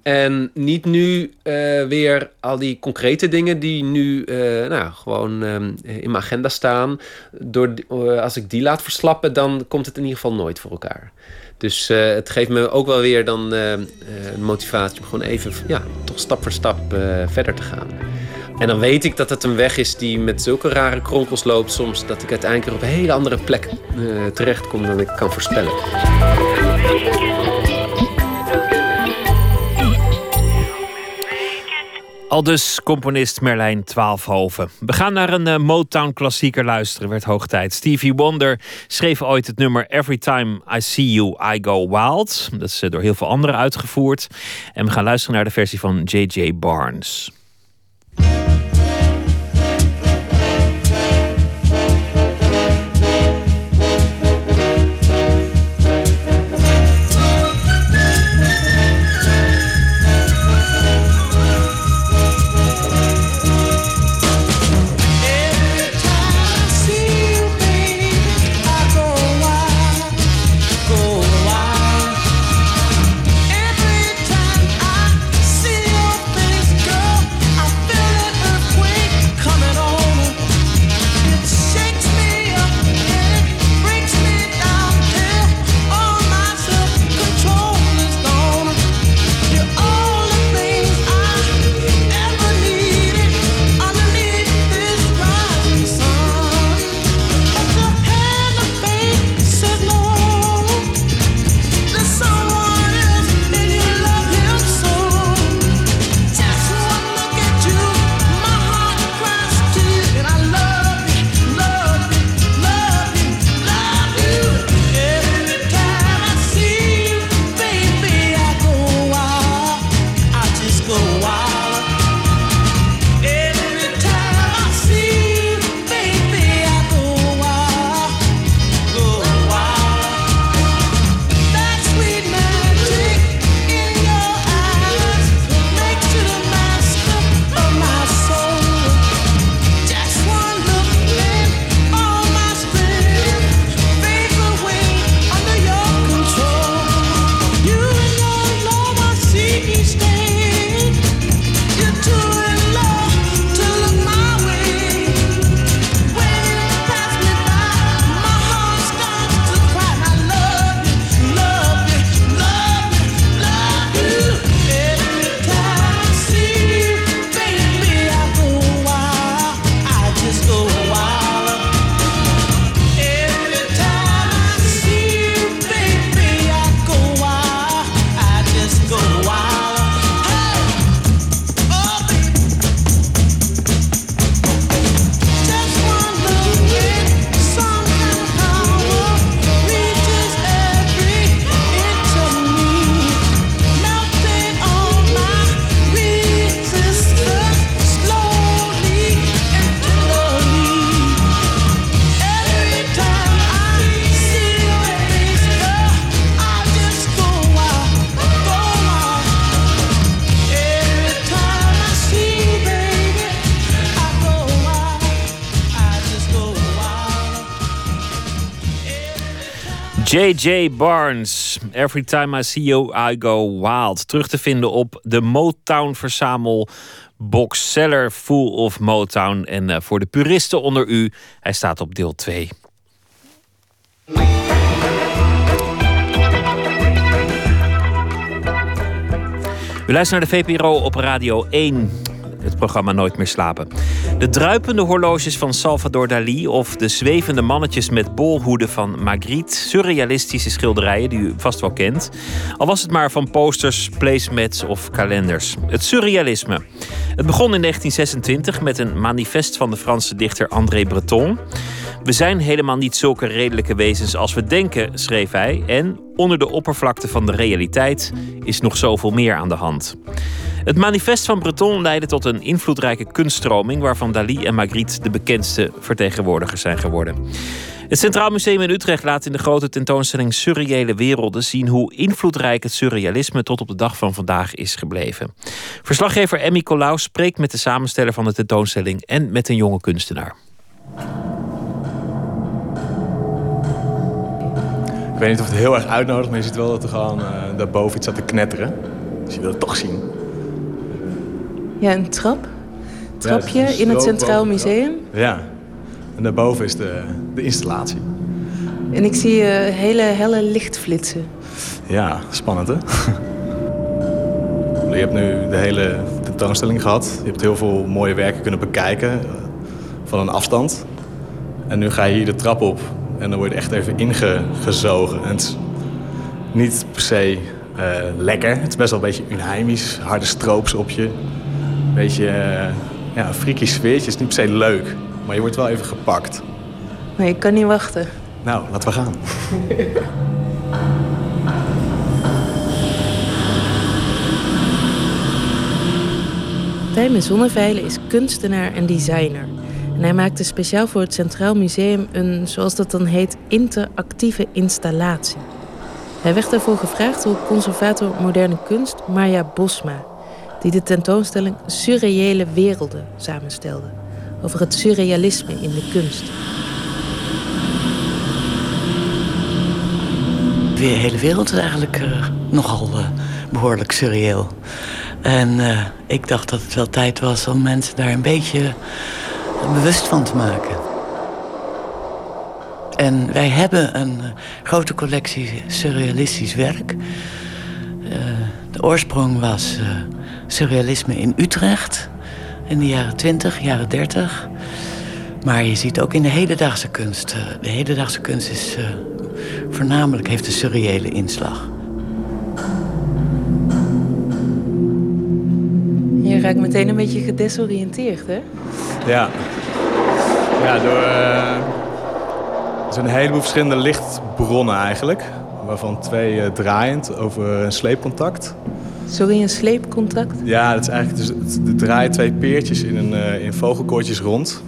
[SPEAKER 17] En niet nu eh, weer al die concrete dingen die nu eh, nou, gewoon ehm, in mijn agenda staan. Door, eh, als ik die laat verslappen, dan komt het in ieder geval nooit voor elkaar. Dus het geeft me ook wel weer dan motivatie om gewoon even ja, toch stap voor stap verder te gaan. En dan weet ik dat het een weg is die met zulke rare kronkels loopt soms... dat ik uiteindelijk op een hele andere plek eh, terechtkom dan ik kan voorspellen.
[SPEAKER 6] Al dus componist Merlijn Twaalfhoven. We gaan naar een eh, Motown-klassieker luisteren, werd hoog tijd. Stevie Wonder schreef ooit het nummer Every Time I See You, I Go Wild. Dat is eh, door heel veel anderen uitgevoerd. En we gaan luisteren naar de versie van J.J. Barnes. J.J. Barnes. Every time I see you, I go wild. Terug te vinden op de Motown verzamel boxseller Full of Motown. En eh, voor de puristen onder u, hij staat op deel 2. U luistert naar de VPRO op Radio 1. Het programma Nooit meer slapen. De druipende horloges van Salvador Dali of de zwevende mannetjes met bolhoeden van Magritte. Surrealistische schilderijen die u vast wel kent. Al was het maar van posters, placemats of kalenders. Het surrealisme. Het begon in 1926 met een manifest van de Franse dichter André Breton. We zijn helemaal niet zulke redelijke wezens als we denken, schreef hij. En onder de oppervlakte van de realiteit is nog zoveel meer aan de hand. Het manifest van Breton leidde tot een invloedrijke kunststroming waarvan Dali en Magritte de bekendste vertegenwoordigers zijn geworden. Het Centraal Museum in Utrecht laat in de grote tentoonstelling Surreële Werelden zien hoe invloedrijk het surrealisme tot op de dag van vandaag is gebleven. Verslaggever Emmy Colau spreekt met de samensteller van de tentoonstelling en met een jonge kunstenaar.
[SPEAKER 18] Ik weet niet of het heel erg uitnodigt, maar je ziet wel dat er gewoon eh, daarboven iets staat te knetteren. Dus je wil het toch zien.
[SPEAKER 19] Ja, een trap. Trapje
[SPEAKER 18] Ja,
[SPEAKER 19] in het Centraal Museum.
[SPEAKER 18] Ja. En daarboven is de, de installatie.
[SPEAKER 19] En ik zie eh, hele helle lichtflitsen.
[SPEAKER 18] Ja, spannend hè? Je hebt nu de hele tentoonstelling gehad. Je hebt heel veel mooie werken kunnen bekijken eh, van een afstand. En nu ga je hier de trap op en dan word je echt even ingezogen. En het is niet per se eh, lekker. Het is best wel een beetje unheimisch. Harde stroops op je. Een beetje eh, ja, een freaky sfeertje. is niet per se leuk, maar je wordt wel even gepakt.
[SPEAKER 19] Maar ik kan niet wachten.
[SPEAKER 18] Nou, laten we gaan.
[SPEAKER 19] Tijmen Zonneveilen is kunstenaar en designer. En hij maakte speciaal voor het Centraal Museum een, zoals dat dan heet, interactieve installatie. Hij werd daarvoor gevraagd door conservator moderne kunst Marja Bosma, die de tentoonstelling Surreële Werelden samenstelde. Over het surrealisme in de kunst.
[SPEAKER 20] De hele wereld is eigenlijk eh, nogal eh, behoorlijk surreëel. En eh, ik dacht dat het wel tijd was om mensen daar een beetje bewust van te maken. En wij hebben een grote collectie surrealistisch werk. De oorsprong was surrealisme in Utrecht in de jaren 20, jaren 30. Maar je ziet ook in de hedendaagse kunst. eh, de hedendaagse kunst is eh, voornamelijk heeft een surreële inslag.
[SPEAKER 19] Je raakt meteen een beetje gedesoriënteerd, hè?
[SPEAKER 18] Ja. Ja, door... eh, er zijn een heleboel verschillende lichtbronnen eigenlijk. Waarvan twee eh, draaiend over een sleepcontact.
[SPEAKER 19] Sorry, een sleepcontact?
[SPEAKER 18] Ja, dat is eigenlijk dus, er draaien twee peertjes in, een, eh, in vogelkoortjes rond.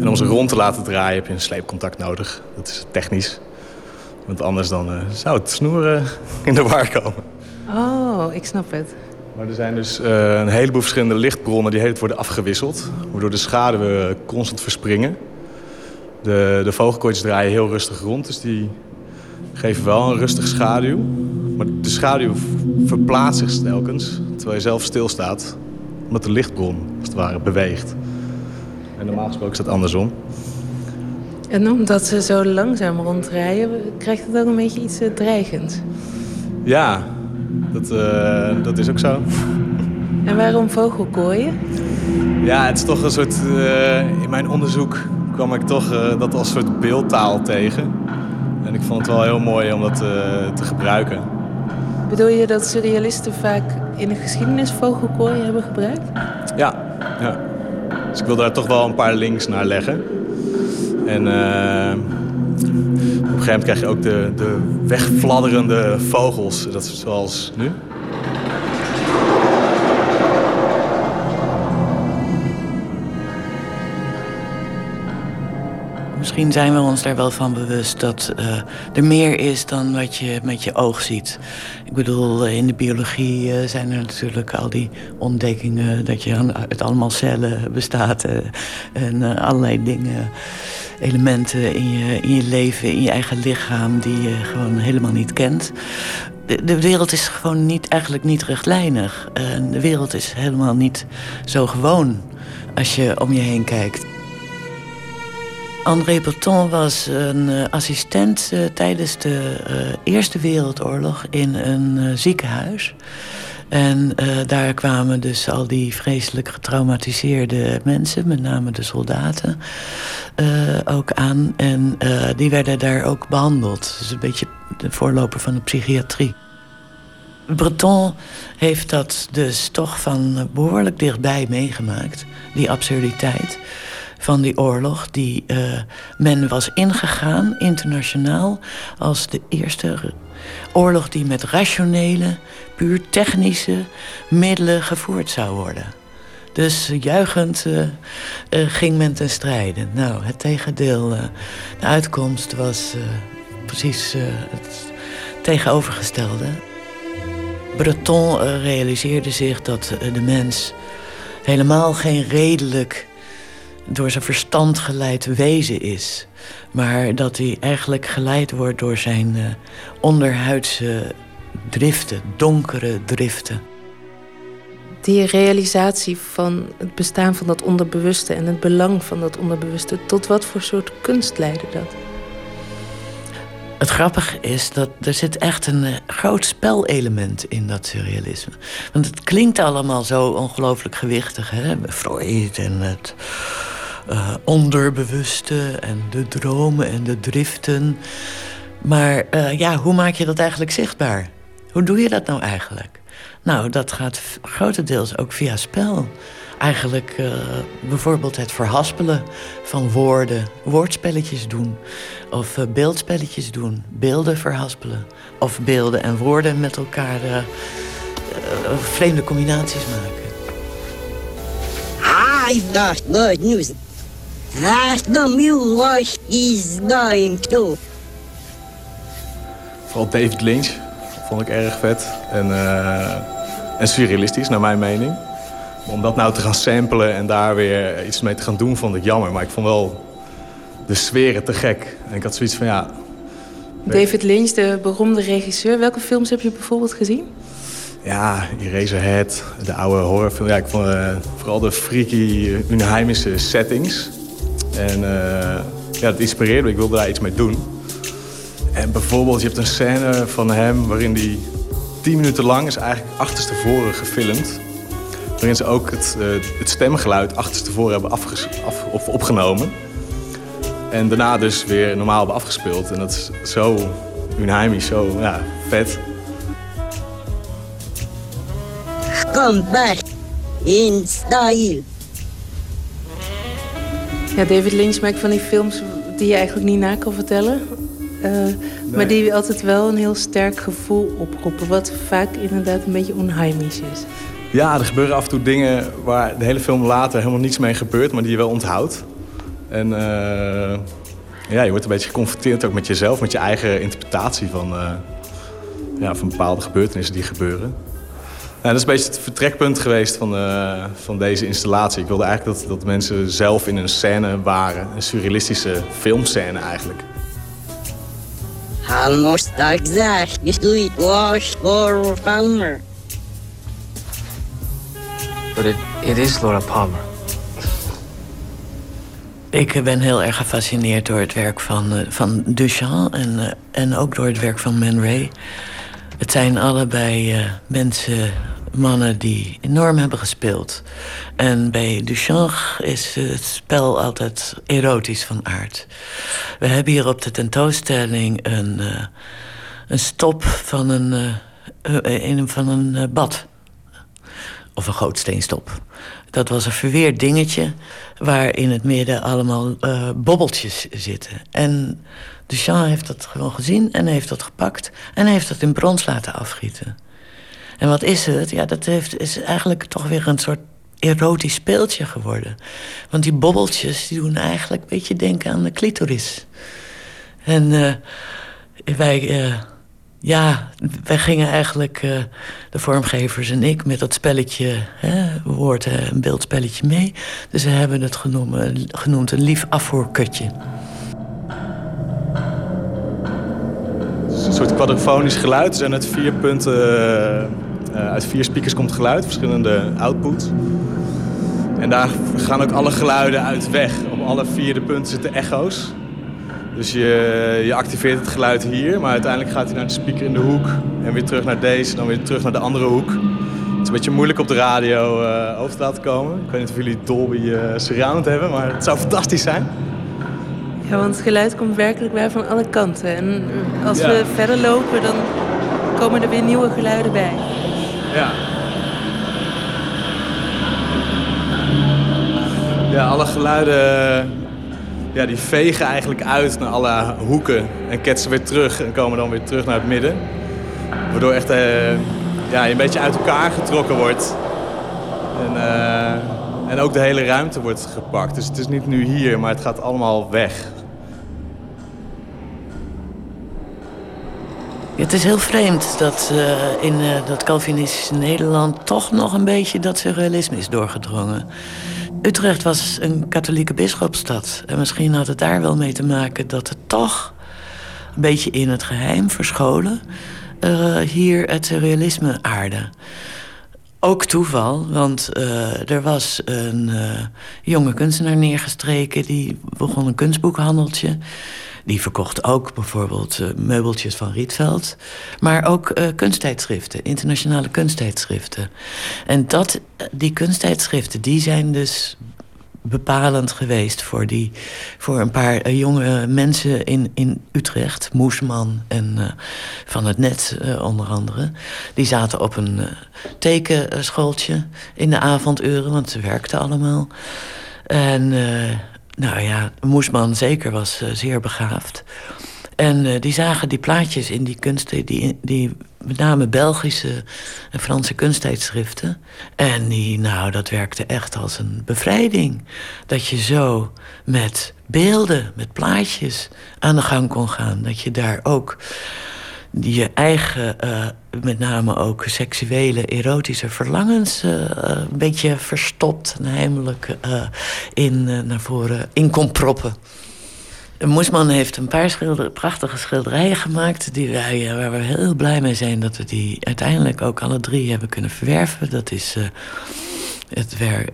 [SPEAKER 18] En om ze rond te laten draaien heb je een sleepcontact nodig. Dat is technisch. Want anders dan eh, zou het snoeren in de war komen.
[SPEAKER 19] Oh, ik snap het.
[SPEAKER 18] Maar er zijn dus eh, een heleboel verschillende lichtbronnen die heet worden afgewisseld. Waardoor de schaduwen constant verspringen. De, de vogelkoortjes draaien heel rustig rond, dus die geven wel een rustige schaduw. De schaduw verplaatst zich telkens, terwijl je zelf stilstaat. Omdat de lichtbron, als het ware, beweegt. En normaal gesproken is dat andersom.
[SPEAKER 19] En omdat ze zo langzaam ronddraaien, krijgt het ook een beetje iets eh, dreigends.
[SPEAKER 18] Ja, dat, eh, dat is ook zo.
[SPEAKER 19] En waarom vogelkooien?
[SPEAKER 18] Ja, het is toch een soort. eh, in mijn onderzoek kwam ik toch dat als soort beeldtaal tegen. En ik vond het wel heel mooi om dat te gebruiken.
[SPEAKER 19] Bedoel je dat surrealisten vaak in de geschiedenis vogelkooien hebben gebruikt?
[SPEAKER 18] Ja, ja. Dus ik wil daar toch wel een paar links naar leggen. En eh, op een gegeven moment krijg je ook de, de wegfladderende vogels. Dat is zoals nu.
[SPEAKER 20] Misschien zijn we ons daar wel van bewust dat eh, er meer is dan wat je met je oog ziet. Ik bedoel, in de biologie eh, zijn er natuurlijk al die ontdekkingen dat je uit allemaal cellen bestaat eh, en allerlei dingen, elementen in je, in je leven, in je eigen lichaam die je gewoon helemaal niet kent. De, de wereld is gewoon niet, eigenlijk niet rechtlijnig. De wereld is helemaal niet zo gewoon als je om je heen kijkt. André Breton was een eh, assistent eh, tijdens de eh, Eerste Wereldoorlog in een ziekenhuis. En daar kwamen dus al die vreselijk getraumatiseerde mensen, met name de soldaten, ook aan. En die werden daar ook behandeld. Dus een beetje de voorloper van de psychiatrie. Breton heeft dat dus toch van behoorlijk dichtbij meegemaakt, die absurditeit van die oorlog. Die eh, men was ingegaan, internationaal, als de eerste oorlog die met rationele, puur technische middelen gevoerd zou worden. Dus juichend eh, eh, ging men ten strijde. Nou, het tegendeel, de uitkomst was precies het tegenovergestelde. Breton realiseerde zich dat de mens helemaal geen redelijk door zijn verstand geleid wezen is. Maar dat hij eigenlijk geleid wordt door zijn eh, onderhuidse driften, donkere driften.
[SPEAKER 19] Die realisatie van het bestaan van dat onderbewuste en het belang van dat onderbewuste, tot wat voor soort kunst leidde dat?
[SPEAKER 20] Het grappige is dat er zit echt een eh, groot spelelement in dat surrealisme. Want het klinkt allemaal zo ongelooflijk gewichtig. Hè? Freud en het eh, onderbewuste en de dromen en de driften. Maar eh, ja, hoe maak je dat eigenlijk zichtbaar? Hoe doe je dat nou eigenlijk? Nou, dat gaat grotendeels ook via spel. Eigenlijk eh, bijvoorbeeld het verhaspelen van woorden, woordspelletjes doen. Of beeldspelletjes doen, beelden verhaspelen. Of beelden en woorden met elkaar vreemde combinaties maken.
[SPEAKER 21] I've got good. That the mule is going to.
[SPEAKER 18] Vooral David Lynch vond ik erg vet. En, eh, en surrealistisch, naar mijn mening. Maar om dat nou te gaan samplen en daar weer iets mee te gaan doen, vond ik jammer. Maar ik vond wel de sferen te gek. En ik had zoiets van, ja...
[SPEAKER 19] David Lynch, de beroemde regisseur. Welke films heb je bijvoorbeeld gezien?
[SPEAKER 18] Ja, Eraserhead, de oude horrorfilm. Ja, ik vond eh, vooral de freaky, unheimische settings. En eh, ja, dat inspireerde me. Ik wilde daar iets mee doen. En bijvoorbeeld, je hebt een scène van hem waarin hij tien minuten lang is eigenlijk achterstevoren gefilmd. Waarin ze ook het, eh, het stemgeluid achterstevoren hebben afges- af, of opgenomen. En daarna dus weer normaal hebben afgespeeld. En dat is zo unheimisch, zo ja, vet.
[SPEAKER 21] Come back in style.
[SPEAKER 19] Ja, David Lynch maakt van die films die je eigenlijk niet na kan vertellen. Eh, Maar die altijd wel een heel sterk gevoel oproepen. Wat vaak inderdaad een beetje onheimisch is.
[SPEAKER 18] Ja, er gebeuren af en toe dingen waar de hele film later helemaal niets mee gebeurt, maar die je wel onthoudt. En eh, ja, je wordt een beetje geconfronteerd ook met jezelf, met je eigen interpretatie van, eh, ja, van bepaalde gebeurtenissen die gebeuren. Dat is een beetje het vertrekpunt geweest van, eh, van deze installatie. Ik wilde eigenlijk dat, dat mensen zelf in een scène waren. Een surrealistische filmscène eigenlijk.
[SPEAKER 21] Almost exact. You do it wash or Palmer.
[SPEAKER 22] But it, it is Laura Palmer.
[SPEAKER 20] Ik ben heel erg gefascineerd door het werk van, eh, van Duchamp en, eh, en ook door het werk van Man Ray. Het zijn allebei eh, mensen, mannen die enorm hebben gespeeld. En bij Duchamp is het spel altijd erotisch van aard. We hebben hier op de tentoonstelling een, eh, een stop van een, eh, eh, in, van een bad. Of een gootsteenstop. Dat was een verweerd dingetje waar in het midden allemaal bobbeltjes zitten. En Duchamp heeft dat gewoon gezien en heeft dat gepakt... en heeft dat in brons laten afgieten. En wat is het? Ja, dat heeft, is eigenlijk toch weer een soort erotisch speeltje geworden. Want die bobbeltjes die doen eigenlijk een beetje denken aan de clitoris. En eh, wij... eh, ja, wij gingen eigenlijk, eh, de vormgevers en ik, met dat spelletje, hè, woord- en beeldspelletje mee. Dus we hebben het genoemd, genoemd een lief afvoerkutje.
[SPEAKER 18] Soort quadrafonisch geluid. Zijn uit vier punten, eh, eh, uit vier speakers komt geluid, verschillende outputs. En daar gaan ook alle geluiden uit weg. Op alle vier de punten zitten echo's. Dus je, je activeert het geluid hier, maar uiteindelijk gaat hij naar de speaker in de hoek. En weer terug naar deze, dan weer terug naar de andere hoek. Het is een beetje moeilijk op de radio eh, over te laten komen. Ik weet niet of jullie Dolby eh, Surround hebben, maar het zou fantastisch zijn.
[SPEAKER 19] Ja, want het geluid komt werkelijk bij van alle kanten. En als
[SPEAKER 18] Ja.
[SPEAKER 19] we verder lopen, dan komen er weer nieuwe geluiden bij.
[SPEAKER 18] Ja. Ja, alle geluiden ja, die vegen eigenlijk uit naar alle hoeken en ketsen weer terug en komen dan weer terug naar het midden. Waardoor echt eh, ja, je een beetje uit elkaar getrokken wordt. En, eh, en ook de hele ruimte wordt gepakt. Dus het is niet nu hier, maar het gaat allemaal weg.
[SPEAKER 20] Het is heel vreemd dat eh, in eh, dat Calvinistische Nederland toch nog een beetje dat surrealisme is doorgedrongen. Utrecht was een katholieke bisschopstad. En misschien had het daar wel mee te maken dat het toch een beetje in het geheim verscholen eh, hier het surrealisme aarde. Ook toeval, want er was een jonge kunstenaar neergestreken... die begon een kunstboekhandeltje. Die verkocht ook bijvoorbeeld eh, meubeltjes van Rietveld. Maar ook eh, kunsttijdschriften, internationale kunsttijdschriften. En dat, die kunsttijdschriften, die zijn dus bepalend geweest voor, die, voor een paar eh, jonge mensen in, in Utrecht. Moesman en eh, Van het Net eh, onder andere. Die zaten op een eh, tekenschooltje in de avonduren, want ze werkten allemaal. En eh, nou ja, Moesman zeker was eh, zeer begaafd. En eh, die zagen die plaatjes in die kunsten, die, die met name Belgische en Franse kunsttijdschriften. En die, nou, dat werkte echt als een bevrijding. Dat je zo met beelden, met plaatjes aan de gang kon gaan. Dat je daar ook je eigen, eh, met name ook seksuele, erotische verlangens... eh, een beetje verstopt en heimelijk eh, in, naar voren in kon proppen. Moesman heeft een paar prachtige schilderijen gemaakt... Die wij, waar we heel blij mee zijn dat we die uiteindelijk ook alle drie hebben kunnen verwerven. Dat is het werk,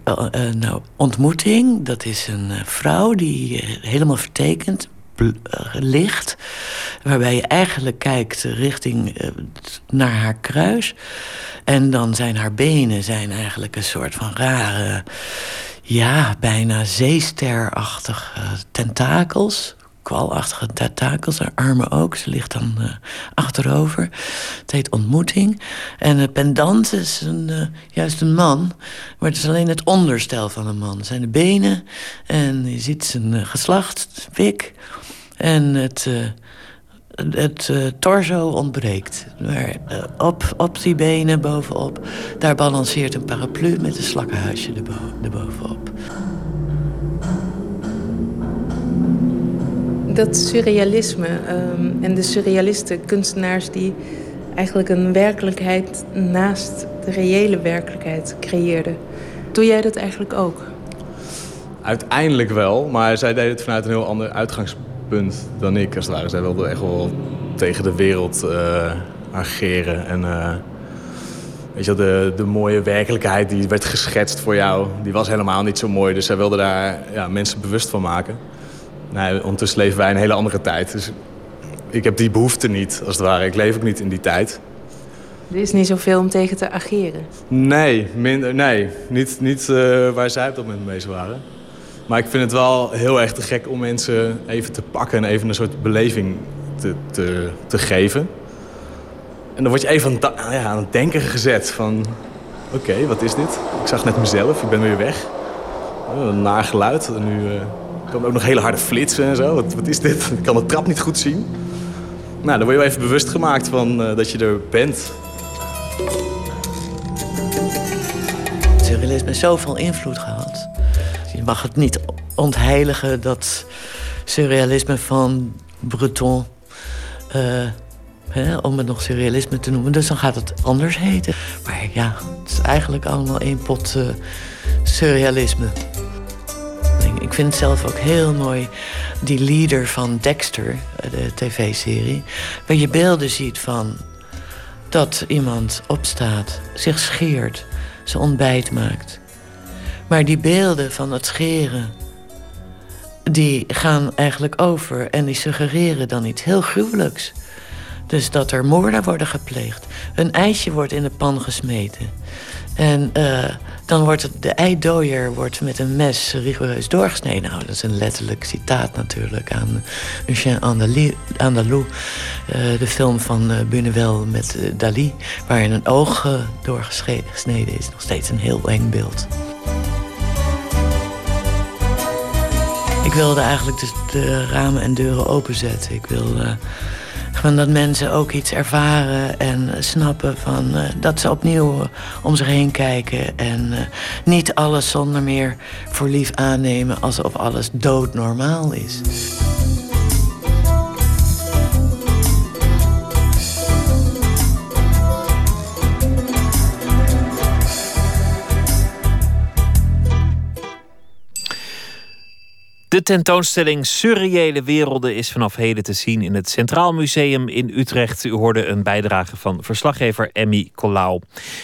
[SPEAKER 20] nou, Ontmoeting. Dat is een vrouw die helemaal eh, ligt. Waarbij je eigenlijk kijkt richting eh, naar haar kruis. En dan zijn haar benen zijn eigenlijk een soort van rare ja, bijna zeesterachtige tentakels. Kwalachtige tentakels, haar armen ook. Ze ligt dan eh, achterover. Het heet Ontmoeting. En de pendant is een, eh, juist een man. Maar het is alleen het onderstel van een man. Zijn de benen. En je ziet zijn eh, geslacht, pik. En het... eh, het eh, torso ontbreekt. Maar eh, op, op die benen bovenop, daar balanceert een paraplu met een slakkenhuisje erbo- erbovenop.
[SPEAKER 19] Dat surrealisme ehm, en de surrealisten, kunstenaars die eigenlijk een werkelijkheid naast de reële werkelijkheid creëerden. Doe jij dat eigenlijk ook?
[SPEAKER 18] Uiteindelijk wel, maar zij deed het vanuit een heel ander uitgangspunt dan ik, als het ware. Zij wilde echt wel tegen de wereld eh, ageren. En eh, weet je, de, de mooie werkelijkheid die werd geschetst voor jou, die was helemaal niet zo mooi. Dus zij wilde daar ja, mensen bewust van maken. Nou, ondertussen leven wij een hele andere tijd. Dus ik heb die behoefte niet, als het ware. Ik leef ook niet in die tijd.
[SPEAKER 19] Er is niet zoveel om tegen te ageren.
[SPEAKER 18] Nee, minder, nee. Niet, niet eh, waar zij op dat moment mee waren. Maar ik vind het wel heel erg te gek om mensen even te pakken en even een soort beleving te, te, te geven. En dan word je even aan, ja, aan het denken gezet van... Oké, wat is dit? Ik zag net mezelf, ik ben weer weg. Oh, een naar geluid. En nu eh komen ook nog hele harde flitsen en zo. Wat, wat is dit? Ik kan de trap niet goed zien. Nou, dan word je wel even bewust gemaakt van eh, dat je er bent.
[SPEAKER 20] Surrealisme heeft zoveel invloed gehad. Je mag het niet ontheiligen dat surrealisme van Breton... eh, om het nog surrealisme te noemen, dus dan gaat het anders heten. Maar ja, het is eigenlijk allemaal één pot eh, surrealisme. Ik- Ik vind het zelf ook heel mooi, die leader van Dexter, eh, de tv-serie... waar je beelden ziet van dat iemand opstaat, zich scheert, zijn ontbijt maakt. Maar die beelden van het scheren, die gaan eigenlijk over en die suggereren dan iets heel gruwelijks. Dus dat er moorden worden gepleegd. Een ijsje wordt in de pan gesmeten. En eh, dan wordt het, de eidooier wordt met een mes rigoureus doorgesneden. Nou, dat is een letterlijk citaat natuurlijk aan Chien Andalou, eh, de film van eh, Buñuel met Dali... waarin een oog doorgesneden is. Nog steeds een heel eng beeld. Ik wilde eigenlijk de, de ramen en deuren openzetten. Ik wil eh, gewoon dat mensen ook iets ervaren en snappen van eh, dat ze opnieuw om zich heen kijken en eh, niet alles zonder meer voor lief aannemen alsof alles doodnormaal is.
[SPEAKER 4] De tentoonstelling Surreële Werelden is vanaf heden te zien in het Centraal Museum in Utrecht. U hoorde een bijdrage van verslaggever Emmy Colau.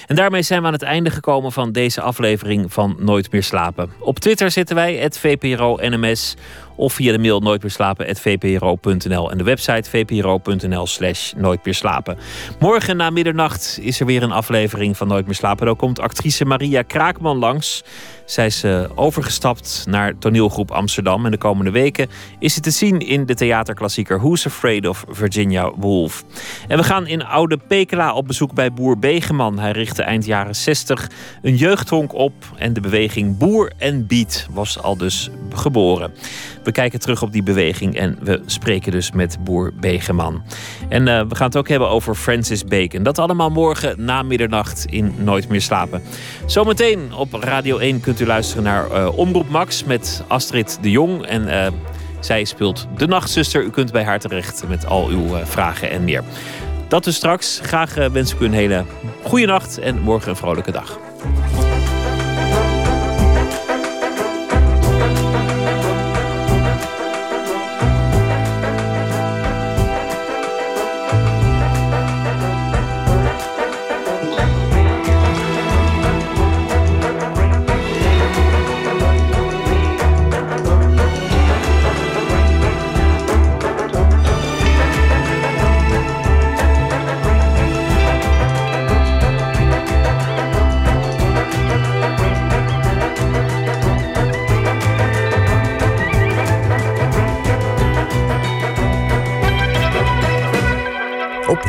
[SPEAKER 4] En daarmee zijn we aan het einde gekomen van deze aflevering van Nooit meer slapen. Op Twitter zitten wij, het VPRO NMS. Of via de mail nooitmeerslapen.vpro.nl en de website vpro.nl slash nooit meer slapen. Morgen na middernacht is er weer een aflevering van Nooit meer slapen. Dan komt actrice Maria Kraakman langs. Zij is eh, overgestapt naar toneelgroep Amsterdam. En de komende weken is ze te zien in de theaterklassieker Who's Afraid of Virginia Woolf. En we gaan in Oude Pekela op bezoek bij boer Begeman. Hij richtte eind jaren 60 een jeugdhonk op. En de beweging Boer en Biet was al dus geboren. Kijken terug op die beweging en we spreken dus met boer Begeman. En eh, we gaan het ook hebben over Francis Bacon. Dat allemaal morgen na middernacht in Nooit meer slapen. Zometeen op Radio 1 kunt u luisteren naar eh, Omroep Max met Astrid de Jong. En eh, zij speelt de nachtzuster. U kunt bij haar terecht met al uw vragen en meer. Dat dus straks. Graag wens ik u een hele goede nacht en morgen een vrolijke dag.